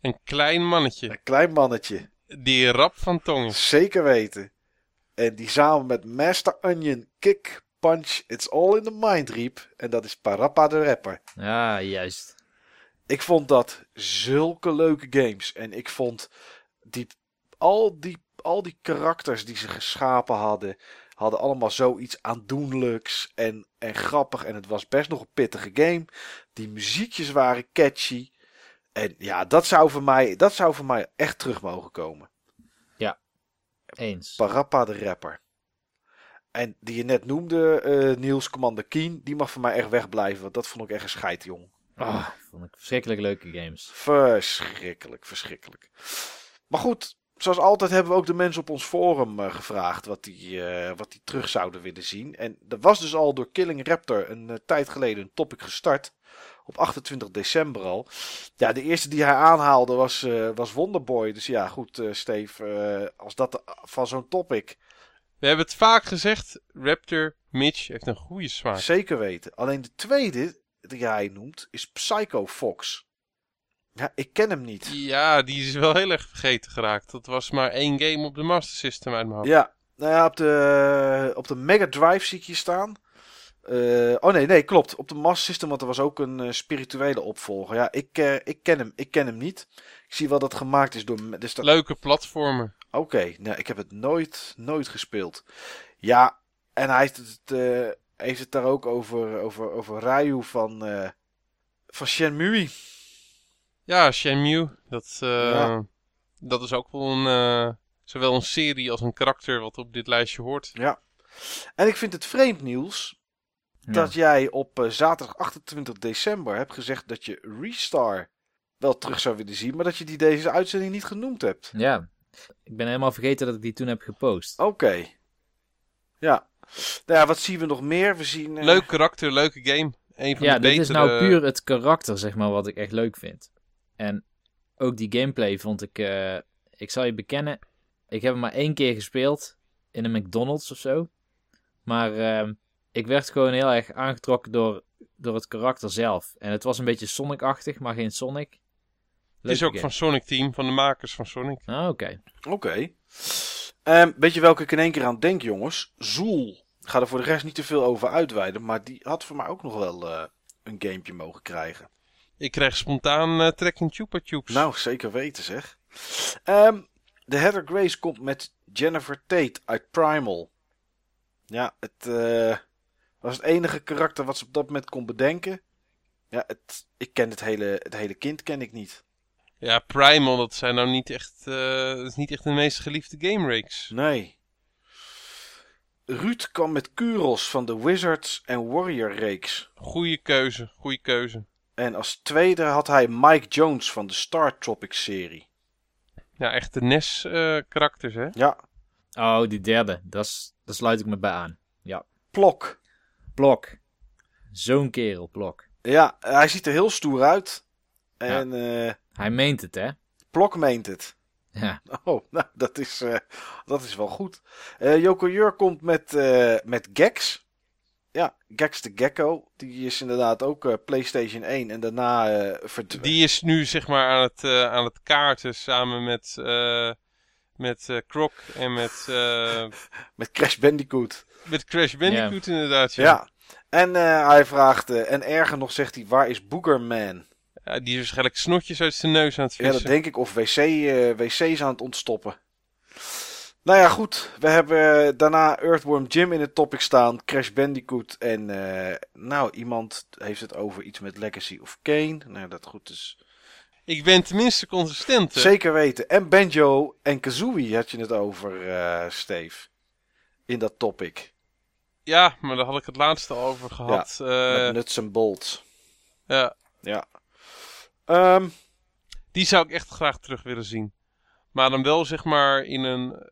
Een klein mannetje. Een klein mannetje, Die rap van tong is. zeker weten. En die samen met Master Onion, Kick, Punch, It's All in the Mind riep. En dat is Parappa de Rapper. Ja, juist. Ik vond dat zulke leuke games. En ik vond die, al, die, al die karakters die ze geschapen hadden, hadden allemaal zoiets aandoenlijks en, en grappig. En het was best nog een pittige game. Die muziekjes waren catchy. En ja, dat zou voor mij, dat zou voor mij echt terug mogen komen. Eens. Parappa de Rapper. En die je net noemde, eh, Niels Commander Keen, die mag voor mij echt wegblijven. Want dat vond ik echt een scheid, jong. Ah, vond ik verschrikkelijk leuke games. Verschrikkelijk, verschrikkelijk. Maar goed, zoals altijd hebben we ook de mensen op ons forum eh, gevraagd wat die, eh, wat die terug zouden willen zien. En er was dus al door Killing Raptor een eh, tijd geleden een topic gestart. Op 28 december al. Ja, de eerste die hij aanhaalde was, was Wonderboy. Dus ja, goed, Steve, als dat van zo'n topic We hebben het vaak gezegd. Raptor Mitch heeft een goede smaak. Zeker weten. Alleen de tweede die hij noemt is Psycho Fox. Ja, ik ken hem niet. Ja, die is wel heel erg vergeten geraakt. Dat was maar één game op de Master System uit mijn hoofd. Ja, nou ja, op de, op de Mega Drive zie ik je staan. Eh, oh nee, nee, klopt. Op de Master System, want er was ook een eh, spirituele opvolger. Ja, ik, eh, ik, ken hem, ik ken hem niet. Ik zie wel dat het gemaakt is door... Dus dat... Leuke platformen. Oké, nou, ik heb het nooit, nooit gespeeld. Ja, en hij heeft het, heeft het daar ook over, over, over Ryu van, van Shenmue. Ja, Shenmue. Dat, eh, Ja. dat is ook wel een, eh, zowel een serie als een karakter wat op dit lijstje hoort. Ja. En ik vind het vreemd, Niels, Ja. dat jij op eh, zaterdag 28 december hebt gezegd dat je Restar wel terug zou willen zien, maar dat je die deze uitzending niet genoemd hebt. ja, ik ben helemaal vergeten dat ik die toen heb gepost. Oké. Ja. Nou ja, wat zien we nog meer? We zien... eh, Leuk karakter, leuke game. Een van Ja, de dit betere... is nou puur het karakter, zeg maar, wat ik echt leuk vind. En ook die gameplay vond ik... eh, ik zal je bekennen, ik heb hem maar één keer gespeeld. In een McDonald's of zo. Maar ehm, ik werd gewoon heel erg aangetrokken door, door het karakter zelf. En het was een beetje Sonic-achtig, maar geen Sonic. Het is ook game. van Sonic Team, van de makers van Sonic. Ah, oké. Oké. Ehm, weet je welke ik in één keer aan denk, jongens? Zool. Ik ga er voor de rest niet te veel over uitweiden, maar die had voor mij ook nog wel eh, een gamepje mogen krijgen. Ik krijg spontaan eh trek in Chupa Chups. Nou, zeker weten zeg. Ehm, de Heather Grace komt met Jennifer Tate uit Primal. Ja, het, eh, was het enige karakter wat ze op dat moment kon bedenken. Ja, het, ik ken het hele, het hele kind ken ik niet. Ja, Primal, dat zijn nou niet echt, eh, dat is niet echt de meest geliefde game reeks. Nee. Ruud kwam met Kuros van de Wizards en Warrior reeks. Goeie keuze, goeie keuze. En als tweede had hij Mike Jones van de Star Tropics serie. Ja, echt de NES-karakters, hè? Ja, Oh, die derde. Dat Daar sluit ik me bij aan. Plok. Blok. Zo'n kerel, Blok. Ja, hij ziet er heel stoer uit. En eh Hij meent het, hè? Plok meent het. Ja. *laughs* Oh, nou, dat is, eh, dat is wel goed. Eh Joko Jur komt met, eh, met Gex. Ja, Gex de Gecko. Die is inderdaad ook eh, PlayStation 1 en daarna eh verdwenen. Die is nu zeg maar aan het, eh, aan het kaarten samen met, eh, met eh, Croc en met, eh, *laughs* Met Crash Bandicoot. met Crash Bandicoot inderdaad. Ja. Ja. En eh, hij vraagt, eh, en erger nog zegt hij, waar is Boogerman? Ja, die is waarschijnlijk snotjes uit zijn neus aan het Ja, dat vissen. denk ik. Of wc, eh, wc's aan het ontstoppen. Nou ja, goed. We hebben eh, daarna Earthworm Jim in het topic staan. Crash Bandicoot. En eh, nou, iemand heeft het over iets met Legacy of Kane. Nou, dat goed is. Ik ben tenminste consistent. hè? Zeker weten. En Banjo en Kazooie had je het over, eh Steve. In dat topic. Ja, maar daar had ik het laatste over gehad. Ja, met Nuts en Bolts. ja, Ja. Ehm, die zou ik echt graag terug willen zien. Maar dan wel zeg maar in een,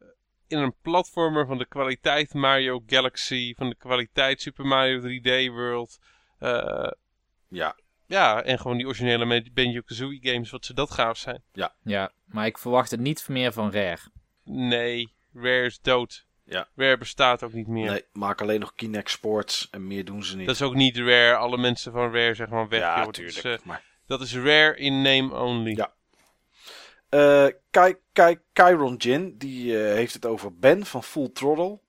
in een platformer van de kwaliteit Mario Galaxy, van de kwaliteit Super Mario 3D World. Eh, ja. ja, en gewoon die originele Banjo-Kazooie games, wat ze dat gaaf zijn. Ja, maar ik verwacht het niet meer van Rare. Nee, Rare is dood. Ja. Rare bestaat ook niet meer. Nee, maak alleen nog Kinect Sports. En meer doen ze niet. Dat is ook niet Rare. Alle mensen van Rare zeggen gewoon weg. ja, joh. Dat is, eh, maar... dat is Rare in name only. Ja. Eh Kai, Kai, Kyron Jin, die eh, heeft het over Ben van Full Throttle.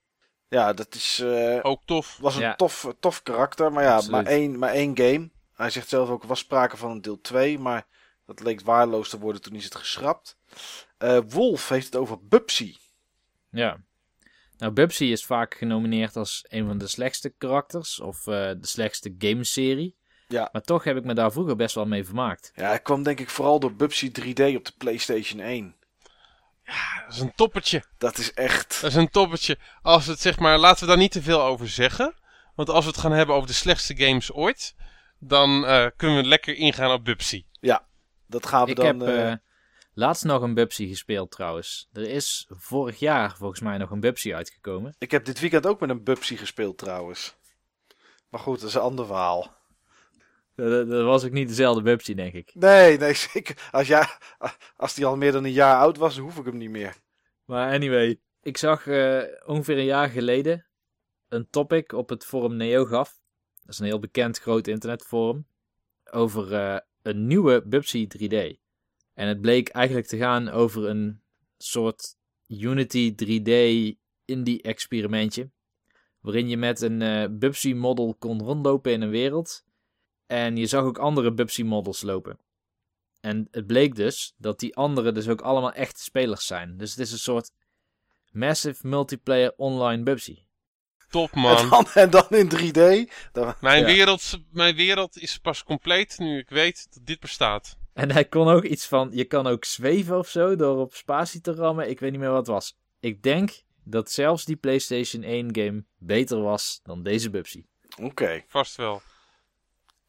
Ja, dat is, eh, Ook tof. was een Ja. tof, tof karakter, maar ja, Absoluut. maar één, maar één game. Hij zegt zelf ook, er was sprake van een deel 2, maar dat leek waardeloos te worden toen is het geschrapt. Eh, Wolf heeft het over Bubsy. Ja. Nou, Bubsy is vaak genomineerd als een van de slechtste karakters. Of eh, de slechtste gameserie. Ja. Maar toch heb ik me daar vroeger best wel mee vermaakt. Ja, hij kwam denk ik vooral door Bubsy 3D op de PlayStation 1. Dat is een toppertje. Dat is echt... Dat is een toppertje. Als het zeg maar, laten we daar niet te veel over zeggen. Want als we het gaan hebben over de slechtste games ooit, dan eh, kunnen we lekker ingaan op Bubsy. Dat gaan we ik dan... heb eh, eh, laatst nog een Bubsy gespeeld trouwens. Er is vorig jaar volgens mij nog een Bubsy uitgekomen. Ik heb dit weekend ook met een Bubsy gespeeld trouwens. Maar goed, dat is een ander verhaal. Dat, was ook niet dezelfde Bubsy, denk ik. Nee, nee, *laughs* zeker. Als, jij, als die al meer dan een jaar oud was, hoef ik hem niet meer. Maar anyway, ik zag eh, ongeveer een jaar geleden een topic op het forum NeoGAF. Dat is een heel bekend groot internetforum. Over eh, een nieuwe Bubsy 3D. En het bleek eigenlijk te gaan over een soort Unity 3D indie experimentje. Waarin je met een eh Bubsy model kon rondlopen in een wereld. En je zag ook andere Bubsy models lopen. En het bleek dus dat die anderen dus ook allemaal echte spelers zijn. Dus het is een soort massive multiplayer online Bubsy. Top En man. dan, en dan in 3D. Dan, Mijn, Ja. wereld, mijn wereld is pas compleet nu ik weet dat dit bestaat. En hij kon ook iets van, je kan ook zweven of zo door op spatie te rammen. Ik weet niet meer wat het was. Ik denk dat zelfs die PlayStation 1 game beter was dan deze Bubsy. Oké. Vast wel.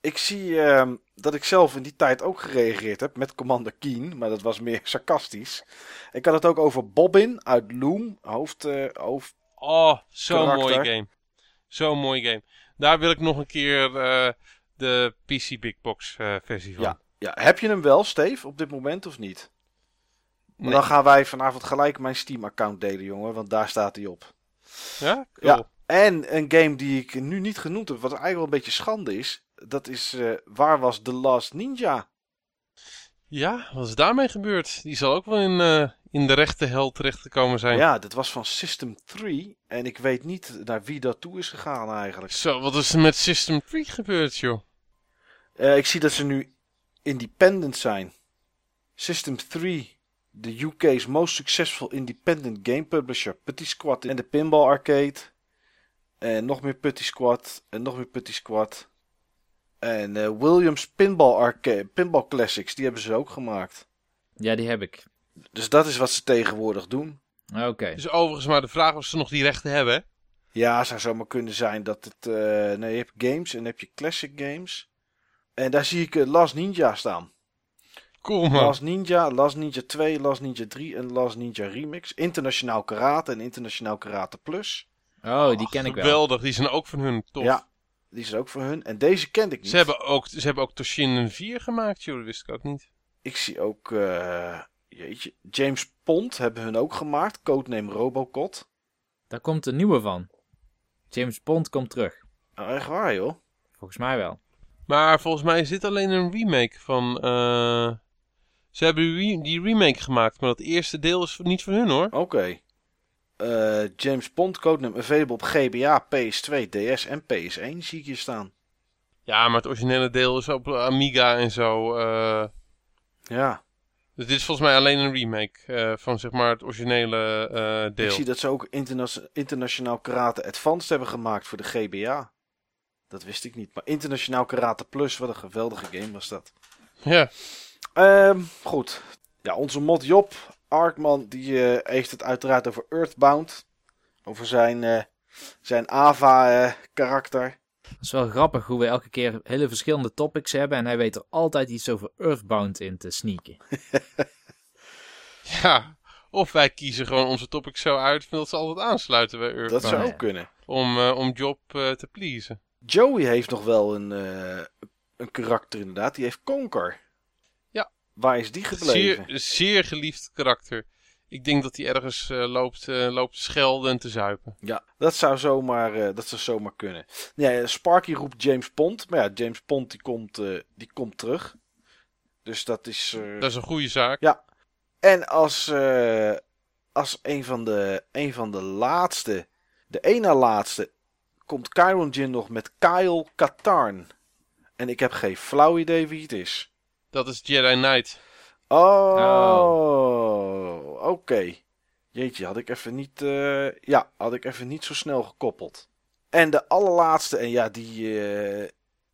Ik zie ehm, dat ik zelf in die tijd ook gereageerd heb met Commander Keen. Maar dat was meer *laughs* sarcastisch. Ik had het ook over Bobbin uit Loom. Hoofd, eh, hoofd. Oh, zo'n mooie game. Zo'n mooie game. Daar wil ik nog een keer eh, de PC Big Box eh, versie van. Ja. Ja, heb je hem wel, Steve, op dit moment of niet? Maar Nee. Dan gaan wij vanavond gelijk mijn Steam-account delen, jongen. Want daar staat hij op. Ja? Cool. Ja. En een game die ik nu niet genoemd heb, wat eigenlijk wel een beetje schande is. Dat is, eh, waar was The Last Ninja? Ja, wat is daarmee gebeurd? Die zal ook wel in, eh, in de rechte hel terechtgekomen zijn. Ja, dit was van System 3. En ik weet niet naar wie dat toe is gegaan eigenlijk. Zo, wat is er met System 3 gebeurd, joh? Eh, ik zie dat ze nu independent zijn. System 3, de UK's most successful independent game publisher. Petit Squad en de Pinball Arcade. En nog meer Putty Squad. En nog meer Putty Squad. En eh, Williams Pinball, Arcade, Pinball Classics, die hebben ze ook gemaakt. Ja, die heb ik. Dus dat is wat ze tegenwoordig doen. Oké. Dus overigens maar de vraag of ze nog die rechten hebben. Ja, zou zomaar kunnen zijn dat het... eh nee, je hebt games en dan heb je classic games. En daar zie ik eh, Last Ninja staan. Cool man. Last Ninja, Last Ninja 2, Last Ninja 3 en Last Ninja Remix. Internationaal Karate en Internationaal Karate Plus. Oh, die ken ik wel. Geweldig, die zijn ook van hun tof. Ja, die is ook voor hun. En deze kende ik niet. Ze hebben ook, ze hebben ook Toshin 4 gemaakt, joh, dat wist ik ook niet. Ik zie ook, eh, jeetje, James Pond hebben hun ook gemaakt. Codename Robocot. Daar komt een nieuwe van. James Bond komt terug. Oh, echt waar joh. Volgens mij wel. Maar volgens mij is dit alleen een remake van... eh, Ze hebben die remake gemaakt, maar dat eerste deel is niet van hun hoor. Oké. Eh, James Pond, codename available op GBA, PS2, DS en PS1 zie ik hier staan. Ja, maar het originele deel is op Amiga en zo. eh, Ja, dus dit is volgens mij alleen een remake eh, van zeg maar het originele eh, ik deel. zie dat ze ook interna- Internationaal Karate Advanced hebben gemaakt voor de GBA. Dat wist ik niet. Maar Internationaal Karate Plus, wat een geweldige game was dat. Ja, Ehm, goed. Ja, onze mod Job, Arkman, die eh, heeft het uiteraard over Earthbound. Over zijn, eh, zijn Ava-karakter. Het is wel grappig hoe we elke keer hele verschillende topics hebben. En hij weet er altijd iets over Earthbound in te sneaken. *laughs* ja. Of wij kiezen gewoon onze topic zo uit dat ze altijd aansluiten bij dat Earthbound. zou ja. ook kunnen. Om, eh, om Job te pleasen. Joey heeft nog wel een, eh, een karakter inderdaad. Die heeft Conker. Waar is die gebleven? Zeer, zeer geliefd karakter. Ik denk dat hij ergens eh, loopt, eh, loopt schelden en te zuipen. Ja, dat zou zomaar, eh, dat zou zomaar kunnen. Ja, Sparky roept James Pond. Maar ja, James Pond die komt, die komt terug. Dus dat is... Dat is een goede zaak. Ja. En als, als een, van de, een van de laatste, de na laatste, komt Kyron Jin nog met Kyle Katarn. En ik heb geen flauw idee wie het is. Dat is Jedi Knight. Oh, oké. Jeetje, had ik even niet, eh, ja, had ik even niet zo snel gekoppeld. En de allerlaatste, en ja, die, eh,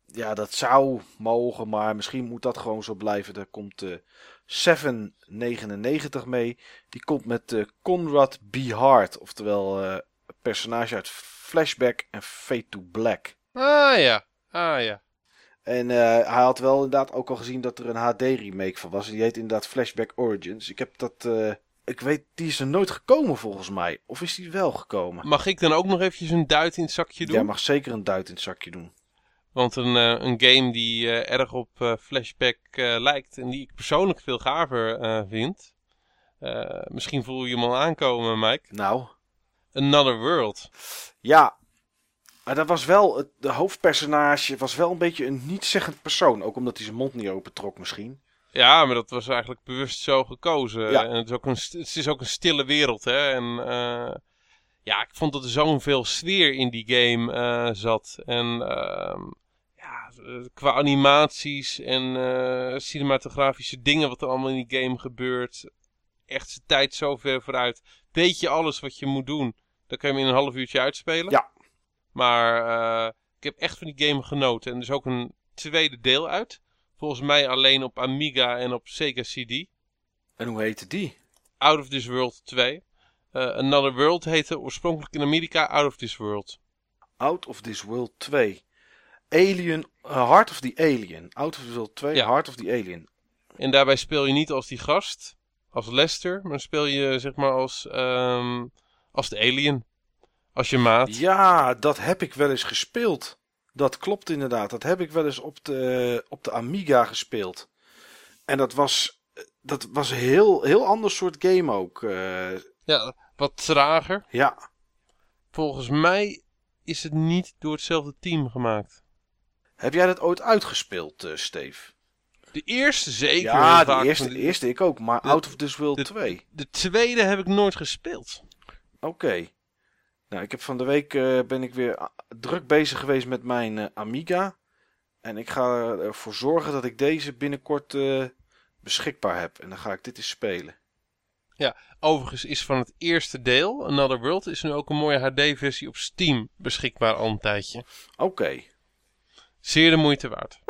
ja, dat zou mogen, maar misschien moet dat gewoon zo blijven. Daar komt eh 799 mee. Die komt met Conrad B. Hart, oftewel een personage uit Flashback en Fade to Black. Ah ja, ah ja. En eh, hij had wel inderdaad ook al gezien dat er een HD-remake van was. Die heet inderdaad Flashback Origins. Ik heb dat. eh, ik weet, die is er nooit gekomen volgens mij. Of is die wel gekomen? Mag ik dan ook nog eventjes een duit in het zakje doen? Jij mag zeker een duit in het zakje doen. Want een, eh, een game die erg op Flashback lijkt en die ik persoonlijk veel gaver vind. Misschien voel je hem al aankomen, Mike. Nou, Another World. ja. Maar dat was wel. Het de hoofdpersonage was wel een beetje een niet-zeggend persoon. Ook omdat hij zijn mond niet opentrok, misschien. Ja, maar dat was eigenlijk bewust zo gekozen. Ja. En het is, ook een, het is ook een stille wereld, hè. En eh, ja, ik vond dat er zoveel sfeer in die game eh, zat. En ehm, ja, qua animaties en eh, cinematografische dingen wat er allemaal in die game gebeurt. Echt zijn tijd zo ver vooruit. Weet je alles wat je moet doen, dan kan je hem in een half uurtje uitspelen. Ja. Maar eh, ik heb echt van die game genoten. En er is ook een tweede deel uit. Volgens mij alleen op Amiga en op Sega CD. En hoe heette die? Out of This World 2. Eh, Another World heette oorspronkelijk in Amerika Out of This World. Out of This World 2. Alien. eh, Heart of the Alien. Out of This World 2. Ja. Heart of the Alien. En daarbij speel je niet als die gast, als Lester, maar speel je zeg maar als, ehm, als de alien. Als je maat. Ja, dat heb ik wel eens gespeeld. Dat klopt inderdaad. Dat heb ik wel eens op de, op de Amiga gespeeld. En dat was, dat was een heel, heel ander soort game ook. eh, Ja, wat trager. ja, Volgens mij is het niet door hetzelfde team gemaakt. heb jij dat ooit uitgespeeld, eh Steve? De eerste zeker. ja, de eerste, de eerste ik ook. Maar de- Out of This World de- 2. De tweede heb ik nooit gespeeld. Oké. Nou, ik heb van de week eh, ben ik weer a- druk bezig geweest met mijn eh, Amiga. En ik ga ervoor zorgen dat ik deze binnenkort eh, beschikbaar heb. En dan ga ik dit eens spelen. Overigens is van het eerste deel, Another World, is nu ook een mooie HD-versie op Steam beschikbaar al een tijdje. Oké. Zeer de moeite waard.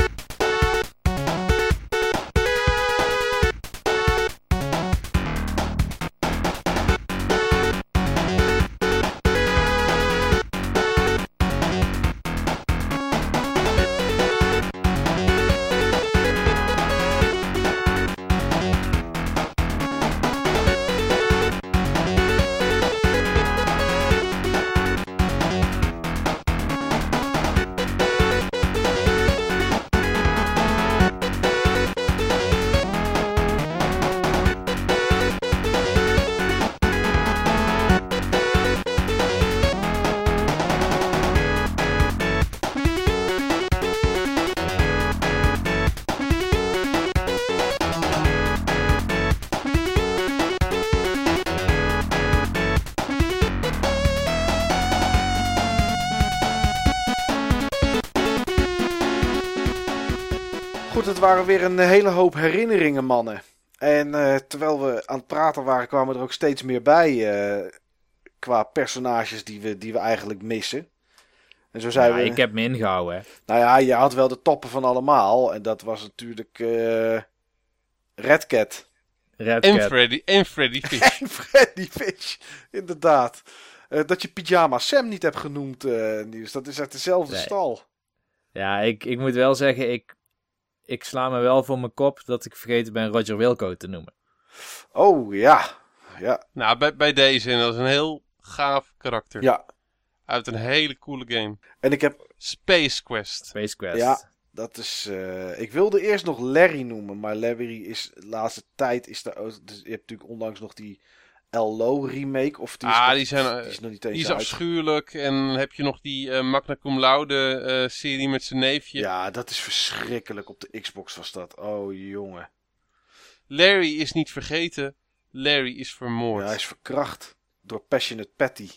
Waren weer een hele hoop herinneringen, mannen. En eh, terwijl we aan het praten waren, kwamen er ook steeds meer bij. eh, qua personages die we, die we eigenlijk missen. En zo zijn Ja, we. ik heb me ingehouden, hè. Nou ja, je had wel de toppen van allemaal. En dat was natuurlijk eh Red Cat. Red En Cat. Freddy, en Freddy *laughs* Fish. En Freddy Fish, inderdaad. Eh, dat je Pyjama Sam niet hebt genoemd, eh Niels. Dat is uit dezelfde Nee. stal. Ja, ik, ik moet wel zeggen, ik, ik sla me wel voor mijn kop dat ik vergeten ben Roger Wilco te noemen. Oh, ja. Ja, nou, bij, bij deze, en dat is een heel gaaf karakter. ja. Uit een hele coole game. En ik heb Space Quest. Space Quest. Ja. Dat is. eh, ik wilde eerst nog Larry noemen, maar Larry is de laatste tijd is daar. Dus je hebt natuurlijk onlangs nog die LO remake of die is, Ah, nog, die zijn, die is nog niet eens Die is uit. afschuwelijk. En heb je nog die eh Magna Cum Laude eh, serie met zijn neefje. Ja, dat is verschrikkelijk. Op de Xbox was dat. Oh jongen. Larry is niet vergeten. Larry is vermoord. Ja, hij is verkracht door Passionate Patty.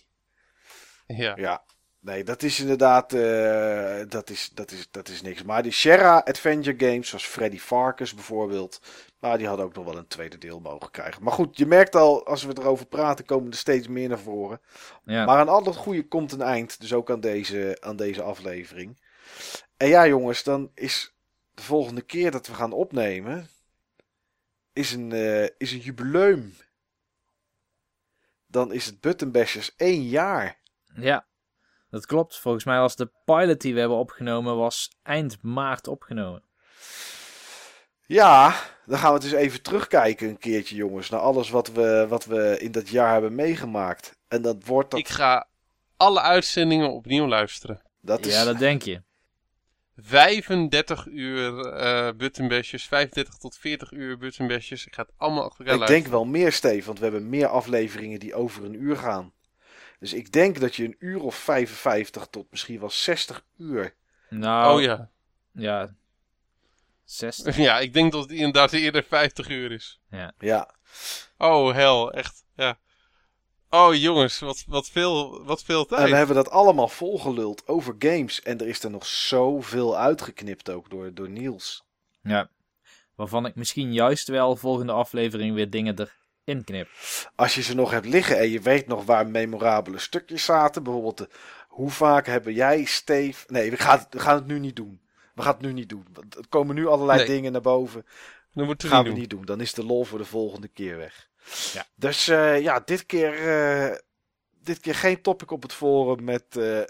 Ja. Ja. Nee, dat is inderdaad. eh, dat, is, dat, is, dat is niks. Maar die Sierra Adventure Games, zoals Freddy Farkas bijvoorbeeld. Maar die hadden ook nog wel een tweede deel mogen krijgen. Maar goed, je merkt al, als we erover praten, komen er steeds meer naar voren. Ja. Maar aan al dat goede komt een eind. Dus ook aan deze, aan deze aflevering. En ja, jongens, dan is de volgende keer dat we gaan opnemen. Is een, eh, is een jubileum. Dan is het Button Bashers één jaar. ja, dat klopt. Volgens mij was de pilot die we hebben opgenomen, was eind maart opgenomen. Ja, dan gaan we het eens even terugkijken een keertje, jongens. Naar alles wat we, wat we in dat jaar hebben meegemaakt. En dat wordt dat. Ik ga alle uitzendingen opnieuw luisteren. dat is, Ja, dat denk je. 35 uur eh buttonbashers, 35 tot 40 uur buttonbashers. Ik ga het allemaal achter elkaar ik luisteren. denk wel meer, Steve, want we hebben meer afleveringen die over een uur gaan. Dus ik denk dat je een uur of 55 tot misschien wel 60 uur. Nou, Oh ja. ja. 60. *laughs* Ja, ik denk dat het inderdaad eerder 50 uur is. Ja, Oh, hel, echt. Ja. Oh jongens, wat, wat, veel, wat veel en tijd. we hebben dat allemaal volgeluld over games. En er is er nog zoveel uitgeknipt ook door, door Niels. Ja. Waarvan ik misschien juist wel volgende aflevering weer dingen erin knip. Als je ze nog hebt liggen en je weet nog waar memorabele stukjes zaten. Bijvoorbeeld, de, hoe vaak hebben jij, Steve... Nee, we gaan, het- we gaan het nu niet doen. We gaan het nu niet doen. Er komen nu allerlei Nee. dingen naar boven. Dat moeten we gaan niet we doen. niet doen. Dan is de lol voor de volgende keer weg. Ja. Dus eh, ja, dit keer, eh, dit keer geen topic op het forum met... eh,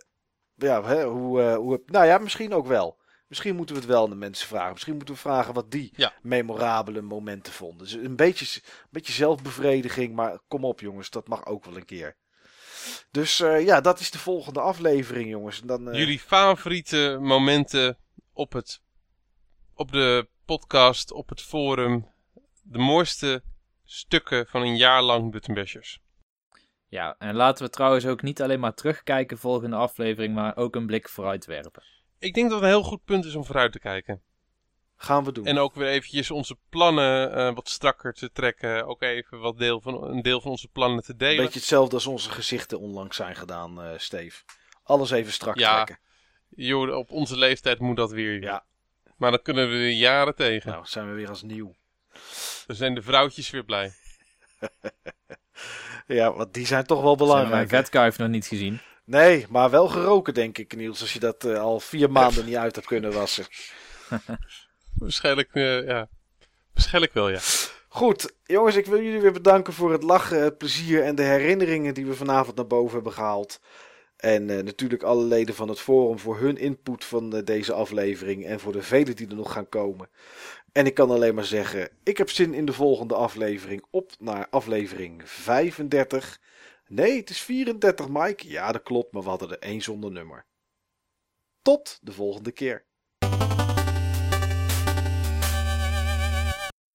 ja, hè, hoe, hoe... Nou ja, misschien ook wel. Misschien moeten we het wel aan de mensen vragen. Misschien moeten we vragen wat die Ja. memorabele momenten vonden. Dus een beetje, een beetje zelfbevrediging, maar kom op jongens, dat mag ook wel een keer. Dus eh, ja, dat is de volgende aflevering jongens. En dan, eh, Jullie favoriete momenten op, het, op de podcast, op het forum. De mooiste stukken van een jaar lang Buttonbashers. Ja, en laten we trouwens ook niet alleen maar terugkijken volgende aflevering, maar ook een blik vooruit werpen. Ik denk dat het een heel goed punt is om vooruit te kijken. gaan we doen. En ook weer eventjes onze plannen eh, wat strakker te trekken. Ook even wat deel van, een deel van onze plannen te delen. Beetje hetzelfde als onze gezichten onlangs zijn gedaan, eh Steve. Alles even strak Ja. trekken. Joh, op onze leeftijd moet dat weer. Ja. Maar dan kunnen we er jaren tegen. Nou, zijn we weer als nieuw. Dan zijn de vrouwtjes weer blij. *laughs* Ja, want die zijn toch wel Zijn we belangrijk. vetkuif nog niet gezien. Nee, maar wel geroken denk ik Niels. Als je dat eh, al vier maanden niet uit hebt kunnen wassen. *laughs* Waarschijnlijk, eh, ja. Waarschijnlijk wel, ja. Goed, jongens, ik wil jullie weer bedanken voor het lachen, het plezier en de herinneringen die we vanavond naar boven hebben gehaald. En eh, natuurlijk alle leden van het forum voor hun input van deze aflevering en voor de velen die er nog gaan komen. En ik kan alleen maar zeggen, ik heb zin in de volgende aflevering op naar aflevering 35. Nee, het is 34, Mike. Ja, dat klopt, maar we hadden er één zonder nummer. Tot de volgende keer.